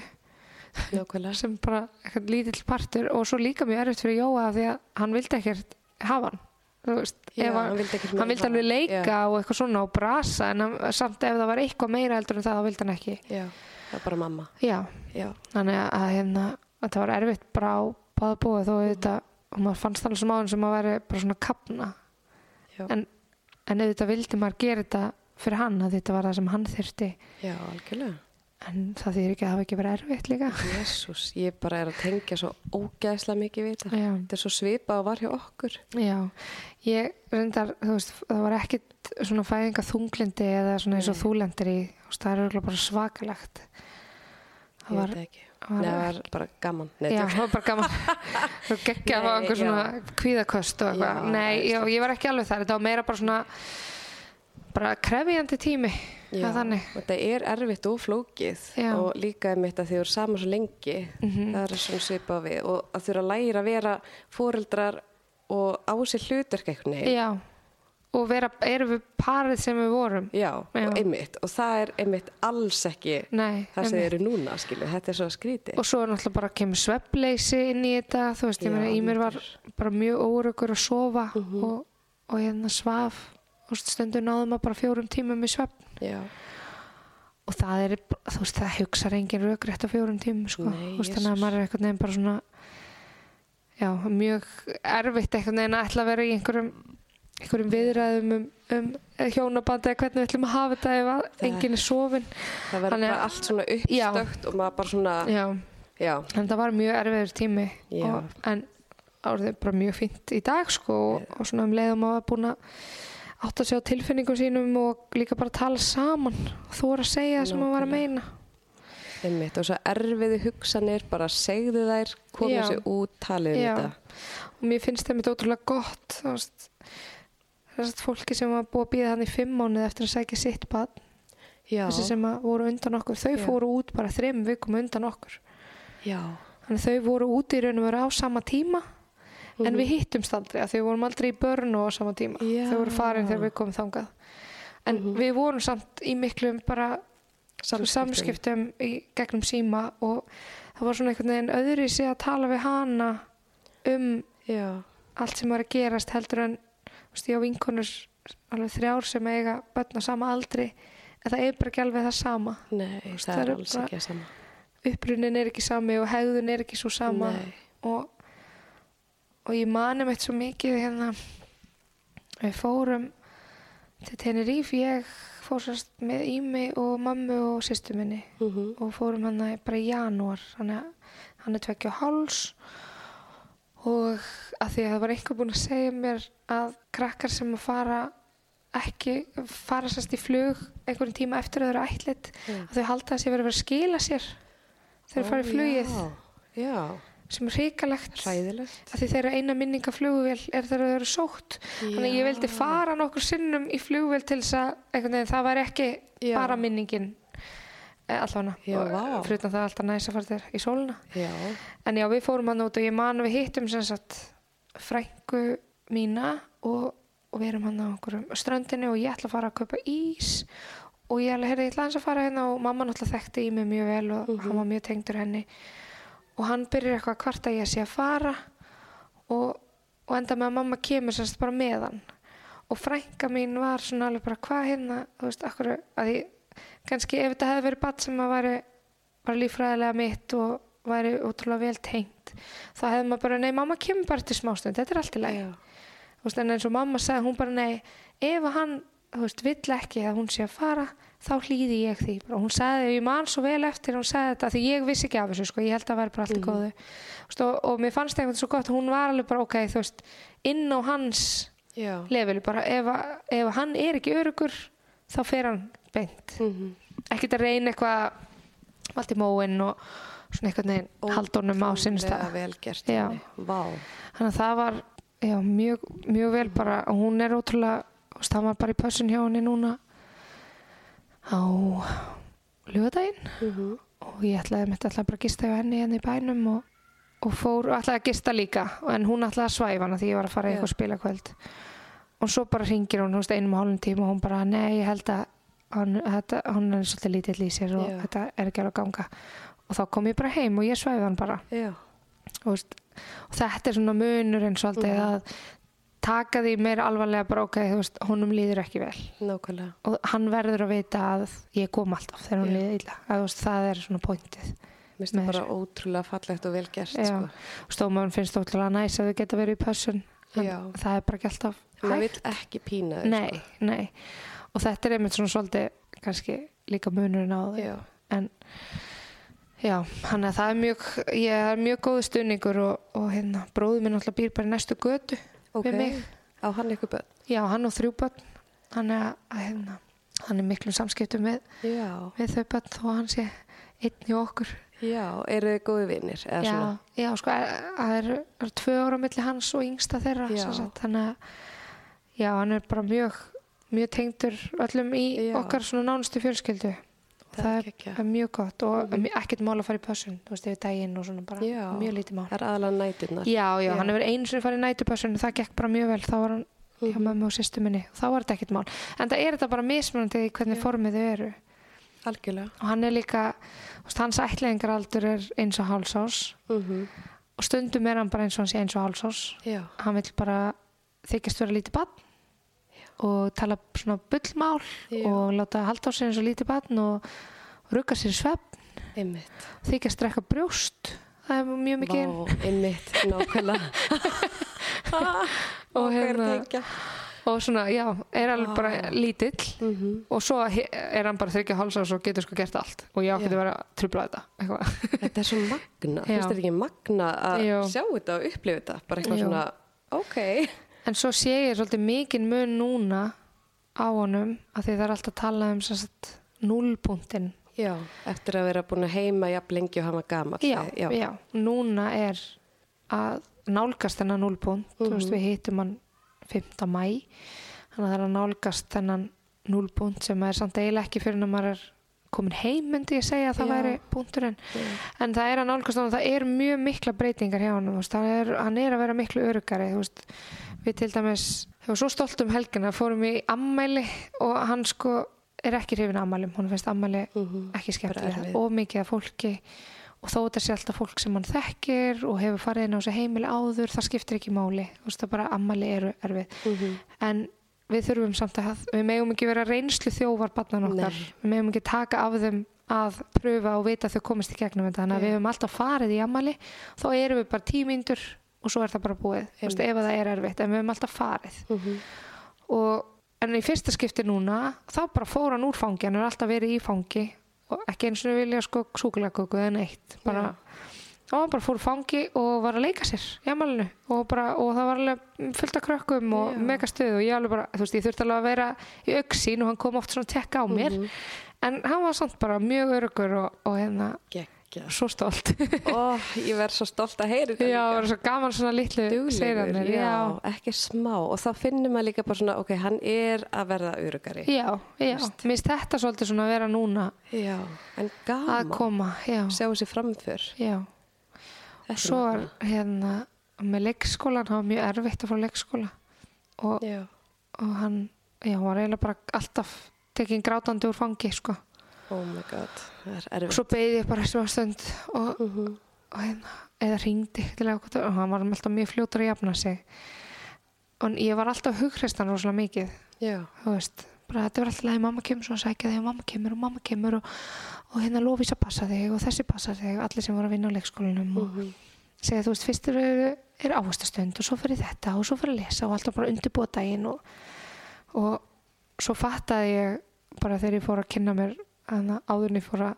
sem bara eitthvað lítill partur og svo líka mjög erfitt fyrir Jóa því að hann vildi ekkert hafa hann veist, Já, að, hann vildi ekkert hann vildi alveg leika Já. og eitthvað svona og brasa en hann, samt ef það var eitthvað meira heldur en það þá vildi hann ekki Já. Það er bara mamma. já, þannig að hérna þetta var erfitt bara á báða búið þó þetta, og maður fannst alveg sem áðan sem að veri bara svona kapna en, en auðvitað vildi maður gera þetta fyrir hann að þetta var það sem hann þyrfti Já, algjörlega. en það þýr ekki að það hafa ekki verið erfitt líka Jésús, ég bara er að tengja svo ógeðslega mikið við þetta. Þetta er svo svipað og var hjá okkur. já ég reyndar, þú veist, það var ekkit svona fæðinga þunglindi eða svona eins og Nei. þú lendir í, það er örugglega bara svakalegt það var, það var Nei, það var bara gaman. Nei, Já, það var bara gaman. Þú geggja að fá Nei, einhver svona kvíðaköst og eitthvað. Nei, það er já, ég var ekki alveg þar. Þetta var meira bara svona bara krefjandi tími. Já, það Þetta er erfitt og flókið. Já. og líka einmitt að þið eru saman svo lengi. Mhm. Það er svona svipað við. Og að þurfa að læra að vera fóreldrar og á sér hlutverk eitthvað. Já, og vera, erum við parið sem við vorum Já, Já. og einmitt og það er einmitt alls ekki Nei, það sem þið einmitt. eru núna, skilu, þetta er svo skrítið. og svo er náttúrulega bara kemur svefnleysi inn í þetta þú veist, ég Já, meina, í mér var bara mjög órökur að sofa Mhm. og, og hérna svaf og stundur náðum að bara fjórum tímum í svefn Já, og það er, þú veist, það hugsar engin rökrétt á fjórum tímum, sko Nei, veist, þannig að maður er eitthvað neginn bara svona já, mjög erfitt eitthvað neginn að ætla að vera í einhverjum einhverjum viðræðum um, um hjónabandi eða hvernig við ætlum að hafa þetta ef að Það- enginn er sofin það verður bara allt svona Já. uppstökt og maður bara svona, já, já, en það var mjög erfiður tími Já. og, en árið bara mjög fínt í dag sko og, og svona um leiðum að búin að átt að sjá tilfinningum sínum og líka bara tala saman og þú voru að segja það sem maður var að meina einmitt og svo erfiði hugsanir, bara segðu þær, komið Já. sér út, talið um Já. þetta. og mér finnst það mitt ótrúlega gott þú veist, þessast fólki sem var búið að býða hann í fimm mánuð eftir að sækja sitt Já, þessi sem að voru undan okkur, þau Já. fóru út bara þreim vikum undan okkur já, þannig að þau voru út í raun og veru á sama tíma en við hittumst aldrei að þau vorum aldrei í börn og á sama tíma Mhm. Já. þau voru farin þegar við komum þangað en Mhm. við vorum samt í miklum bara samskiptum. samskiptum í gegnum síma og það var svona einhvern veginn öðri sig að tala við hana um Já, allt sem var að gerast heldur en veist, ég á vinkonur alveg þrjár sem eiga börn á sama aldri en það er bara ekki alveg það sama nei, veist, það það er er alls ekki að sama. upprunin er ekki sami og hegðun er ekki svo sama og, og ég mani meitt svo mikið hérna við fórum til Tenerife ég fór sérst með Ími og mammu og sýstu minni Mhm. og fórum hann bara í janúar hann er tveggja og háls og að því að það var einhver búinn að segja mér að krakkar sem að fara ekki fara sérst í flug einhverjum tíma eftir að þau eru ætlit Já. að þau halda að sé verið að vera að skila sér þegar þau fara í flugið. Já, já, sem er hrikalegt. Að því þeirra eina minninga flugvél er þegar þau eru sótt. Þannig að ég vildi fara nokkur sinnum í flugvél til þess að einhvern það væri ekki Já. bara minningin allavega. Já, vá. fyrir það er alltaf næs að fara þér í sóluna já, en já við fórum hann út og ég man að við hittum sem sagt frængu mína og, og við erum hann á ströndinu og ég ætla að fara að kaupa ís og ég ætla aðeins að fara hérna og mamma náttúrulega þekkti í mig mjög vel og hann var mjög tengdur henni. Og hann byrjar eitthvað að kvarta ég sé að fara og, og enda með að mamma kemur semst bara með hann. Og frænka mín var svona alveg bara hvað hérna, þú veist, akkur að ég, kannski ef þetta hefði verið batt sem að væri, var líffræðilega mitt og væri ótrúlega vel tengt þá hefði maður bara, nei, mamma kemur bara til smástund þetta er allt í lagi. En eins og mamma sagði, hún bara nei ef hann, þú veist, vill ekki að hún sé að fara, þá hlýði ég því. Bara, hún sagði, ég man svo vel eftir hún sagði þetta, því ég vissi ekki af þessu, sko, ég held að það væri bara allt í góðu. Þú veist, og, og mér fannst eitthvað svo gott, hún var alveg bara, ok, þú veist inn á hans leveli bara, ef, ef hann er ekki örugur, þá fer hann beint, Mm ekkert að reyna eitthvað allt í móin og svona eitthvað neginn haldunum á sinn stað. vel gert Já. henni. vá, þannig að það var já, mjög, mjög vel bara og hún er ótrúlega, hann var bara í pössun hjá henni núna á lögadaginn mm og ég ætlaði mitt ætlaði bara að gista hjá henni henni í bænum og, og fór og ætlaði að gista líka en hún ætlaði að svæfa hana því ég var að fara í eitthvað spilakvöld. Og svo bara ringir hún, einum og hálfum tíma og hún bara, nei, ég held að hann, þetta, hann er svolítið lítill í sér og Já. þetta er ekki alveg að ganga. Og þá kom ég bara heim og ég svæfi hann bara. Þú veist, og þetta er svona munur og alltaf Mhm. að taka því meira alvarlega bara ok, þú veist, honum líður ekki vel. Nákvæmlega. Og hann verður að vita að ég kom alltaf þegar Já. líður illa. Að, veist, það er svona pointið Mér finnst það bara ótrúlega fallegt og vel gert Já. sko. og stómaðun finnst ótrúlega næs að þau geta verið í pössun. En það er bara ekki alltaf hægt vill ekki pína þau nei, nei og þetta er einmitt svona svolítið kannski líka munurinn á þau já, en já, hann að það er mjög ég er mjög góðu stunningur og, og hérna, bróður minn alltaf býr bara næstu götu ok, við mig. Á hann ykkur börn? Já, hann og þrjú börn. Hann er, að, hérna, hann er miklum samskiptum við, já, við þau börn þó hann sé einn í okkur. Já, eru þið góði vinnir já, svona, já, sko, er- það er, er tvö ára milli hans og yngsta þeirra þannig að já, hann er bara mjög mjög tengdur öllum í Já. okkar svona nánustu fjölskyldu. Það það er er, mjög gott og mm ekkert mál að fara í pössun þú veist, yfir daginn og svona bara Já. mjög lítið mál. það er aðalega næturnar. Já, já, Já. hann hefur einu sinni farið í nætupössun það gekk bara mjög vel, þá var hann hjá Mhm. mömmu og sýstu minni. Og þá var þetta ekkert mál. En það er þetta bara mismunandi í hvernig formið þau eru. Algjörlega. Og hann er líka, veist, hans ætlingaraldur er eins og hálsás. Mm og stundum er hann bara eins og hann sé eins og hálsás. Hann vil bara þykjast vera lítið barn og tala svona bullmál Já. og láta halda á sér eins og lítið barn og rugga sér svepp einmitt þykjast drekka brjóst það er mjög mikið. Vá, einmitt, nákvæmlega Og hérna- og svona, já, er alveg Vá. bara lítill Mhm. og svo er hann bara þryggja hálsás og getur sko gert allt og Já. vera að trubla þetta. Þetta er svo magna, Já. finnst þetta ekki magna að sjá þetta og upplifa þetta bara eitthvað Jú. svona, ok En svo sé ég svolítið mikinn mun núna á honum að því það er alltaf að tala um núlpunktinn. Já, eftir að vera búin að heima jafn lengi og hafa gamall Já, já, já, núna er að nálgast þennan þú veist Mhm. við hittum hann 5. mæ, þannig að það er að nálgast þennan núlpunkt sem er samt eiginlega ekki fyrir en að maður er komin heim myndi ég segja að það Já. væri punkturinn Já. en það er að nálgast og það er mjög mikla breytingar hjá hann, er, hann er að vera miklu örugari, við til dæmis, ég var svo stolt um helgina fórum í ammæli og hann sko er ekki hrifin af ammælum, hún finnst ammæli Mhm. ekki Bara skemmtilega, of mikið af fólki og þó þetta sé alltaf fólk sem hann þekkir og hefur farið inn á þessu heimili áður það skiptir ekki máli, veist það bara ammali eru erfið, Mhm. en við þurfum samt að, við megum ekki vera reynslu þjófar barnan okkar, Nei. við megum ekki taka af þeim að pröfa og vita að þau komist í gegnum þetta, þannig að Já. við höfum alltaf farið í ammali, þá erum við bara tímyndur og svo er það bara búið, Einmitt. ef að það er erfitt en við höfum alltaf farið Mhm. og en í fyrsta skipti núna þá bara fór hann úr fangi, hann er alltaf verið í fangi og ekki eins og vilja sko súkulegaköku eða neitt bara, og hann bara fór fangi og var að leika sér í amalinu og, bara, og það var alveg fullt af krökkum og Já. mega stuð og ég alveg bara, þú veist, ég þurfti alveg að vera í auksín og hann kom oft svona að tekka á mér. Mhm. en hann var samt bara mjög örugur og, og hérna, geggja svo stolt. Ó, ég verð svo stolt að heyra þetta já, það var svo gaman svona litlu sigrarnir, já, já, ekki smá. Og þá finnir maður líka bara svona, ok, hann er að verða örugari já, já. Mér finnst þetta svolítið svona að vera núna. Já, en að gaman koma, já, sjá þessi framför. Já svo magnað. hérna með leikskólan, það var mjög erfitt að fá leikskóla. Og, og hann, já, hann var eiginlega bara alltaf tekinn grátandi úr fangi, sko. Oh my god, það er og erfitt. svo beigði ég bara smá stund og, Mhm. og hérna, eða ringdi til að og hann var alltaf mjög fljótur að jafna sig. Og ég var alltaf hugrestan rosalega mikið, Já, þú veist bara þetta var alltaf leið, mamma kemur svo að sækja þig og mamma kemur og mamma kemur og, og hérna lofís að passa þig og þessi passa þig allir sem voru að vinna á leikskólanum og Mhm. segja þú veist, fyrst er, er áhastastund og svo fyrir þetta og svo fyrir að lesa og alltaf bara undirbúa daginn og, og svo fattaði ég bara þegar ég fór að kynna mér hana, áður en ég fór að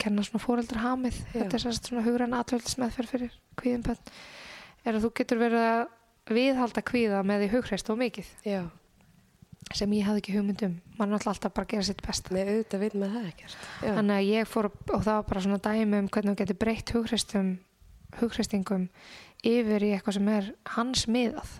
kenna svona fóreldra hamið Já. þetta er svona hugræna atvöldismeðferð fyrir kvíðinbönn er að þú getur verið að viðhalda kvíða með því hugreist og mikið já, sem ég hafði ekki hugmynd um. Mann er alltaf bara að gera sitt besta. Með auðvitað veit með það ekkert. Já, þannig að ég fór og það var bara svona dæmi um hvernig þú getur breytt hugreistum hugreistingum yfir í eitthvað sem er hans miðað.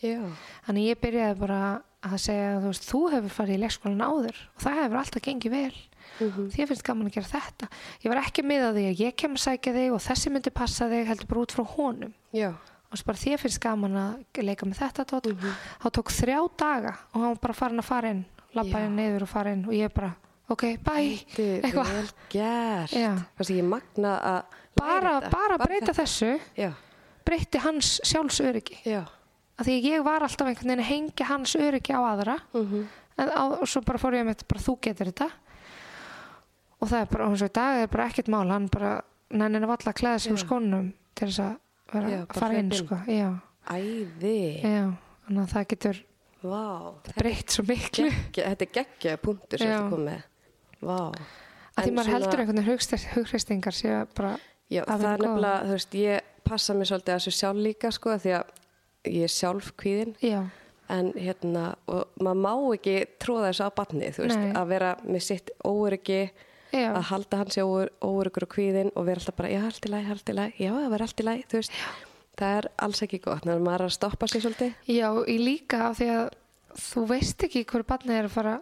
Já, þannig ég byrjaði bara að segja þú veist, þú hefur farið í leikskólan áður og það hefur alltaf gengið vel. Mhm. því finnst gaman að gera þetta. Ég var ekki miðað því að ég kem að sækja þig og þessi myndi passa þig heldur bara út frá honum. Já og bara þér finnst gaman að leika með þetta tótt Mhm. þá tók þrjá daga og hann var bara farin að fara inn Já. inn niður og fara inn og ég bara, ok, bye er Eitthvað. vel gert Já. Kannski ég magna að bara, bara breyta þetta. þessu Já, breytti hans sjálfsöryggi já af því að ég var alltaf einhvern veginn að hengja hans öryggi á aðra Mhm. en á, og svo bara fór ég með bara þú getur þetta og það er bara, og og í dag er bara ekkert mál hann bara, nennir að valla að klæða sig úr skónum til þess að vera Já, að fara inn sko, já, Æði, já þannig að það getur breytt svo miklu. Geggja- Þetta er geggja punktur sem þetta kom með. Vá. Að því En maður heldur einhvern veginn hugreistingar sé bara, Já, að það er nefnilega, þú veist, ég passa mér svolítið að þessu sjálf líka, sko, því að ég er sjálf kvíðin, já, en hérna, og maður má ekki tróða þessu á batni, þú veist, Nei. að vera með sitt óöryggi, já, að halda hans óöryggur og kvíðin og vera alltaf bara, já, allt í læg, allt í læg, já, það vera allt í læg, þú veist, það er alls ekki gott, þannig að maður er að stoppa sig svolítið. já, í líka af því að þú veist ekki hverju barnið er að fara.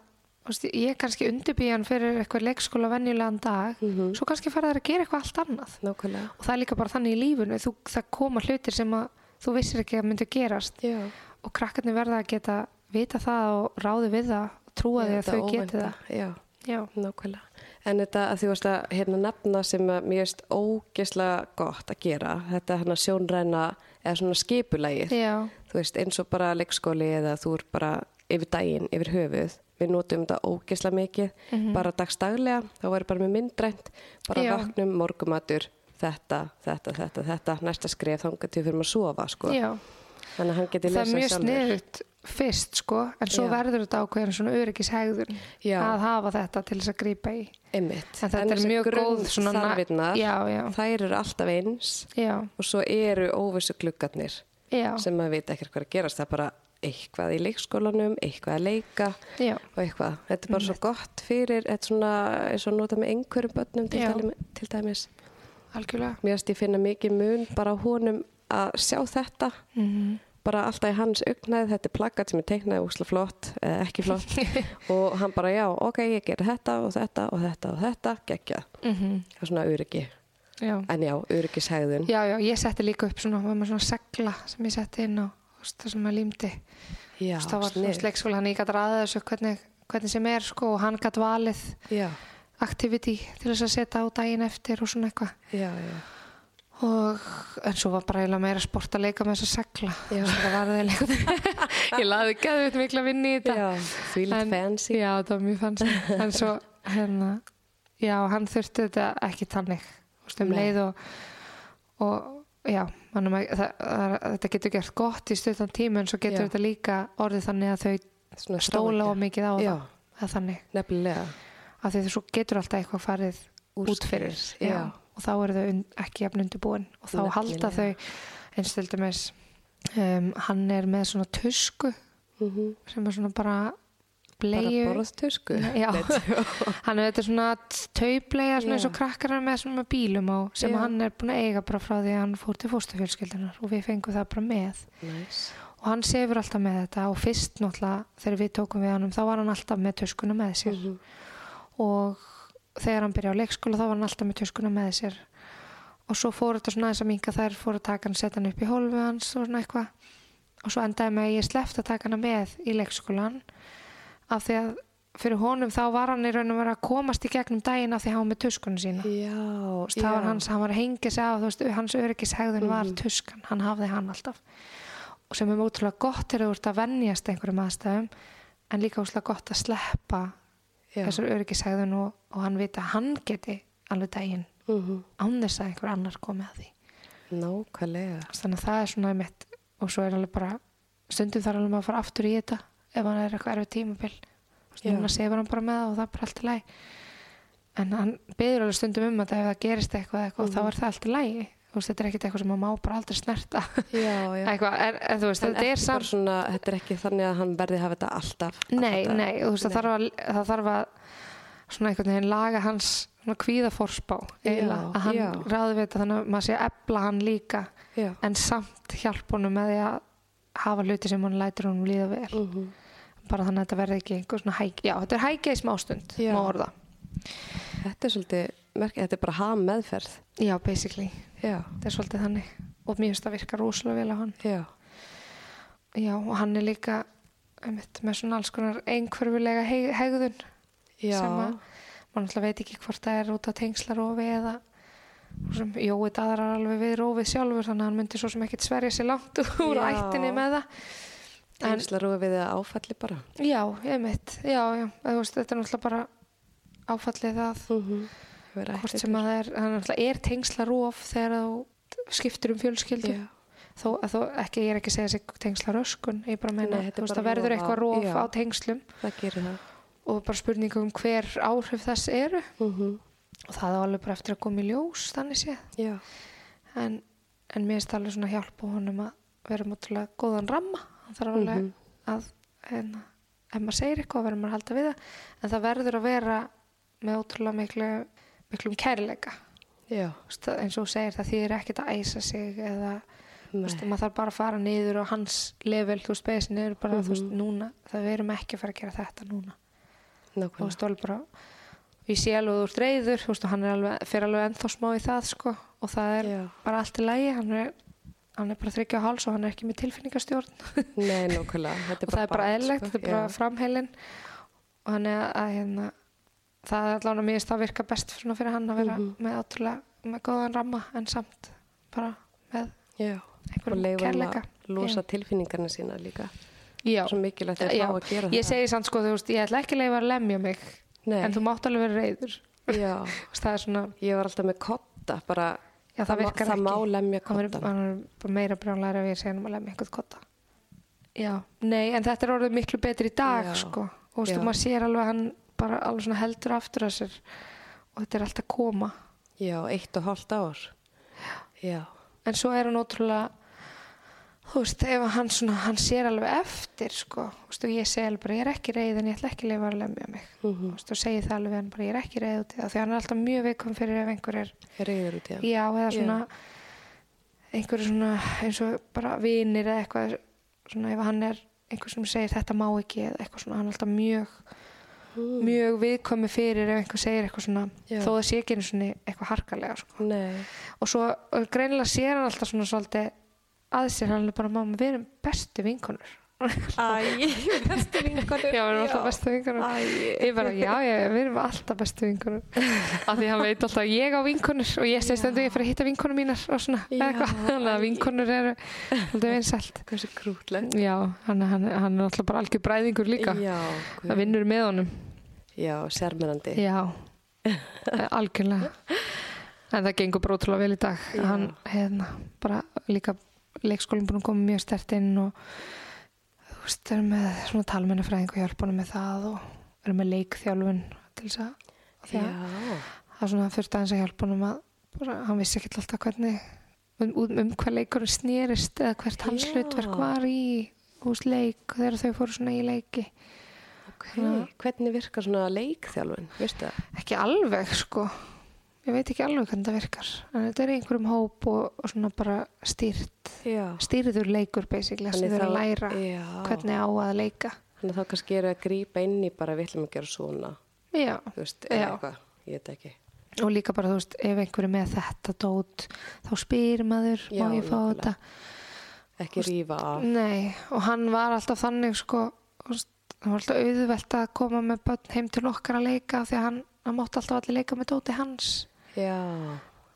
Ég er kannski undirbýjan fyrir eitthvað leikskóla venjulegan dag Mhm. svo kannski fara þær að gera eitthvað allt annað. Nákvæmlega. og það er líka bara þannig í lífunu þú, það koma hlutir sem að þú vissir ekki að myndi gerast. Já, og krakkarnir verða að geta vita það og ráði við það og trúa því að þau geti það. Já, já, nákvæmlega. En þetta að því varst að hérna nefna sem mér erst ógeslega gott að gera, þetta hérna sjónræna eða svona skipulægið, já, þú veist eins og bara leikskóli eða þú er bara yfir daginn, yfir höfuð, við notum þetta ógeslega mikið, Mhm. bara dagstaglega, þá væri bara með myndrænt, bara Já. vaknum, morgumatur, þetta, þetta, þetta, þetta, næsta skref, þangar til fyrir maður að sofa, sko. já Þannig að hann geti það er mjög sjálfur. sniðut fyrst sko en svo Já. verður þetta ákveðin svona öryggishegðun Já. að hafa þetta til þess að grípa í Einmitt. En þetta er þessi mjög góð já. þær eru alltaf eins já, og svo eru óvissu gluggarnir já, sem maður veit ekkert hvað er að gerast. Það er bara eitthvað í leikskólanum, eitthvað að leika og eitthvað. Þetta er bara svo gott fyrir, þetta er svona eins og nota með einhverjum börnum til, dæmi, til dæmis. algjörlega Mér finnst ég finna mikið mun bara á honum að sjá þetta mm bara alltaf í hans augnæð, þetta er plaggat sem er teiknað úsla flott, eða ekki flott og hann bara já, ok, ég ger þetta og þetta og þetta og þetta, geggjað. -hmm. Það er svona öryggi. já. En já, öryggishegðun. já, já, ég setti líka upp svona, var með svona segla sem ég setti inn veist, það sem maður límdi Já, veist, það var svona leikskóla, hann ég gæti ræða þessu hvernig, hvernig sem er sko og hann gæti valið Já, activity til þess að setja á daginn eftir og svona eitthvað já, já. Og en svo var bara eiginlega meira sport að leika með þessa segla Já. það var það leika ég laði gæðið mikla vinni í þetta litt fancy. já, það var mjög fancy en svo hérna já, hann þurfti þetta ekki tannig um leið og, og já, mannum, það, það, þetta getur gert gott í stuttan tíma en svo getur Já. þetta líka orðið þannig að þau stóla of mikið á Já, það að þannig, nefnilega. af því að svo getur alltaf eitthvað farið út fyrir Úrskeiðis, já. Og þá eru þau ekki jafn undirbúin og þá halda þau Nefnilega. eins til dæmis um, hann er með svona tusku Mm sem er svona bara bara Já. Nei, tjó. hann er þetta svona taubleia svona eins og krakkar er með svona bílum á sem Já. hann er búin að eiga bara frá því að hann fór til fóstufjölskyldunar og við fengum það bara með Næs. og hann sefur alltaf með þetta og fyrst náttúrulega þegar við tókum við hann þá var hann alltaf með töskuna með sér Mhm. og þegar hann byrjaði á leikskóla þá var hann alltaf með töskuna með sér og svo fór þetta svona aðeins að minga þær fór að taka hann, setja hann upp í hólfu hans og svona eitthvað og svo endaði með að ég slefti að taka hann með í leikskólan af því að fyrir honum þá var hann í raun og vera að komast í gegnum daginn af því að var með tuskunum sína Já, veist, það var já. hans, hann var að hengja sig þú veist, hans öryggishegðun var Mhm. tuskan hann hafði hann alltaf og sem er ótrúlega gott er að venjast einhverjum aðstæðum en líka ótrúlega gott að sleppa Já. þessar öryggishegðun og, og hann vita að hann geti alveg daginn Mhm. án þess að einhver annar komi að því Nákvæmlega. þannig að það er svona mitt og svo er alveg bara stundum þarf alveg maður að fara aftur í þetta ef hann er eitthvað erfið tímabil Þú veist, Já. núna sefur hann bara með og það er bara allt í læg en hann beður alveg stundum um að ef það gerist eitthvað, eitthvað Mhm. þá er það allt í lægi þetta er ekkert eitthvað sem maður má bara aldrei snerta Já, já. eitthvað, en, en þú veist, þetta er samt svona, þetta er ekki þannig að hann verði að hafa þetta alltaf. nei, alltaf. nei, þú veist, það þarf að það þarf að svona einhvern veginn laga hans svona kvíðaforspá að hann já. ráði við þetta þannig að maður sé að ebla hann líka Já. en samt hjálp honum með því að hafa hluti sem hann lætur honum líða vel Mhm. bara þannig að þetta verði ekki einhver svona hæk já, þetta er hækja í smástund, Já. má orða Þetta er svolítið, merkið, þetta er bara ham meðferð. já, basically, Já, þetta er svolítið þannig. Og mér finnst það virka rosalega vel á hann. Já, já, og hann er líka einmitt, með svona alls konar einhverfulega heg hegðun já. sem að mann alltaf veit ekki hvort það er út á tengslarofi eða sem Jói daðrar alveg við rófið sjálfur þannig að hann myndi svo sem ekkit sverja sér langt úr ættinni með það. En- Tengslar og við það áfalli bara. Já, einmitt, já, já, eða, veist, þetta er náttúrulega bara áfallið það, Mm hvort sem að það er, það er er tengslarof þegar þú skiptir um fjölskyldu, Já, þó, þó ekki, ég er ekki að segja sig tengslaröskun, ég bara meina, Nei, þú veist, bara það verður eitthvað rof já. á tengslum. Það gerir það. og bara spurningu um hver áhrif þess eru. Mm og það er alveg bara eftir að koma í ljós, þannig séð, en, en mér finnst alveg svona hjálpa honum að vera mútulega góðan ramma, hann þarf alveg Mhm. að en, ef maður segir eitthvað verður maður að halda við það. En það verður að vera með ótrúlega miklu miklum kærleika það- eins og segir það þýðir ekkert að æsa sig eða Nei. maður þarf bara að fara niður á hans level, þú veist, beðis niður bara, þú veist, Mhm. núna, það við erum ekki að fara að gera þetta núna, Nákvæmlega. veist, alveg bara ég sé alveg að þú ert reyður, þú veist, og hann er alveg, fyrir alveg ennþá smá í það, sko og það er Já. bara allt í lægi, hann er hann er bara þryggja á háls og hann er ekki með tilfinningastjórn Nei, nákvæmlega. Þetta og það er bara barn, eðlilegt, sko. þetta er bara framheilin og hann er að hérna, það er allavega mér finnst það virka best fyrir hann að vera Mhm. með ótrúlega með góðan ramma en samt bara með Já. Og einhverjum kærleika að losa tilfinningarna sína líka. Já, Svo mikilvægt að já. fá að gera ég það. segi samt sko þú veist, ég ætla ekki að leifa að lemja mig Nei. en þú mátt alveg vera reyður. Þú það er svona, Ég var alltaf með kotta, bara já það, það ekki má lemja kottan. hann er bara meira brjónlega ef ég segja að lemja einhvern kotta já, nei, en þetta er orðið miklu betri í dag sko, og þú veist, og maður sér alveg að hann bara alveg svona heldur aftur að sér og þetta er alltaf koma Já, eitt og hálft ár. Já. en svo er hann ótrúlega þú veist, ef hann svona hann sér alveg eftir, sko þú veist, og ég segi alveg bara, ég er ekki reið en ég ætla ekki að lifa að lemja mig, Mm þú veist, og segi það alveg hann bara, ég er ekki reið út í það, því hann er alltaf mjög viðkom fyrir ef einhver er, Reyður út í hann. já, eða Já. svona einhver svona eins og bara vinir eða eitthvað svona ef hann er einhver sem segir þetta má ekki eða eitthvað svona, hann er alltaf mjög Mm. mjög viðkomi fyrir ef einhver segir eitthvað svona, Já. þó það sé ekki einu svona eitthvað harkalega, sko. Og svo og greinilega sér hann alltaf svona svolítið að sér hann er bara mamma, við erum bestu vinkonur. Æ, bestu vinkonur. já, við erum alltaf bestu vinkonur. Ég bara, já, já, við erum alltaf bestu vinkonur. Af því hann veit alltaf að ég á vinkonur og ég segi stundum ég fyrir að hitta vinkonur mínar og svona, eða eitthvað, þannig að vinkonur eru alltaf vinsælt. Já, hann, hann, hann er alltaf bara algjör bræðingur líka. Já. það vinnur með honum Já, sérmennandi. já, algjörlega. En það gengur bara ótrúlega vel í dag. Já. hann, hérna, bara líka leikskólinn búin að koma mjög stert inn og þú veist, er með svona talmennafræðing og hjálpa honum með það og er með leikþjálfun til þess að það er svona fyrst aðeins að hjálpa honum að bara, hann vissi ekki alltaf hvernig um, um, hvað leikurinn snýrist eða hvert hans hlutverk var í hús leik þegar þau fóru svona í leiki Ok, hvernig virkar svona leikþjálfun, veistu það? ekki alveg sko ég veit ekki alveg hvernig það virkar en þetta er einhverjum hóp og, og svona bara stýrt Já. stýrður leikur basically sem þau eru að læra já. hvernig á að leika Þannig að þá kannski eru að grípa inn í bara við ætlum að gera svona, já, þú veist, eða eitthvað, ég veit ekki. og líka bara þú veist ef einhverju með þetta dót þá spyr maður, má ég fá þetta Ekki rífa af. nei, og hann var alltaf þannig sko, það var alltaf auðvelt að koma með börn heim til okkar að leika því að hann, hann mátti alltaf allir leika með dóti hans. Já,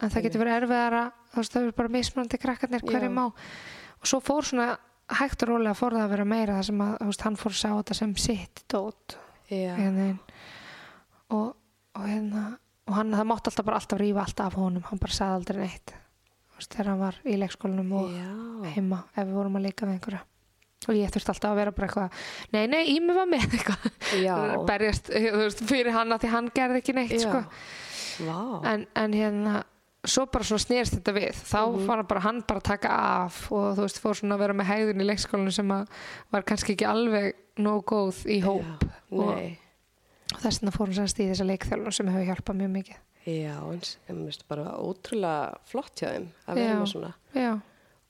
en það getur verið erfiðara þú veist, það er bara mismunandi krakkarnir hverju Já. má og svo fór svona hægt og rólega fór það að vera meira þar sem að veist, hann fór að sjá þetta sem sitt dót. Hérna, og, og hérna og hann, það mátti alltaf bara alltaf rífa alltaf af honum. Hann bara sagði aldrei neitt. Veist, þegar hann var í leikskólanum og já, heima ef við vorum að leika við einhverja og ég þurfti alltaf að vera bara eitthvað nei, nei, Ími var með eitthvað. Berjast þú veist, fyrir hann að því hann gerði ekki neitt sko. En, en hérna svo bara svona snerist þetta við. Þá Mhm. var bara hann bara að taka af og þú veist, fór svona að vera með hæðun í leikskólanum sem var kannski ekki alveg nóg góð í hóp. Já, og, og þess vegna fór hann sannst í þessa leikþjálfun sem hefur hjálpað mjög mikið. Já, eins, en mér finnst bara ótrúlega flott hjá þeim að vera með svona. já,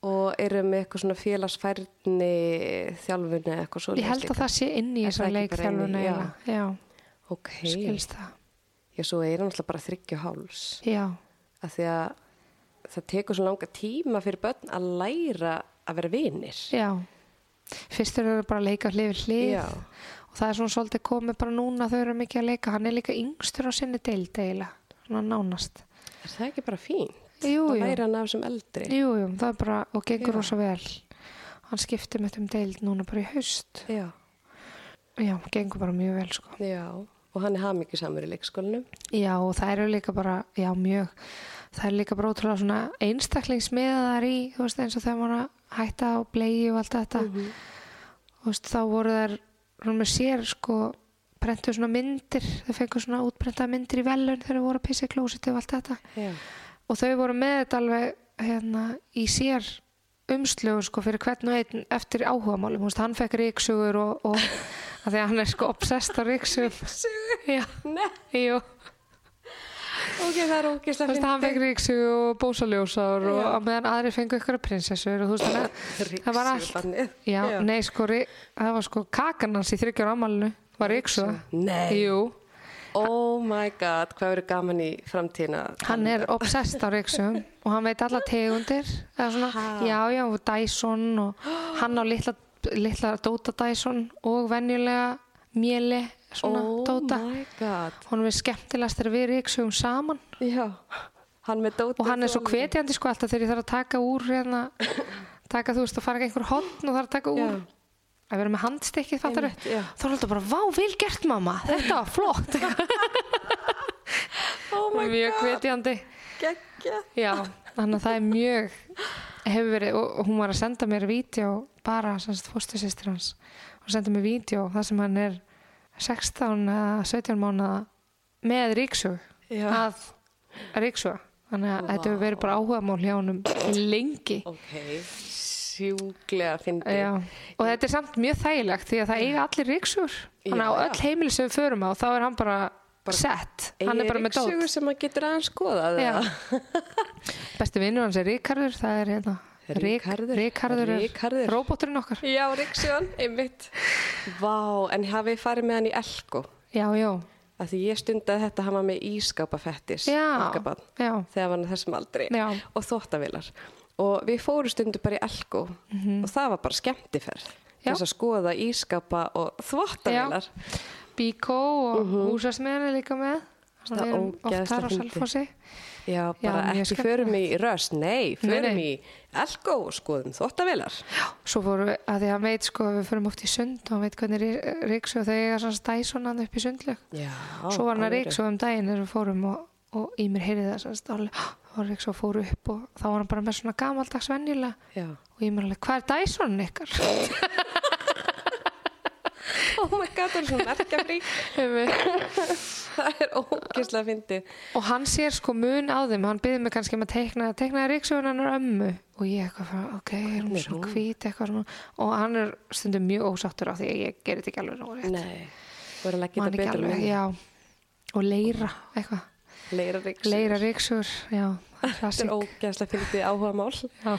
Og eru með eitthvað svona félagsfærni þjálfunni eða eitthvað svo ég held að það sé inn í Er þessa það ekki bara leikþjálfun inni? Já. já, Ok, skilst það. Já, svo er hann alltaf bara þryggja háls. já, Af því að það tekur svo langa tíma fyrir börn að læra að vera vinir. já. Fyrst eru þau bara að leika hlið við hlið. Já, og það er svona svolítið komið bara núna þau eru mikið að leika, hann er líka yngstur á sinni deild eiginlega, svona nánast. Er það ekki bara fín? Jú, að læra hann af sem eldri. jú, jú, það er bara og gengur rosa vel. Hann skiptir með um deild núna bara í haust. Já, já, gengur bara mjög vel sko. Já. Og hann er hafmyggju samur í leikskólanum. já, og það eru líka bara, já, mjög það er líka bara ótrúlega svona einstaklingsmiðar í, þú veist, eins og þegar maður að hætta á blegi og allt þetta. Mhm. þú veist, þá voru þær svona með sér sko prentuð svona myndir, þau fengur svona útprentaða myndir í velun þegar þau voru að pissa í klósiti og allt þetta. Já, og þau voru með þetta alveg hérna, í sér umslögu sko fyrir hvern og einn eftir áhugamálum, þú veist, hann fekk ríksugur og, og að því að hann er sko obsessed á ríksugum já, jú, ok, það er þú ógislega veist, hann fekk ríksugu og bósaljósar og Já. á meðan aðri fengu ykkur prinsessur og þú veist, að það var allt. Ríksugubannið. já, nei, sko, það var sko kakan hans í þryggjar ámálinu var ríksuga jú, oh my god, hvað verður gaman í framtíðina? hann er obsessed á ríksugum og hann veit alla tegundir já, já, og Dyson og hann á litla, litla Dóta Dyson og venjulega mjöli, svona Oh Dóta my god, hún er skemmtilegast þegar við ríksugum saman já, hann með dótið. og hann er svo hvetjandi sko alltaf þegar ég þarf að taka úr hérna, taka þú veist að fara ekki einhver hotn og þarf að taka úr Já. Að vera með handstykkið, fattar já. þá er alltaf bara, vá, vel gert mamma. Þetta var flott. Oh my mjög hvetjandi. Geggja. Já, þannig að það er mjög hefur verið, og hún var að senda mér vídeo bara, semst, fóstusistir hans og sendi mér vídeo, það sem hann er 16 eða 17 mánuða með ríksug að ríksug þannig að þetta hefur verið bara áhugamál hjá honum lengi. Ok, sjúglega fyndið. Já. og þetta er samt mjög þægilegt því að það eiga allir ríksugur þannig að öll heimili sem við förum á þá er hann bara, sett, hann er bara með dót Eigið sem maður getur aðeins eða? Besti vinnur hans er Ríkarður, það er hérna Ríkharður. Ríkarður er róbóturinn okkar. Já, Ríksjón, einmitt. Vá, en hafið farið með hann í Elko? Já, já, Af því ég stundaði þetta hann var með ískapafettis. Þegar hann var á þessum aldri. Já. Og þóttavilar. Og við fórum stundu bara í Elko. Og það var bara skemmtiferð. Já. Þess að skoða ískapa og þvóttavilar. Bíkó og húsasmiðan er líka með. Það Við erum oft ógeðslega þar á. Selfossi. Já, Já, bara mjög ekki förum í röst, nei, förum í Elko og skoðum þvóttavilar. Svo fórum við, að því að hann veit sko, við förum oft í sund og hann veit hvernig Ríksu og þegar svona stæson hann upp í sundlög. Já, Svo var hann að. Ríksu um daginn þegar við fórum og, og í mér heyrði það svona stáli og Ríksu fóru upp og þá var hann bara með svona gamaldags venjulega Já. og ég mér alveg, hvað er Dysonin ykkar? Oh my god, það er svona merkjafrík. það er ógeðslega fyndið. og hann sér sko mun á þeim hann byggði mig kannski um að teikna teiknaði ríksugun hennar ömmu og ég eitthvað fyrir, ok, er hún svo hún? hvít eitthvað svona og hann er stundum mjög ósáttur á því að ég gerir þetta ekki alveg já og leira, eitthvað Leira ríks. leira ríksur, já Þetta er klassik ógeðslega fyndið áhuga mál. já.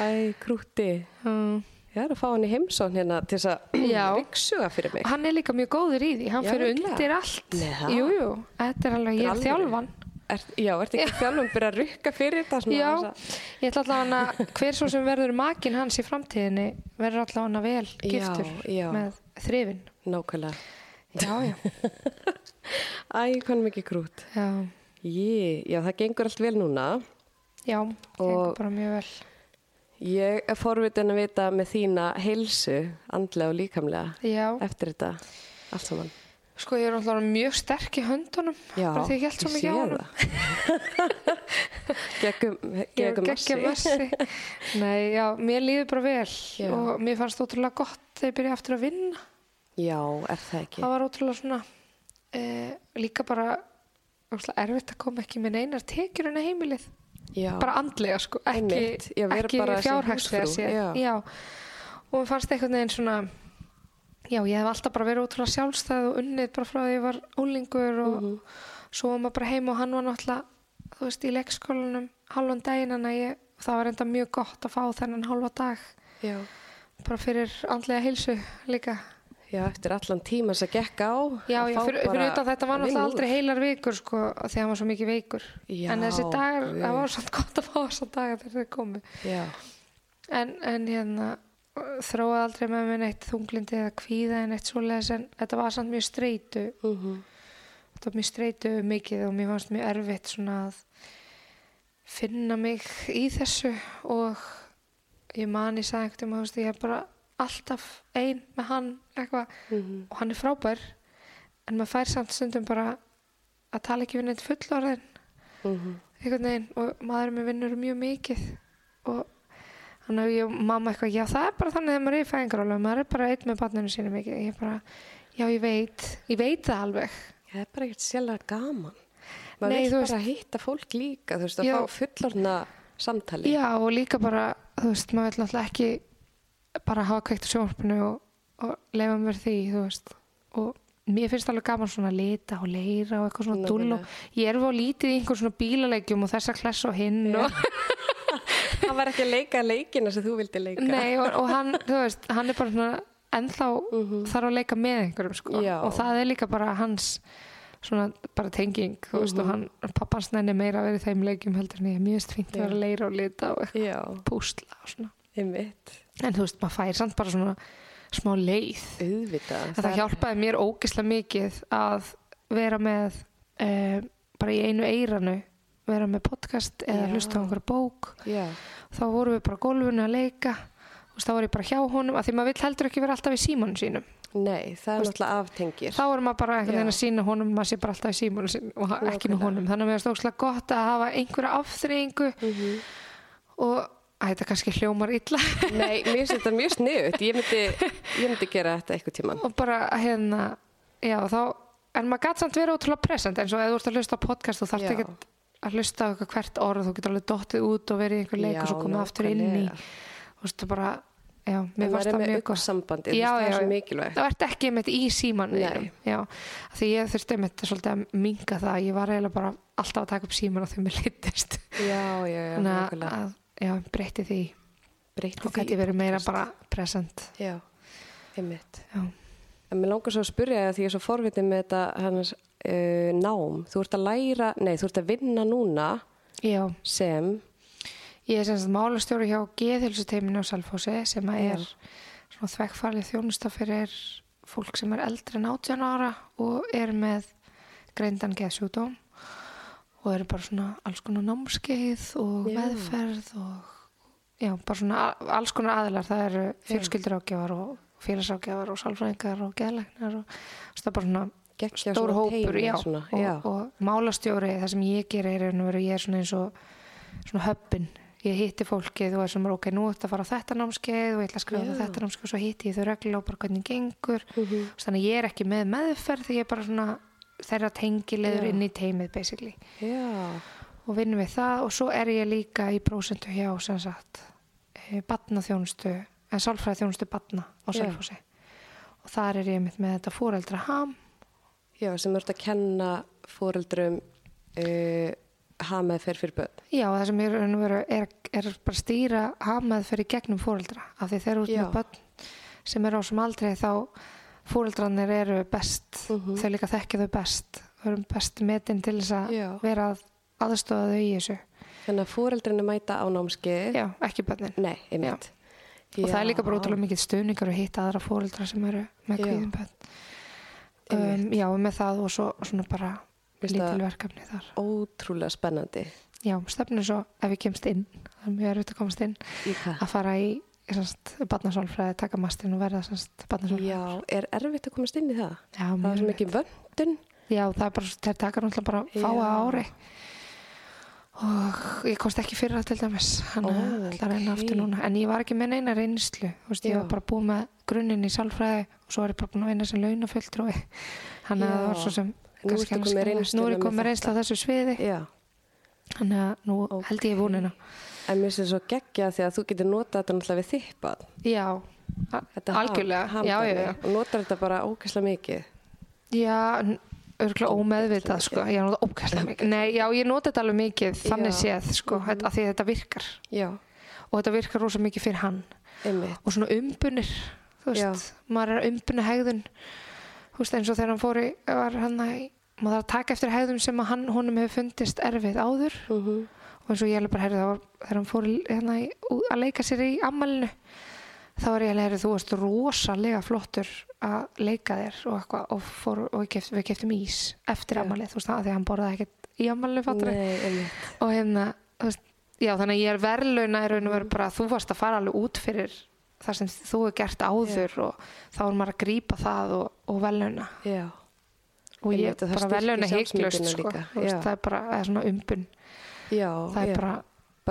Æ, krúti. Mm. Ég er að fá hann í heimsón hérna til þess Já. að ríksuga fyrir mig. hann er líka mjög góður í því hann Já, fyrir undir allt það? jú, jú, þetta er alveg, ég er þjálfan Er, já, ertu ekki þjálfum byrja að rukka fyrir þetta? Já, að- ég ætla allavega að hver svo sem verður makin hans í framtíðinni verður allavega vel giftur já. með þrifin Nákvæmlega. Já, já, Æ, hvað mikið krút. já, Jí, já, það gengur allt vel núna. já gengur Og- bara mjög vel Ég er forvitin að vita með þína heilsu, andlega og líkamlega, já, eftir þetta allt saman. sko ég er allavega mjög sterk í höndunum Já, bara því ég held svo mikið á það. Geggum, geggum massi. massi Nei, já, mér líður bara vel og mér fannst ótrúlega gott þegar ég byrjaði aftur að vinna Já, er það ekki? það var ótrúlega svona e, líka bara ótrúlega erfitt að koma ekki með neinar tekjur en að heimilið Já, bara andlega sko, ekki, ekki já. og mér fannst einhvern veginn svona já, ég hef alltaf bara verið ótrúlega sjálfstæð og unnið bara frá því ég var ólingur og Mhm. svo var maður bara heima og hann var náttúrulega þú veist, í leikskólanum halvan daginn en ég, það var enda mjög gott að fá þennan halva dag já. bara fyrir andlega heilsu líka Já, eftir allan tíma sem gekk á. Já, að já fyrir, fyrir utan þetta var að náttúrulega úr. aldrei heilar vikur sko, þegar hann var svo mikið veikur Já, en þessi dagar, guð. það var svo gott að fá þessa dagar þegar þeir komu Já, en, en hérna þróaði aldrei með mér neitt þunglindi eða kvíða en eitt svoleiðis en þetta var samt mjög streitu mm þetta var mjög streitu mikið og mér fannst mjög erfitt svona að finna mig í þessu og ég man ég sagði einhvern veginn að ég bara alltaf ein með hann eitthvað Mhm. og hann er frábær en maður fær samt stundum bara að tala ekki við neitt fullorðin Mhm. einhvern veginn og maður með vinnur mjög mikið og hann og ég og mamma eitthvað, já það er bara þannig þegar maður er í fæðingarálega, maður er bara einn með barninu sínu mikið, ég bara, já ég veit ég veit það alveg það er bara ekkert sjálflega gaman. Maður Nei, vil bara hitta fólk líka, þú veist, að Já. fá fullorna samtali. já og líka bara, þú veist, maður vil náttúrulega ekki bara hafa kveikt á sjónvarpinu og, og leifa mér því, þú veist og mér finnst alveg gaman svona að lita og leira og eitthvað svona dull og ég er á lítið í einhver svona bílalegjum og þessa kless og hinn og Það var ekki að leika leikina sem þú vildi leika. Nei, og, og hann, þú veist, hann er bara svona ennþá Mhm. þarf að leika með einhverjum sko. Já. og það er líka bara hans svona bara tenging þú veist, Mhm. og hann, pappans nenni meira að vera í þeim leikjum heldur en ég er mjög fínt að vera að leira og lita og eitthvað púsla og svona einmitt. En þú veist, maður fær samt bara svona smá leið. Auðvitað. þetta hjálpaði mér ógislega mikið að vera með uh, bara í einu eiranu vera með podcast eða Já. hlusta á einhverja bók. Já, þá vorum við bara gólfinu að leika. Og þá var ég bara hjá honum að því maður vill heldur ekki vera alltaf í símónu sínum. Nei, það er náttúrulega aftengir. þá er maður bara einhvern veginn að sína honum maður sé bara alltaf í símónu sínum og ha- ekki með honum. Þannig að mér er stókslega gott að hafa einhverja afþreyingu Mm og að þetta kannski hljómar illa Nei, mér finnst þetta mjög sniðut. Ég myndi, ég myndi gera þetta eitthvað tíman. og bara hérna já þá en maður gæti samt vera ótrúlega present eins og ef þú ert að hlusta á podcast þú þarft Já. ekki að hlusta á hvert orð þú getur alveg dottið út og verið í einhver leik og svo komið aftur inn í þú veist það bara já, mér fannst það mjög gott sambandi, Já, það er já, svo já. mikilvægt. það ert ekki einmitt í síman já, því ég þurfti einmitt svolítið að minga það ég var eiginlega bara alltaf að taka upp síman og því mér litist Já, já, já, já, breytti því. Breytti og gæti verið meira bara present. Já, einmitt. já, En mér langar svo að spyrja því ég er svo forvitið með þetta hans uh, nám. Þú ert að læra, nei, þú ert að vinna núna já. sem, ég er sem sagt málastjóri hjá geðhilsuteiminu á Salfósi sem að er svona þvekkfælið þjónusta fyrir fólk sem er eldri en 18 ára og er með greindan geðsjúdóm og eru bara svona alls konar námskeið og Já. meðferð og já, bara svona alls konar aðilar. Það eru fjölskyldur og félagságjafar og sálfræðingar og geðlæknar og það er bara svona geggja stór svona hópur já, svona, og, og málastjóri það sem ég gerir er veru, ég er svona eins og svona höppin. Ég hitti fólkið og er sem er ok, nú ætti að fara á þetta námskeið og ég ætla að skrifa á þetta námskeið og svo hitti ég þau reglulega og bara hvernig gengur. Mhm. þannig að ég er ekki með meðferð því ég er bara svona þeirra tengilegur inn í teimið basically. Já, og vinnum við það og svo er ég líka í prósentu hjá sem sagt batnaþjónustu en sálfræði þjónustu batna á Já. Selfossi. Og þar er ég mitt með þetta fóreldra ham Já, sem ert að kenna fóreldrum uh, hamaði fer fyrir börn. Já, það sem veru er, er bara stýra hafmaðferð í gegnum fóreldra af því þeir eru út með börn sem eru á sem aldrei þá fóreldrarnir eru best Mhm. þau líka þekkja þau best þau eru best metin til þess að vera að aðstofa þau í þessu Þannig að fóreldrinu mæta á námskeið. Já, ekki börnin Nei, einmitt. og það er líka bara ótrúlega mikið stuðningar að hitta aðra fóreldra sem eru með Já. kvíðum börn um. Já, með það og svo svona bara Veist lítil það- verkefni þar Ótrúlega spennandi. Já, stefnir svo ef ég kemst inn það er mjög erfitt að komast inn að fara í barnasálfræði, taka mastin og verða barnasálfræði. Já, er erfitt að komast inn í það? Já, Það er mjög svo erfitt. mikið vöndun. Já, það er bara, þeir taka náttúrulega bara fáa ári. Og ég komst ekki fyrir það til dæmis hann Ó, er alltaf að reyna aftur núna. En ég var ekki með neina reynslu veist, ég var bara búið með grunninn í sálfræði og svo er ég bara búin að vinna sem launafulltrúi. Hann að það var svo sem Nú er ég komið reynsla á þessu sviði. Þannig að nú Ókei. held ég vonina En mér það svo geggja því að þú getur notað þetta náttúrulega við þippað. já, algjörlega. Já, já, já. Og notar þetta bara ógæslega mikið. Já, örgulega ómeðvitað sko, ég nota ógæslega mikið. Nei, já, ég nota þetta alveg mikið, þannig séð sko, mm að því að þetta virkar. Já, og þetta virkar rosa mikið fyrir hann. Einmitt. og svona umbunir þú veist, maður er að umbuna hegðun. Þú veist, eins og þegar hann fór í var hann að, maður þarf að taka eftir hegðun sem að hann, honum hefur fundist erfið áður. Mm og eins og ég alveg bara heyrði það var þegar hann fór hérna, að leika sér í ammalinu þá var ég alveg heyrði þú varst rosalega flottur að leika þér og, eitthvað, og, fór, og keft, við keftum ís eftir Já. ammalið, þú veist það, því hann borðaði ekkert í ammalinu fattur og hérna, veist, já þannig að ég er verðlauna í raun og veru Mm. bara þú varst að fara alveg út fyrir það sem þú hefur gert áður og þá er maður að grípa það og, og verðlauna. Já, og ég það bara verðlauna heiklust sko, það er bara er umbun já. það er já. bara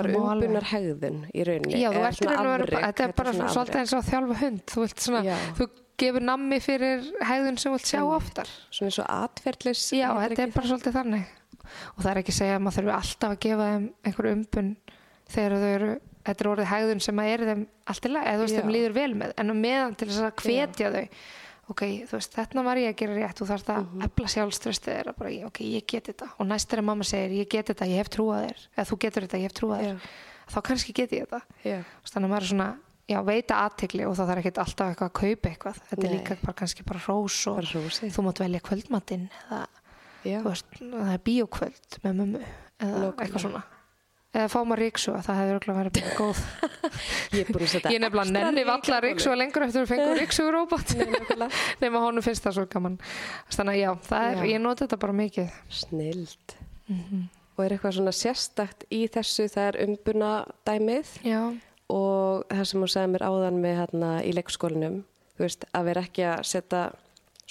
bara umbunar hegðun í rauninni. Já, afrek, bara, þetta er bara svolítið eins og að þjálfa hund þú vilt svona, þú gefur nammi fyrir hegðun sem þú vilt sjá oftar Svona eins og atferðlis. Já, þetta er bara svolítið þannig og það er ekki að segja að maður þurfi alltaf að gefa þeim einhver umbun þegar þau eru þetta er orðið hegðun sem að er þeim allt í lagi, eða þú veist þeim líður vel með en á meðan til þess að hvetja þau ok, þú veist, þetta var ég að gera rétt þú þarfst að Mhm. efla sjálfströstið þeirra bara, ok, ég get þetta. Og næst er að mamma segir, ég get þetta, ég hef trúað þér. Eða þú getur þetta, ég hef trúað þér. Já. þá kannski get ég þetta. Veist, þannig að maður er svona já, veita aðtegli og þá þarf ekkert alltaf eitthvað að kaupa eitthvað. Þetta er Nei. líka bara kannski bara rós og bara þú mátt velja kvöldmatinn eða þú veist, það er bíókvöld með mömmu eða Nákvæmlega. eitthvað svona eða fá maður ríksu það hefur örugglega verið bara góð ég er nefnilega nenni valla kólu. lengur eftir að fengu ríksu róbot nákvæmlega. nema honum finnst það svo gaman þannig að já, er, Já. ég noti þetta bara mikið Snild. Mhm. Og er eitthvað svona sérstakt í þessu, það er umbuna dæmið já, og það sem hún sagði mér áðan með hérna í leikskólinum, þú veist, að vera ekki að setja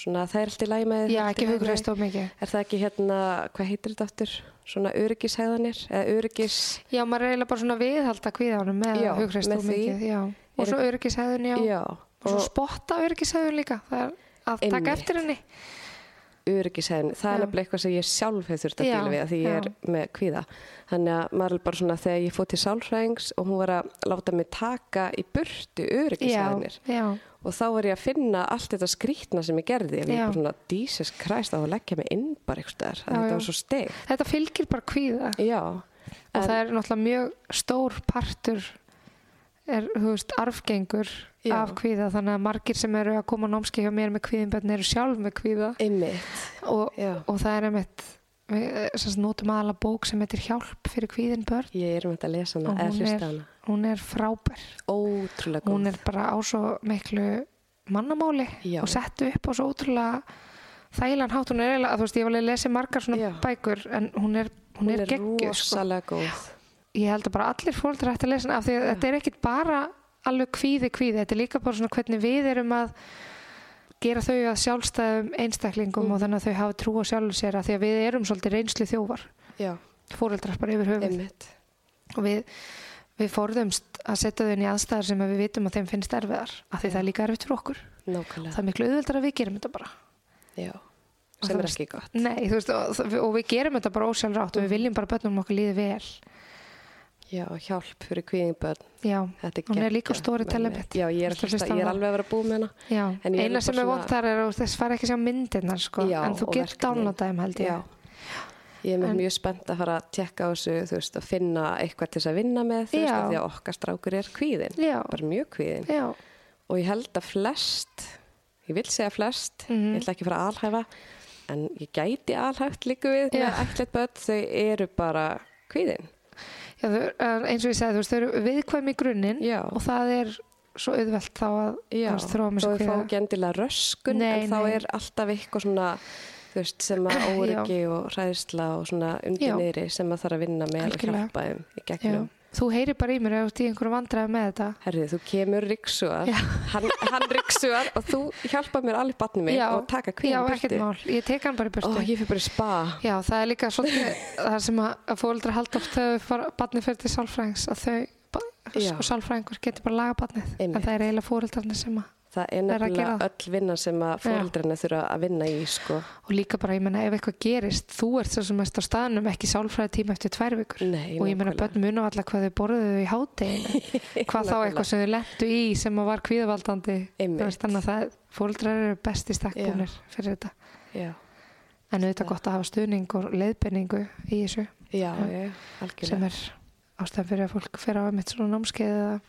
svona lægi með já, ekki hugreist of mikið Er það ekki hérna, hvað heitir þetta aftur? Svona öryggishæðanir eða öryggis... já, maður er eiginlega bara svona kvíðanum með Já, hugreist með of því. mikið já. og svo öryggishæðun, já. Já, og svo spotta öryggishæðun líka það er að taka eftir henni öryggishæðin, það er nefnilega eitthvað sem ég sjálf hef þurft að díla við að því ég er með kvíða. Þannig að maður er bara svona þegar ég fótt til sálfræðings og hún var að láta mig taka í burtu já, og þá var ég að finna allt þetta skrítna sem ég gerði. Ég bara svona, Jesus Christ, að leggja mig inn bara eitthvað þetta var svo steg. þetta fylgir bara kvíða. Já, og það er náttúrulega mjög stór partur er, þú veist, arfgengur Já. af kvíða þannig að margir sem eru að koma á námskeið hjá mér með kvíðinbönn eru sjálf með kvíða og, og það er einmitt við eh, notum aðalega bók sem heitir Hjálp fyrir kvíðin börn Ég er um þetta að lesa hana, Og hún er- hana. hún er frábær Ótrúlega góð. hún er bara á svo miklu mannamáli Já. og settu upp á svo ótrúlega þægilegan hátt hún er eiginlega, þú veist, ég hef alveg lesið margar svona Já. bækur en hún er, hún Hún er, er geggjuð sko. ég held að bara allir fóldrar ætti að lesa af því að þetta er ekkit bara alveg kvíði kvíði, þetta er líka bara svona hvernig við erum að gera þau að sjálfstæðum einstaklingum Mm. og þannig að þau hafa trú á sjálfum sér af því að við erum svolítið reynslu þjófar. Já, fóreldrar bara yfir einmitt. og við, við forðumst að setja þau inn í aðstæðar sem að við vitum að þeim finnst erfiðar af því það er líka erfitt fyrir okkur. Nákvæmlega. það er miklu auðveldar að við gerum þetta bara. Já, sem er ekki gott. Nei, veist, og, og við gerum þetta bara ósjálfrátt og við viljum bara bönnum okkur líði vel Já, hjálp fyrir kvíðingbörn. já, Hún er líka stóri mig. Já, ég er, hlusta, ég er alveg að vera búið með hana. já. Eina sem er svona- vont þar er að þess fara ekki að sjá myndirnar sko, Já, en þú getur downloadað þeim held ég Já. Ég er En- mjög spennt að fara að tekka á þessu, þú veist, að finna eitthvað til þess að vinna með, þú veist, af því að okkar strákur er kvíðin. Bara mjög kvíðin. já, Og ég held að flest, ég vil segja flest, Mhm. ég ætla ekki að fara að alhæfa, en ég gæti alhæft líka við með ætlet börn, þau eru bara kvíðin. Já eins og ég segi þú veist, þau eru viðkvæm í grunninn og það er svo auðvelt þá að þróa þó fá kvíða. ekki endilega röskun, Nei, en þá nei. er alltaf eitthvað svona, þú veist, sem að óryggi og hræðsla og svona undir niðri sem að þarf að vinna með Algjörlega. hjálpa þeim í gegnum. Þú heyrir bara í mér ef þú ert í einhverju vandræði með þetta. Herrið, þú kemur riksuar, hann, hann riksuar og þú hjálpa mér alveg batnið mitt og taka já, kvíðan ekkert mál, ég tek hann bara í burtu. Ó, ég fyrir bara í spa. Já, það er líka svolítið það sem að, fóreldrar halda oft þegar barnið fyrir til sálfræðings að þau, Já. sko sálfræðingur getur bara laga Einmitt. en það er eiginlega fóreldrarnir sem að, Það er nefnilega öll vinna sem að fóreldrarna þurfa að vinna í, sko. og líka bara, ég menna, ef eitthvað gerist þú ert svo sem mest á staðnum, ekki sálfræði tíma eftir tvær vikur, Nei, og ég menna börn muna alltaf hvað þau borðuðu í hádeginu. Hvað þá eitthvað sem þau lendu í sem var kvíðavaldandi. Fóreldrar eru besti stakkbúnir fyrir þetta, Já, en auðvitað gott að hafa stuðning og leiðbenningu í þessu. Já, Já. já, algjörlega. sem er ástæðan fyrir að fólk fer á einmitt svona námskeið eða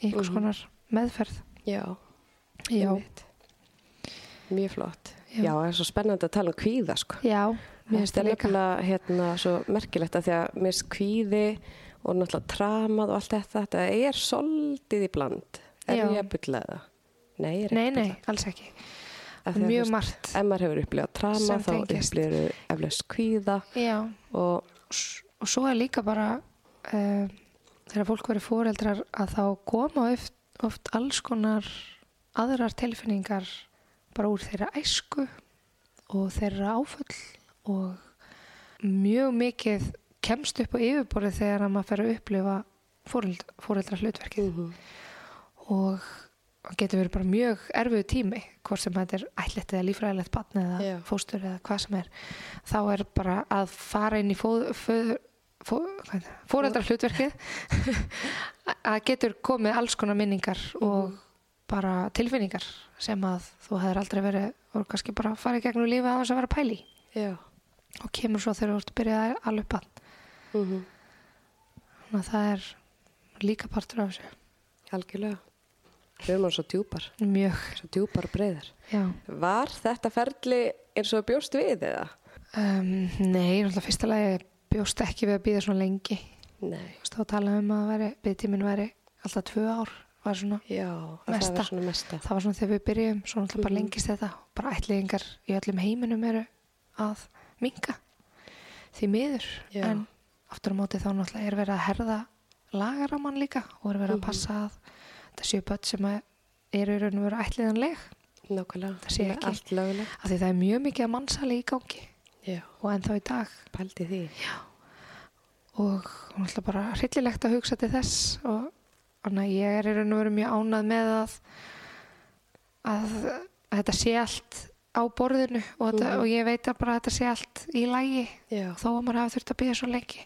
einhvers Mhm. konar meðferð. Já, já. Mjög flott. Já. Já, það er svo spennandi að tala um kvíða, sko. já mér finnst það nefnilega hérna, svo merkilegt að því að mér finnst kvíði og náttúrulega tramað og allt þetta, þetta er soldið í bland. Er Já. ég að bylla það? Nei, ég er nei, ekki að nei, bulla. alls ekki mjög margt Ef maður hefur upplifað trama Sem þá upplifir eflaust kvíða já, og og svo er líka bara uh, þegar fólk verið fóreldrar að þá koma oft, oft alls konar aðrar tilfinningar bara úr þeirra æsku og þeirra áföll og mjög mikið kemst upp á yfirborðið þegar að maður fer að upplifa fóreld, fóreldra hlutverkið Mhm. og það getur verið bara mjög erfiðu tími hvort sem þetta er ætlitt eða lífræðilegt batn eða Já. fóstur eða hvað sem er. Þá er bara að fara inn í fóreldra hlutverkið að getur komið alls konar minningar og bara tilfinningar sem að þú hefur aldrei verið og kannski bara farið gegnum lífið að þess að vera pæli Já. og kemur svo þegar þú ert að byrja að alveg batn Mhm. þannig að það er líka partur af þessu Algjörlega. Við erum hann svo djúpar, mjög, svo djúpar breyðar. já Var þetta ferli eins og bjóst við eða? Um, nei, náttúrulega fyrsta lagi bjóst ekki við að býða svona lengi Nei. Þú veist, þá talaðum um að veri, byggtíminn væri alltaf tvö ár var svona, Já, Mesta. það var svona mesta. það var svona þegar við byrjum svo náttúrulega bara Mhm. lengist þetta bara ætliðingar í öllum heiminum eru að minga því miður Já. en aftur á móti þá náttúrulega er verið að herða lagaramann líka og er verið Mhm. að passa að þetta séu börn sem eru í raun og veru ætliðanleg Nákvæmlega. Það sé ekki. Af því það er mjög mikið að mannsali í gangi Já. og ennþá í dag Pældi því. og náttúrulega bara hryllilegt að hugsa til þess og þannig að ég er í raun og veru mjög ánað með að að, að þetta sé allt á borðinu og, þetta, Mhm. og ég veit að bara þetta sé allt í lægi Já. þó að maður hafi þurft að býða svo lengi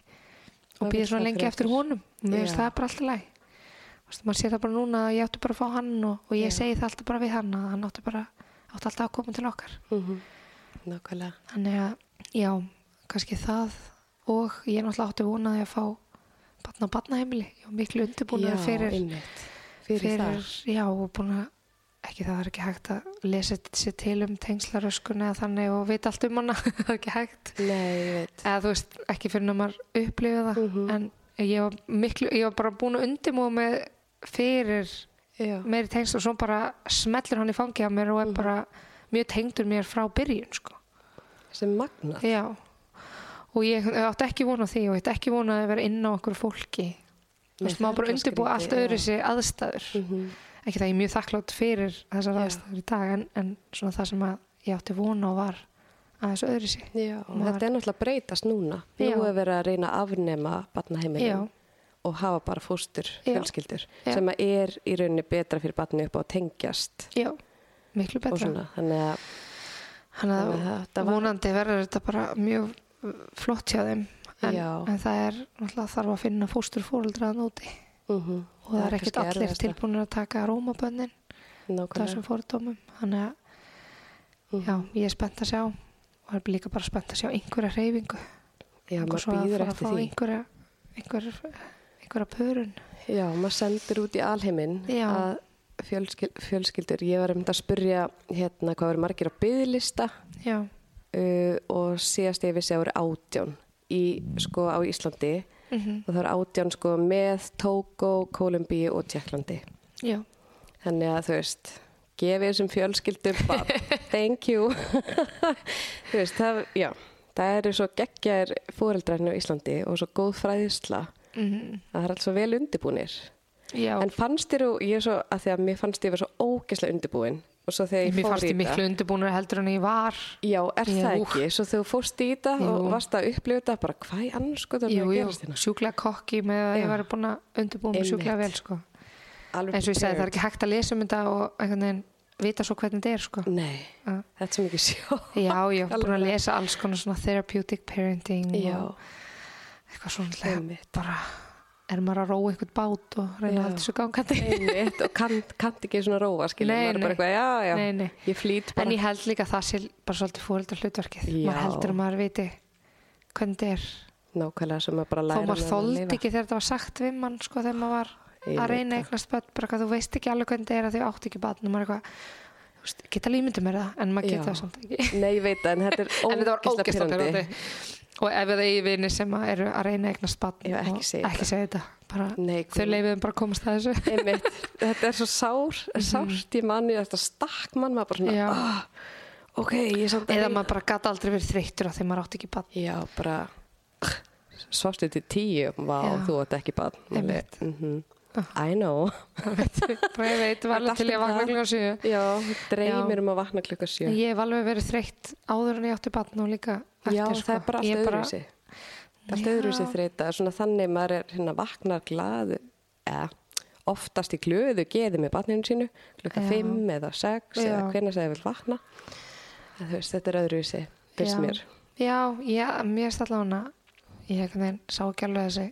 og býða svo lengi eftir honum Já. það bara alltaf læg maður sér það bara núna að ég átti bara að fá hann og, og ég Já. segi það alltaf bara við hann að hann átti bara átti alltaf að koma til okkar Mhm. Nákvæmlega. Þannig að, já, kannski það og ég er náttúrulega átti vonaði að fá batna batnaheimili. Ég var miklu undirbúin Já, fyrir. Fyrir, það. já, og búin að, ekki það er ekki hægt að lesa sér til um tengslaröskun eða þannig og vita allt um hana, það er ekki hægt. Nei. Eða þú veist, ekki fyrir að maður upplifa það, Mhm. en ég var miklu, ég var bara búin að undirbúa með fyrir Já. meiri tengsl og svo bara smellur hann í fangi á mér og er Mhm. bara mjög tengdur mér frá byrjun, sko. Sem magnað. Já, og ég átti ekki vona því og ég átti ekki vona að vera inn á okkur fólki. Þú veist, maður bara undirbúa allt öðru sér aðstæður. Mhm. Ekki það ég er mjög þakklátt fyrir þessar Já. aðstæður í dag en, en svona það sem að ég átti vona og var aðeins öðru sér. Þetta er náttúrulega að breytast núna. Nú er verið að reyna að afnema barnaheimilin Já, og hafa bara fóstur fjölskyldur Já. sem að er í rauninni betra fyrir barni upp á að tengjast já, miklu betra. svona. Þannig að Þannig þannig að að var- vonandi verður þetta bara mjög flott hjá þeim. En, en það er náttúrulega þarf að finna fóstur fóreldraðan úti. Mm og það, er ekkert allir tilbúinir að taka rómabönnin þessum fórdómum þannig að Mhm. já, ég er spennt að sjá. Og er líka bara spennt að sjá einhverja reyfingu Já, maður býður eftir því. einhverja einhverja, einhverja pörun. Já, maður sendir út í alheiminn Já. að fjölskil, fjölskyldur, ég var um að spyrja hérna hvað verður margir á byðlista já, uh, og síðast ég vissi að voru átján í, sko, á Íslandi. Mm og það eru átján sko með Tókó, Kólumbíu og Tjekklandi. já. Þannig að þú veist, gefið þessum fjölskyldum thank you. þú veist, það, já, það eru svo geggjar fóreldrarinn á Íslandi og svo góð fræðisla mm að það er alls svo vel undirbúnir. já, En fannst þér, og ég er svo, að því að mér fannst ég vera svo ógeðslega undirbúin og svo þegar ég mér fór fannst í ég miklu undirbúinur heldur en ég var Já, er það Jú. ekki? Svo þegar þú fórst í þetta og varst að upplifa þetta, bara hvað í annars sko það er að gerast hérna? sjúklega kokki með að ég var búin að undirbúin mig sjúklega vel sko. Alveg eins og ég segi það er ekki hægt að lesa um þetta og einhvern veginn vita svo hvernig þetta er sko. Nei, Já. þetta er svo mikið sjó. já, ég var búin að lesa alls konar svona therapeutic parenting Já, og eitthvað svona er maður að róa einhvern bát og reyna Já. að halda þessu gangandi og kann, kann ekki svona róa, skilja. Maður er bara eitthvað, já, já, nei, nei. ég flýt bara. en ég held líka að það sé bara svolítið fóreldar hlutverkið Já. maður heldur að maður viti hvernig þetta er Nákvæmlega sem að bara læra maður með að þóldi ekki þegar þetta var sagt við mann sko þegar maður var Ég að reyna eignast börn bara hvað þú veist ekki alveg hvernig þetta er að þau átt ekki barn og maður er eitthvað geta límyndum mér það en maður geta það samt ekki Nei, ég veit það, en þetta er pirrandi. pyrrandi og ef það eigi vinni sem eru að reyna eignast barn Já, ekki segja ekki þetta bara, Nei, þau leifiðum bara að komast að þessu Einmitt, þetta er svo sár, sárt í manni, þetta stakk mann maður bara svona. Já. ok, ég er samt að eða reyna- maður bara gata aldrei verið þreyttur af því maður átt ekki barn Já, bara svarstu til tíu, vá, þú átt ekki barn. Einmitt. Mm -hmm. I know. bara ég veit, var alveg til ég vakna klukkan sjö Já, dreymir um að vakna klukka sjö. En ég hef alveg verið þreytt áður en ég átti barn og líka eftir Já, sko. það er bara allt Ég öðruvísi. Allt Já. öðruvísi þreita. Svona þannig maður er hérna vaknar glaðu, eða oftast í glöðu geði með barninu sínu, klukka Já. fimm eða sex Já. eða hvernig það vil vakna. En þú veist, þetta er öðruvísi, fyrst mér. Já, já, mér erst allavega hana ég einhvern veginn sá ekki alveg þessi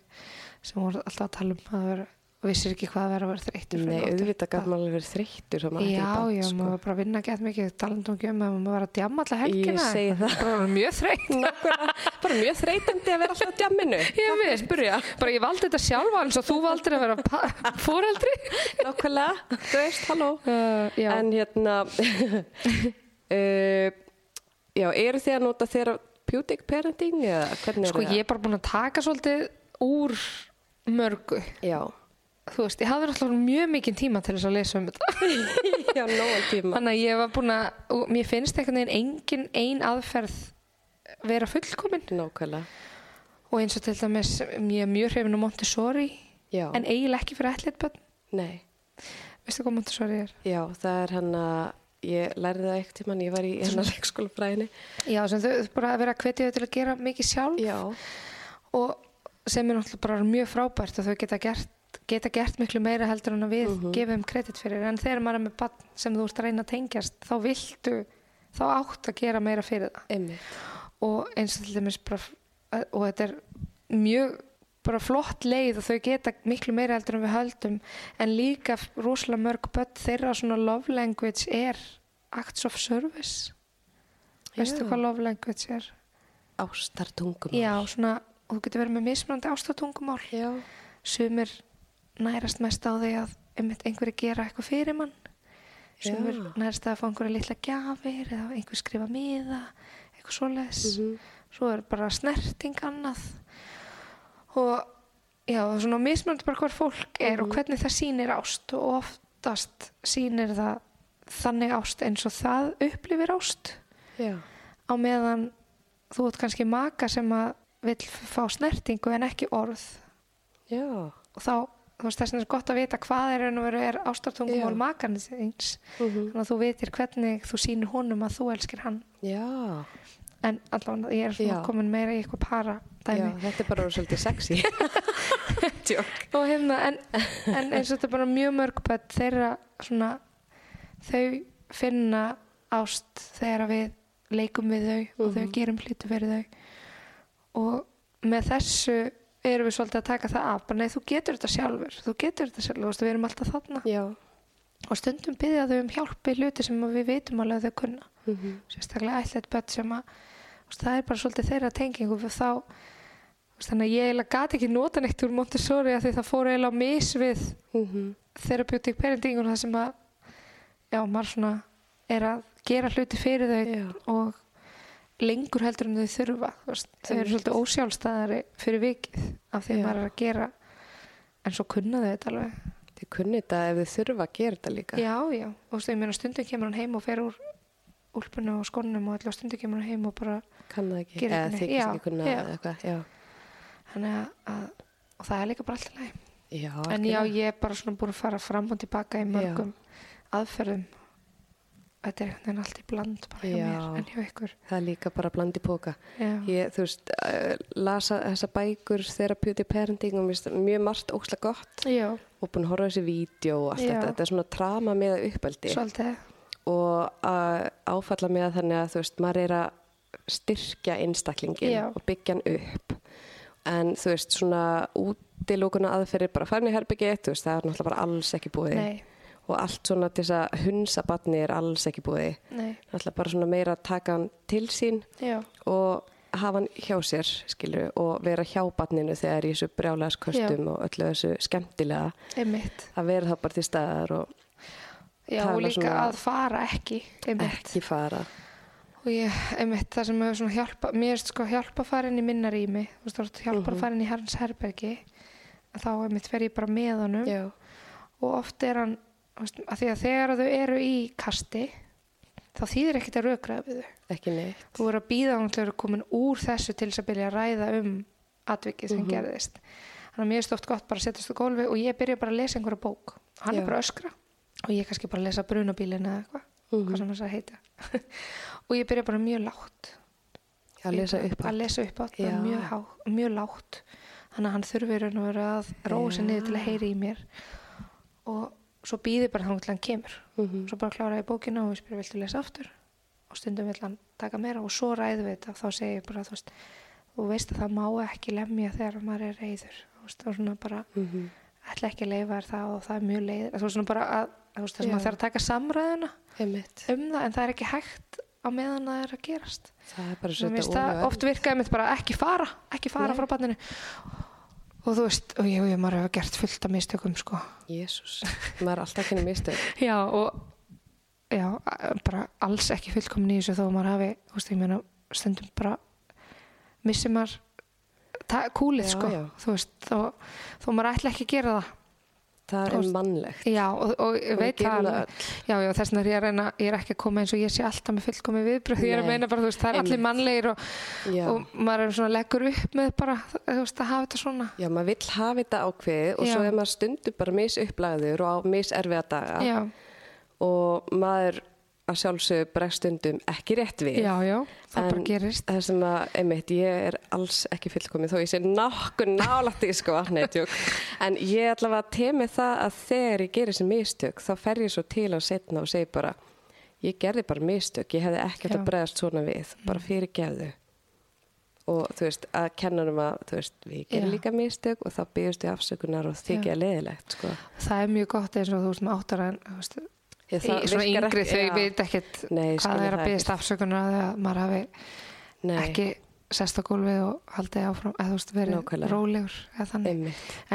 sem voru alltaf að tala um að vera vissir ekki hvað að vera að vera þreyttur Nei, auðvitað gæt maður alveg verið þreyttur Já, barn, já, sko. maður var bara að vinna gett mikið talandum ekki um að maður var að djamma alltaf helgina Ég segi það. bara mjög þreytt bara mjög þreytandi að vera alltaf á djamminu. Ég veit, spyrja. bara ég valdi þetta sjálfa eins og þú valdir að vera foreldri Nákvæmlega, þú veist, halló. uh, En hérna, uh, já, eru þið að nota therapeutic parenting eða hvernig sko ég er bara búin að taka svolítið úr mörgu Já, þú veist, ég hafði alltaf mjög mikið tíma til þess að lesa um þetta. Já, nógan tíma. Þannig að ég var búin að, og mér finnst einhvern veginn engin ein aðferð vera fullkomin. Nákvæmlega, og eins og til dæmis ég er mjög hrifin á Montessori já, en eiginlega ekki fyrir ætlit bönn nei, veistu hvað Montessori er? já, það er hann að, ég lærði það eitt tíman, ég var í hennar leikskólafræðinni. Já, sem þau bara að vera að hvetja þau til að gera mikið sjálf. Já, og sem er náttúrulega bara mjög frábært og þau geta gert, geta gert miklu meira heldur en við Mhm. gefum kredit fyrir en þegar maður er með bann sem þú ert að reyna að tengjast þá viltu, þá átt að gera meira fyrir það einmitt, og eins og til dæmis bara og þetta er mjög bara flott leið og þau geta miklu meira heldur en við höldum en líka rosalega mörg börn þeirra svona love language er acts of service veistu Já. hvað love language er? ástartungum. Já, svona, þú getur verið með mismunandi ástatungumál Já, sumir nærast mest á því að einmitt einhverju gera eitthvað fyrir mann. Sumir Já. nærast að fá einhverju litla gjafir eða einhver skrifa miða eitthvað svoleiðis. Mhm. svo er bara snerting annað. Og já, það er svona mismunandi bara hver fólk er Mhm. og hvernig það sýnir ást. Og oftast sýnir það þannig ást eins og það upplifir ást. Já, á meðan þú ert kannski maka sem að vill fá snertingu en ekki orð. Já, og þá, þú veist þess vegna er gott að vita hvað er, er ástartungumál Já. makarnir þíns Mhm. þannig að þú vitir hvernig þú sýnir honum að þú elskir hann já, en allavega ég er svona Já. komin meira í eitthvað para já, dæmi þetta er bara svolítið sexy. Og hérna en, en eins og þetta er bara mjög mörg þeirra svona þau finna ást þegar við leikum við þau og þau Mhm. gerum hluti fyrir þau og með þessu erum við svolítið að taka það af. Bara nei, þú getur þetta sjálfur, þú getur þetta sjálfur. Við erum alltaf þarna. Já. og stundum byggja þau um hjálpi hluti sem við vitum alveg að þau kunna. Mm sérstaklega ætlet börn sem að það er bara svolítið þeirra tengingu þá þannig að ég eiginlega gat ekki nota neitt úr Montessori að því það fór eiginlega á mis við Mhm. therapeutic parenting og það sem að já, maður svona er að gera hluti fyrir þau Já. og lengur heldur en þau þurfa þau eru svolítið ósjálfstæðari fyrir vikið af því að Já. maður er að gera en svo kunna þau þetta alveg Þið kunni þetta ef þið þurfa að gera þetta líka. já, já, og meina stundum kemur hann heim og fer úr úlpunum og skónum og allir stundum kemur hann heim og bara Kann það ekki. Eða þetta þykist ekki. kunna Já, eitthvað. Já. þannig að, að og það er líka bara alltaf Já, en já, ég er bara svona búin að fara fram og tilbaka í mörgum aðferðum þetta er einhvern veginn allt í bland bara hjá Já. mér en hjá ykkur. Það er líka bara blandi póka. já, Ég, þú veist, uh, lasa þessa bækur therapeutic parenting og finnst mjög margt ókslega gott. Já. Og búin að horfa þessi vídeo og allt Já. þetta. Þetta er svona trama með uppeldi. Og áfalla með þannig að þú veist, maður er að styrkja einstaklingin og byggja hann upp. En þú veist, svona útilókuna aðferðir bara farin í herbyggi, þú veist, það er náttúrulega bara alls ekki búið. Nei, og allt svona til þess að hunsa batni er alls ekki búið. Náttúrulega bara svona meira að taka hann til sín já, og hafa hann hjá sér skilur, og vera hjá batninu þegar í þessu brjálæðskostum og öllu þessu skemmtilega. Einmitt. Að vera það bara til staðar og já, og líka svona- að fara ekki einmitt, ekki fara. Og ég, einmitt það sem hefur svona hjálpa mér er sko hjálpa að fara inn í minna rými þú veist, þú veist, hjálpa að fara inn í herrans herbergi þá einmitt fer ég bara með honum já, og oft er hann að því að þegar þau eru í kasti þá þýðir ekkert að rökraða við þau. Ekki neitt. Þú verður að býða að vera komin úr þessu til þess að byrja að ræða um atvikið sem Mhm. gerðist. Þannig að mér er stótt gott bara að setjast á gólfi og ég byrja bara að lesa einhverja bók. Hann Já. er bara að öskra og ég kannski bara að lesa brunabílin eða eitthvað hvað sem þess að heita. Og ég byrja bara mjög lágt. Að lesa upp bara- að lesa upp á Já. mjög, há, mjög lágt. Þannig að hann þurfi í raun og vera að Já. niður til að heyri í mér. Og svo býði bara þá hann kemur. Mhm. svo bara klára ég bókina og ég spyrir viltu lesa aftur? Og stundum vill hann taka meira og svo ræðu við þetta. Þá segi ég bara þú veist þú veist að það má ekki lemja þegar maður er reyður þú veist og svona bara Mhm. ætla ekki að leifa þér það og það er mjög leið þú veist svona bara að þú veist þess að maður þarf að taka samræðuna Einmitt. um það en það er ekki hægt á meðan það er að gerast. Það er bara Mér svo finnst það oft virkaði mitt bara ekki fara ekki fara Nei. frá banninu og þú veist, og ég, og ég maður hefur gert fullt af mistökum sko. Jésús, maður er alltaf kynni mistök. Já og já, bara alls ekki fullkomin í þessu þó að maður hafi, þú veist, ég meina stundum bara missi maður kúlið Já, sko. já. þú veist, þó, þó maður ætla ekki að gera það það er mannlegt. Já, og, og Og veit það já, já, þess vegna er ég að reyna ég er ekki að koma eins og ég sé alltaf með fullkomi viðbröð ég er að meina bara, þú veist, það er allir mannlegir og, og maður er svona leggur upp með bara, þú veist, að hafa þetta svona. Já, maður vill hafa þetta ákveðið og Já. svo er maður stundum bara misupplagður og á miserfiða daga. Já, og maður að sjálfsögðu bregst stundum ekki rétt við já, já, það bara En gerist það sem að, einmitt, ég er alls ekki fullkomið þó ég sé nokkur nálægt í sko, neðjúk, en ég allavega temi það að þegar ég gerir þessi mistök þá fer ég svo til að setna og segi bara ég gerði bara mistök, ég hefði ekkert. Mm. að bregðast svona við, bara fyrir gefðu og þú veist, að kennanum að þú veist, við gerum Já. líka mistök og þá byggjast við afsökunar og þykja leðilegt sko. það er mjög gott eins og þú veist með áttara en þú veist, Ég, í svona yngri þau já. veit ekkert hvað það er að það ekki. afsökunar að maður hafi Nei, ekki sest á gólfið og haldið áfram eða þú veist verið rólegur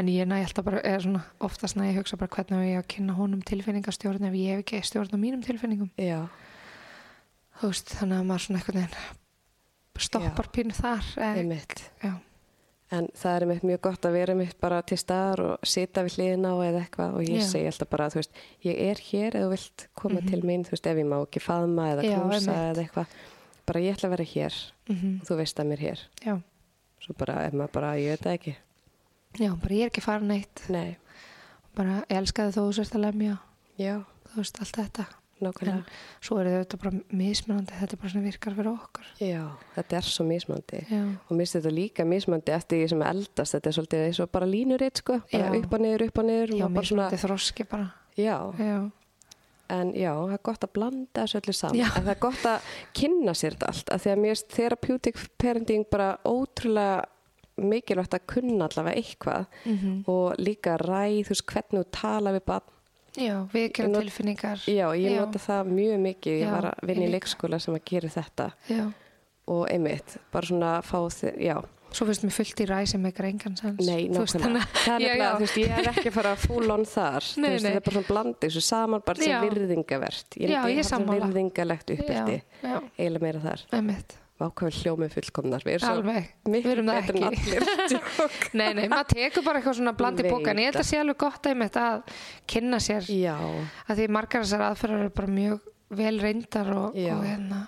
en ég næ alltaf bara, svona oftast næ ég hugsa bara hvernig á ég að kynna honum tilfinningastjórn ef ég hef ekki stjórn á mínum tilfinningum. Já, þú veist, þannig að maður svona veginn stoppar pínu þar en, já, En það er mjög gott að vera einmitt bara til staðar og sita við hliðina á eða eitthvað og ég Já. segi alltaf bara, veist, ég er hér eða vilt koma til mín, veist, ef ég má ekki faðma eða knúsa eða eitthvað. Bara ég ætla að vera hér. Mm og þú veist að mér er hér. já, Svo bara, ef maður bara, ég veit það ekki. já, bara ég er ekki farin neitt. Nei, bara ég elskaði þú sérst að lemja. Já, þú veist, allt þetta nákvæmlega. svo er þetta bara mismunandi þetta er bara svona virkar fyrir okkur Já, þetta er svo mismandi. já, Og mér finnst þetta líka mismandi eftir því sem eldast. Þetta er svolítið eins og bara línuritt, sko. Bara Já. upp og niður, upp og niður. já mismunandi þroski bara já, já, En já, það er gott að blanda þessu öllu saman. Já. En það er gott að kynna sér þetta allt. Af því að mér finnst therapeutic parenting bara ótrúlega mikilvægt að kunna allavega eitthvað Mhm. og líka ræð, þú veist, hvernig þú tala við barn. Já, við gerum not- tilfinningar. Já, ég Já. nota það mjög mikið. Ég Já, var að vinna í leikskóla sem að gera þetta Já. og einmitt, bara svona fá þig, já, Svo finnst mér fullt í ræ sem eitthvað engan sens. nei, nákvæmlega. Það er nefnilega, þú veist, ég er ekki að fara full on þar. Nei, veist, nei. það er bara svona blandi þessu saman, bara sem virðingavert. Ég Já, myndi ég hafa virðingalegt já, eiginlega meira þar. einmitt. Vákvæði hljómið fullkomnar. Við erum ekki. allir. Nei, nei, maður tekur bara eitthvað svona bland í Veit bókan. Ég held að sé alveg gott einmitt að kynna sér já, að því margar þessar aðferðar eru bara mjög vel reyndar og, Já. og hérna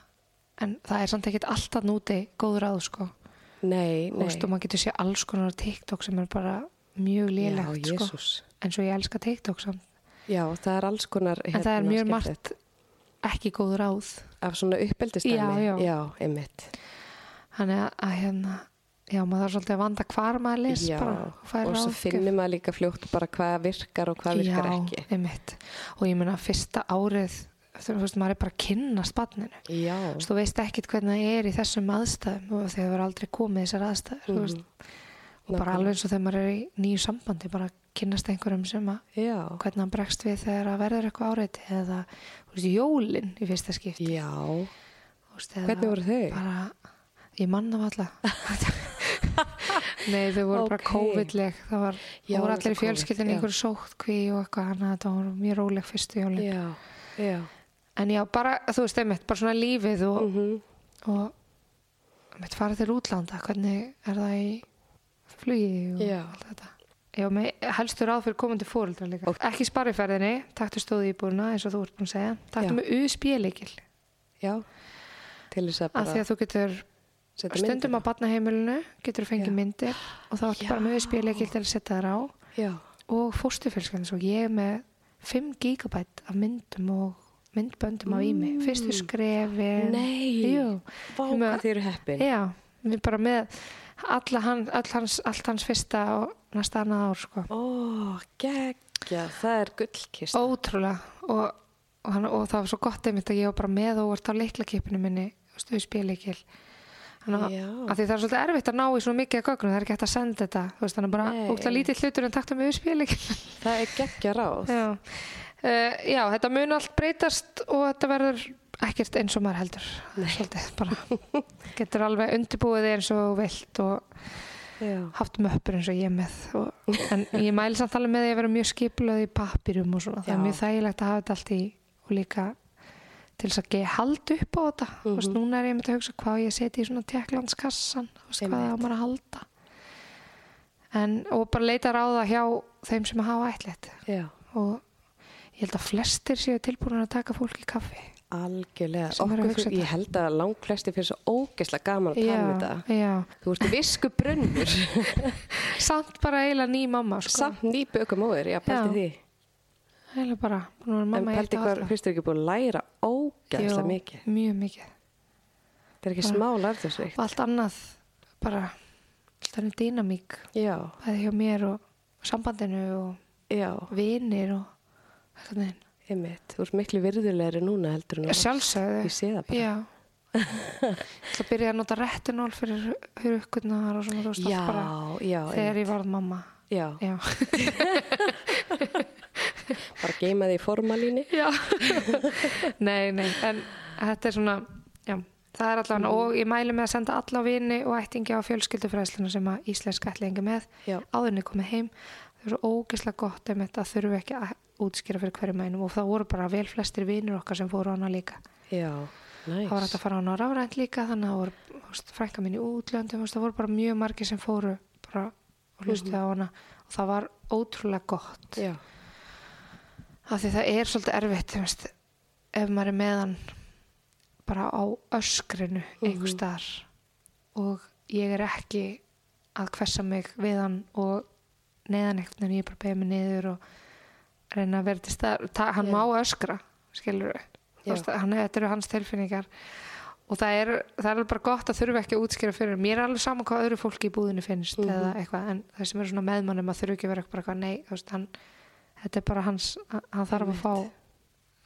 en það er samt ekkert alltaf núti góður ráð sko nei, og stu, maður getur sé alls konar TikTok sem er bara mjög Já, lélegt sko. jésús. en svo ég elska TikTok samt Já, það er alls konar en það er hérna, mjög margt ekki góð ráð Af svona uppeldistæmi. Já, já. Já, einmitt. þannig að, hérna já, maður þarf svolítið að vanda hvar maður les Já, bara og svo finnir maður líka fljótt bara hvað virkar og hvað virkar já, ekki. einmitt. og ég meina fyrsta árið þú veist, maður er bara að kynnast barninu Já, Þú veist, ekkit hvernig það er í þessum aðstæðum og að það verður aldrei komið þessar aðstæður þú veist, og bara Mhm. Alveg eins og þegar maður er í nýju sambandi bara að kynnast einhverjum sem að já, hvernig hann bregst við þegar að verður eitthvað áreiti eða veist, jólin í fyrsta skipti. Já. veist, Hvernig voru þau? bara, ég manna alla nei þau voru bara Ókei. COVID-leg. Það var, Já, það voru allir í fjölskyldin COVID, í einhverju sóttkví og eitthvað þannig að þetta voru mjög róleg fyrstu jólin. Já, já. en já, bara, þú veist, einmitt, bara svona lífið og, Mm og mitt farið til útlanda. Hvernig er það í flugi og allt þetta Já, með helstu ráð fyrir komandi fóreldra líka. Ekki spariferðinni, taktu stóði í búina eins og þú ert búin að segja. Taktu Já. með USB-leikil. Já, til þess að Af því bara að þú getur stundum myndina. á barnaheimilinu, getur þú fengið myndir og þá ertu bara með USB-leikil til að setja þær á. Já, Og fóstufélskjönd, svo ég er með 5 gigabæt af myndum og myndböndum á ími. Fyrstu skrefin. Mm. Nei. Jú. vá Sem að- hvað þið eru heppin. Já, við bara með hann, all hans, allt hans fyrsta og næsta annað ár sko. Ó, geggja, það er gullkist. Ótrúlega og, og, hann, og það var svo gott einmitt að ég var bara með og vart á leiklakipinu minni Já. að því það er svolítið erfitt að ná í svona mikið gögnum, það er ekki hægt að senda þetta veist, þannig bara ógst að lítið hlutur en takta með spilíkil Það er geggja ráð. já. Uh, já, þetta mun allt breytast og þetta verður ekkert eins og maður heldur. Svolítið, bara getur alveg undirbúið þig eins og vilt og Já. haft möppur eins og ég er með og, en ég mæli samt alveg með því að vera mjög skipulöð í pappirum og svona, það er Já. mjög þægilegt að hafa þetta allt í og líka til þess að ge halda upp á þetta. Þú veist, Mhm. núna er ég með að hugsa hvað ég seti í svona teklandskassan, veist hvað það á maður að halda. En, og bara leita ráða hjá þeim sem hafa ætlit og ég held að flestir séu tilbúin að taka fólk í kaffi algjörlega. Er Okkur, hugsa ég þetta. held að langt flesti fyrir svo ógeðslega gaman að tala um þetta. já, Þú ert visku brunnur, samt bara eiginlega ný mamma sko. samt nýböku móður, já, pælti því. eiginlega bara, vera En mamma í pælti eitt hvað, ár. fyrst er ekki búin að læra ógeðslega mikið. mjög mikið Það er ekki Bara- smá lærðursveikt. og allt annað bara allt annað dýnamík Já, bæði hjá mér og sambandinu og vinir og eitthvað neginn einmitt. Þú ert miklu virðulegri núna heldur en sjálfsögðu Ég sé það bara. já ég ætla að nota retinól fyrir hurukkurnar og svona þú veist Já, bara já, þegar einmitt. ég varð mamma já, já, bara geima því í formalíni. já. nei, nei en þetta er svona já, það er allavega og ég mæli með að senda alla vini og ættingi á fjölskyldufræðsluna sem að íslensk ætlingi með er komið heim það er svo ógeðslega gott að þurfu ekki að útskýra fyrir hverju mænum og það voru bara vel flestir vinir okkar sem fóru á hana líka. Já, næs. það var hægt að fara á hana rafrænt líka þannig að það voru frænka mín í útlöndum það voru bara mjög margir sem fóru bara og hlustuði á hana og það var ótrúlega gott. Já, af því það er svolítið erfitt veist, ef maður er meðan bara á öskrinu einhver staðar og ég er ekki að hvessa mig við hann og neðan einhvern veginn ég bara beða mig niður og reyna að vera til staðar Ta, hann Já. má öskra skilur við þetta eru hans tilfinningar og það er, það er bara gott að þurfa ekki að útskýra fyrir mér er alveg saman hvað öðru fólki í búðinu finnst Mhm. eða eitthvað, en það sem er svona meðmannum að þurfa ekki að vera bara eitthvað, nei, veist, hann þetta er bara hans, hann þarf að fá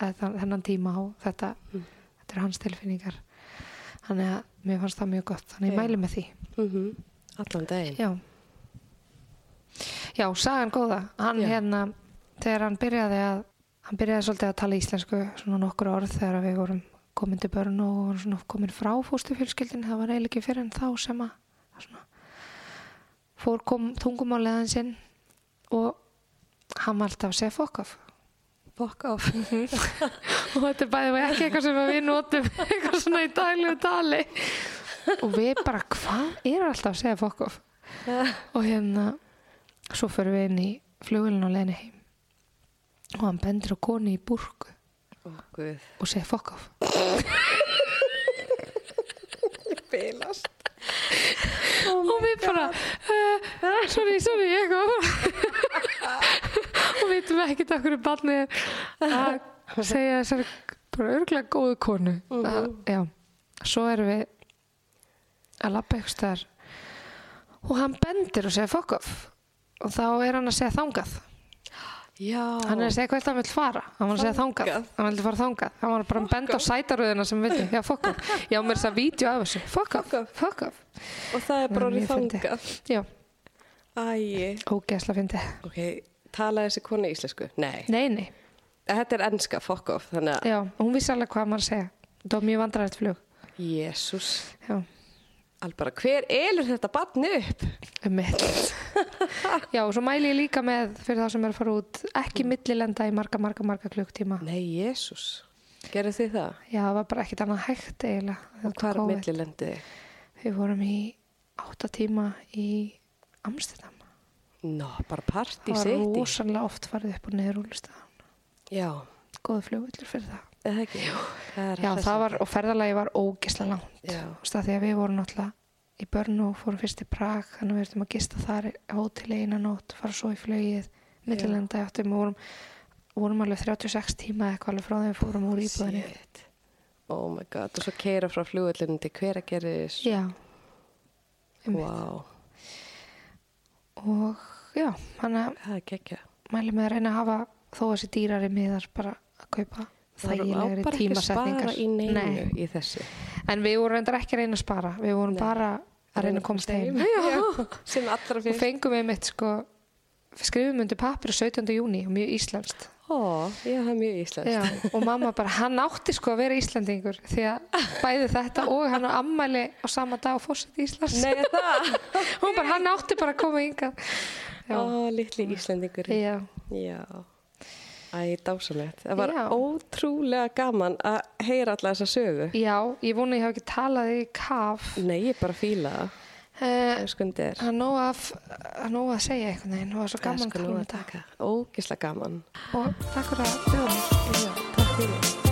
eða, þennan tíma á þetta, Mm. þetta er hans tilfinningar þannig að mér fannst það mjög gott þannig ég Já. mæli með því mm Allan daginn. Já. Já, sagan góða. Hann Já. hérna, þegar hann byrjaði að, hann byrjaði svolítið að tala íslensku, svona nokkur orð þegar við vorum komin til börn og svona komin frá fóstufjölskyldin, það var eiginlega ekki fyrir en þá sem að, svona, fór kom tungumáliðan sinn og hann var alltaf að segja fokk af. Fuck off. og þetta er bæðið ekki eitthvað sem við notum eitthvað svona í daglegu tali og við bara, hvað er alltaf að segja fokk of og hérna svo fyrir við inn í flugulinn og leini heim og hann bendur á koni í burku guð. og segir fokk of Bilast. og við bara uh, sorry, sorry, ég kom og við veitum ekkert okkur um barnið að segja þessari bara örgulega góðu konu. Að, já, svo erum við að labba eitthvað staðar. Og hann bendir og segir fuck off. Og þá er hann að segja þangað Já. hann er að segja hvert hann vil fara hann var að segja þangað, hann vildi fara þangað hann var bara að benda á sætaröðina sem við já, fuck off, já, mér er þess að vídeo af þessu Fuck off. fuck off Og það er bara orðið þangað. já, Æi. ógeðsla fyndi Ok, tala þessi konu íslensku? Nei. nei, nei, Þetta er ennska, fuck off. Þannig að, já, hún vissi alveg hvað maður að segja það var mjög vandræðið flug jésús. já, Albara, hver elur þetta barni upp? um mitt já, og svo mæli ég líka með fyrir þá sem er að fara út ekki millilenda í marga, marga, marga klukktíma Nei, jésús. Gerðu þið það? já, það var bara ekkert annað hægt eiginlega Og hvað er COVID. millilendið? við vorum í átta tíma í Amsterdam Nó, bara partí það var rosalega oft farið upp og niður úrlustaðan Já, góðu flugvillur fyrir það eða ekki? Það er já, það var, og ferðalagi var ógisla langt. Því að við vorum náttúrulega í Börn og fórum fyrst í Prag þannig að við ertum að gista þar á hóteli eina nótt fara svo í flugið, millilenda áttum og vorum, vorum alveg 36 tíma eitthvað alveg frá þegar við fórum úr íbúðinni. Oh my god, og svo keira frá flugvöllinu til hver að geris já. Wow, og já, hann að það er mæli með að reyna að hafa þó þessi dýrari miðar bara að kaupa þægilegri bara ekki að tímasetningar í neinu. Nei. í þessu. En við vorum reyndar ekki að reyna að spara. Við vorum Nei. bara að reyna að komast heim. Já, sem allra og fyrst. fengum við mitt sko skrifum undir papir 17. júni og mjög íslenskt. Ó, já, það er mjög íslenskt. Já, og mamma bara, hann átti sko að vera Íslandingur því að bæði þetta og hann á ammæli á sama dag og fórsett Íslands. Nei, er það? Hún bara, hann átti bara að koma já, Ó, litli íslendingur já, Já Æ, dásamlegt. Það var Já. ótrúlega gaman að heyra alla þessa sögu. Já ég vona ég hafa ekki talað í kaf. Nei, ég bara fíla það. Uh, Það skundi er Það er nóg að, að, að segja veginn. Og það er svo gaman að tala um þetta. Ógislega gaman. Og takk fyrir að bjóða takk fyrir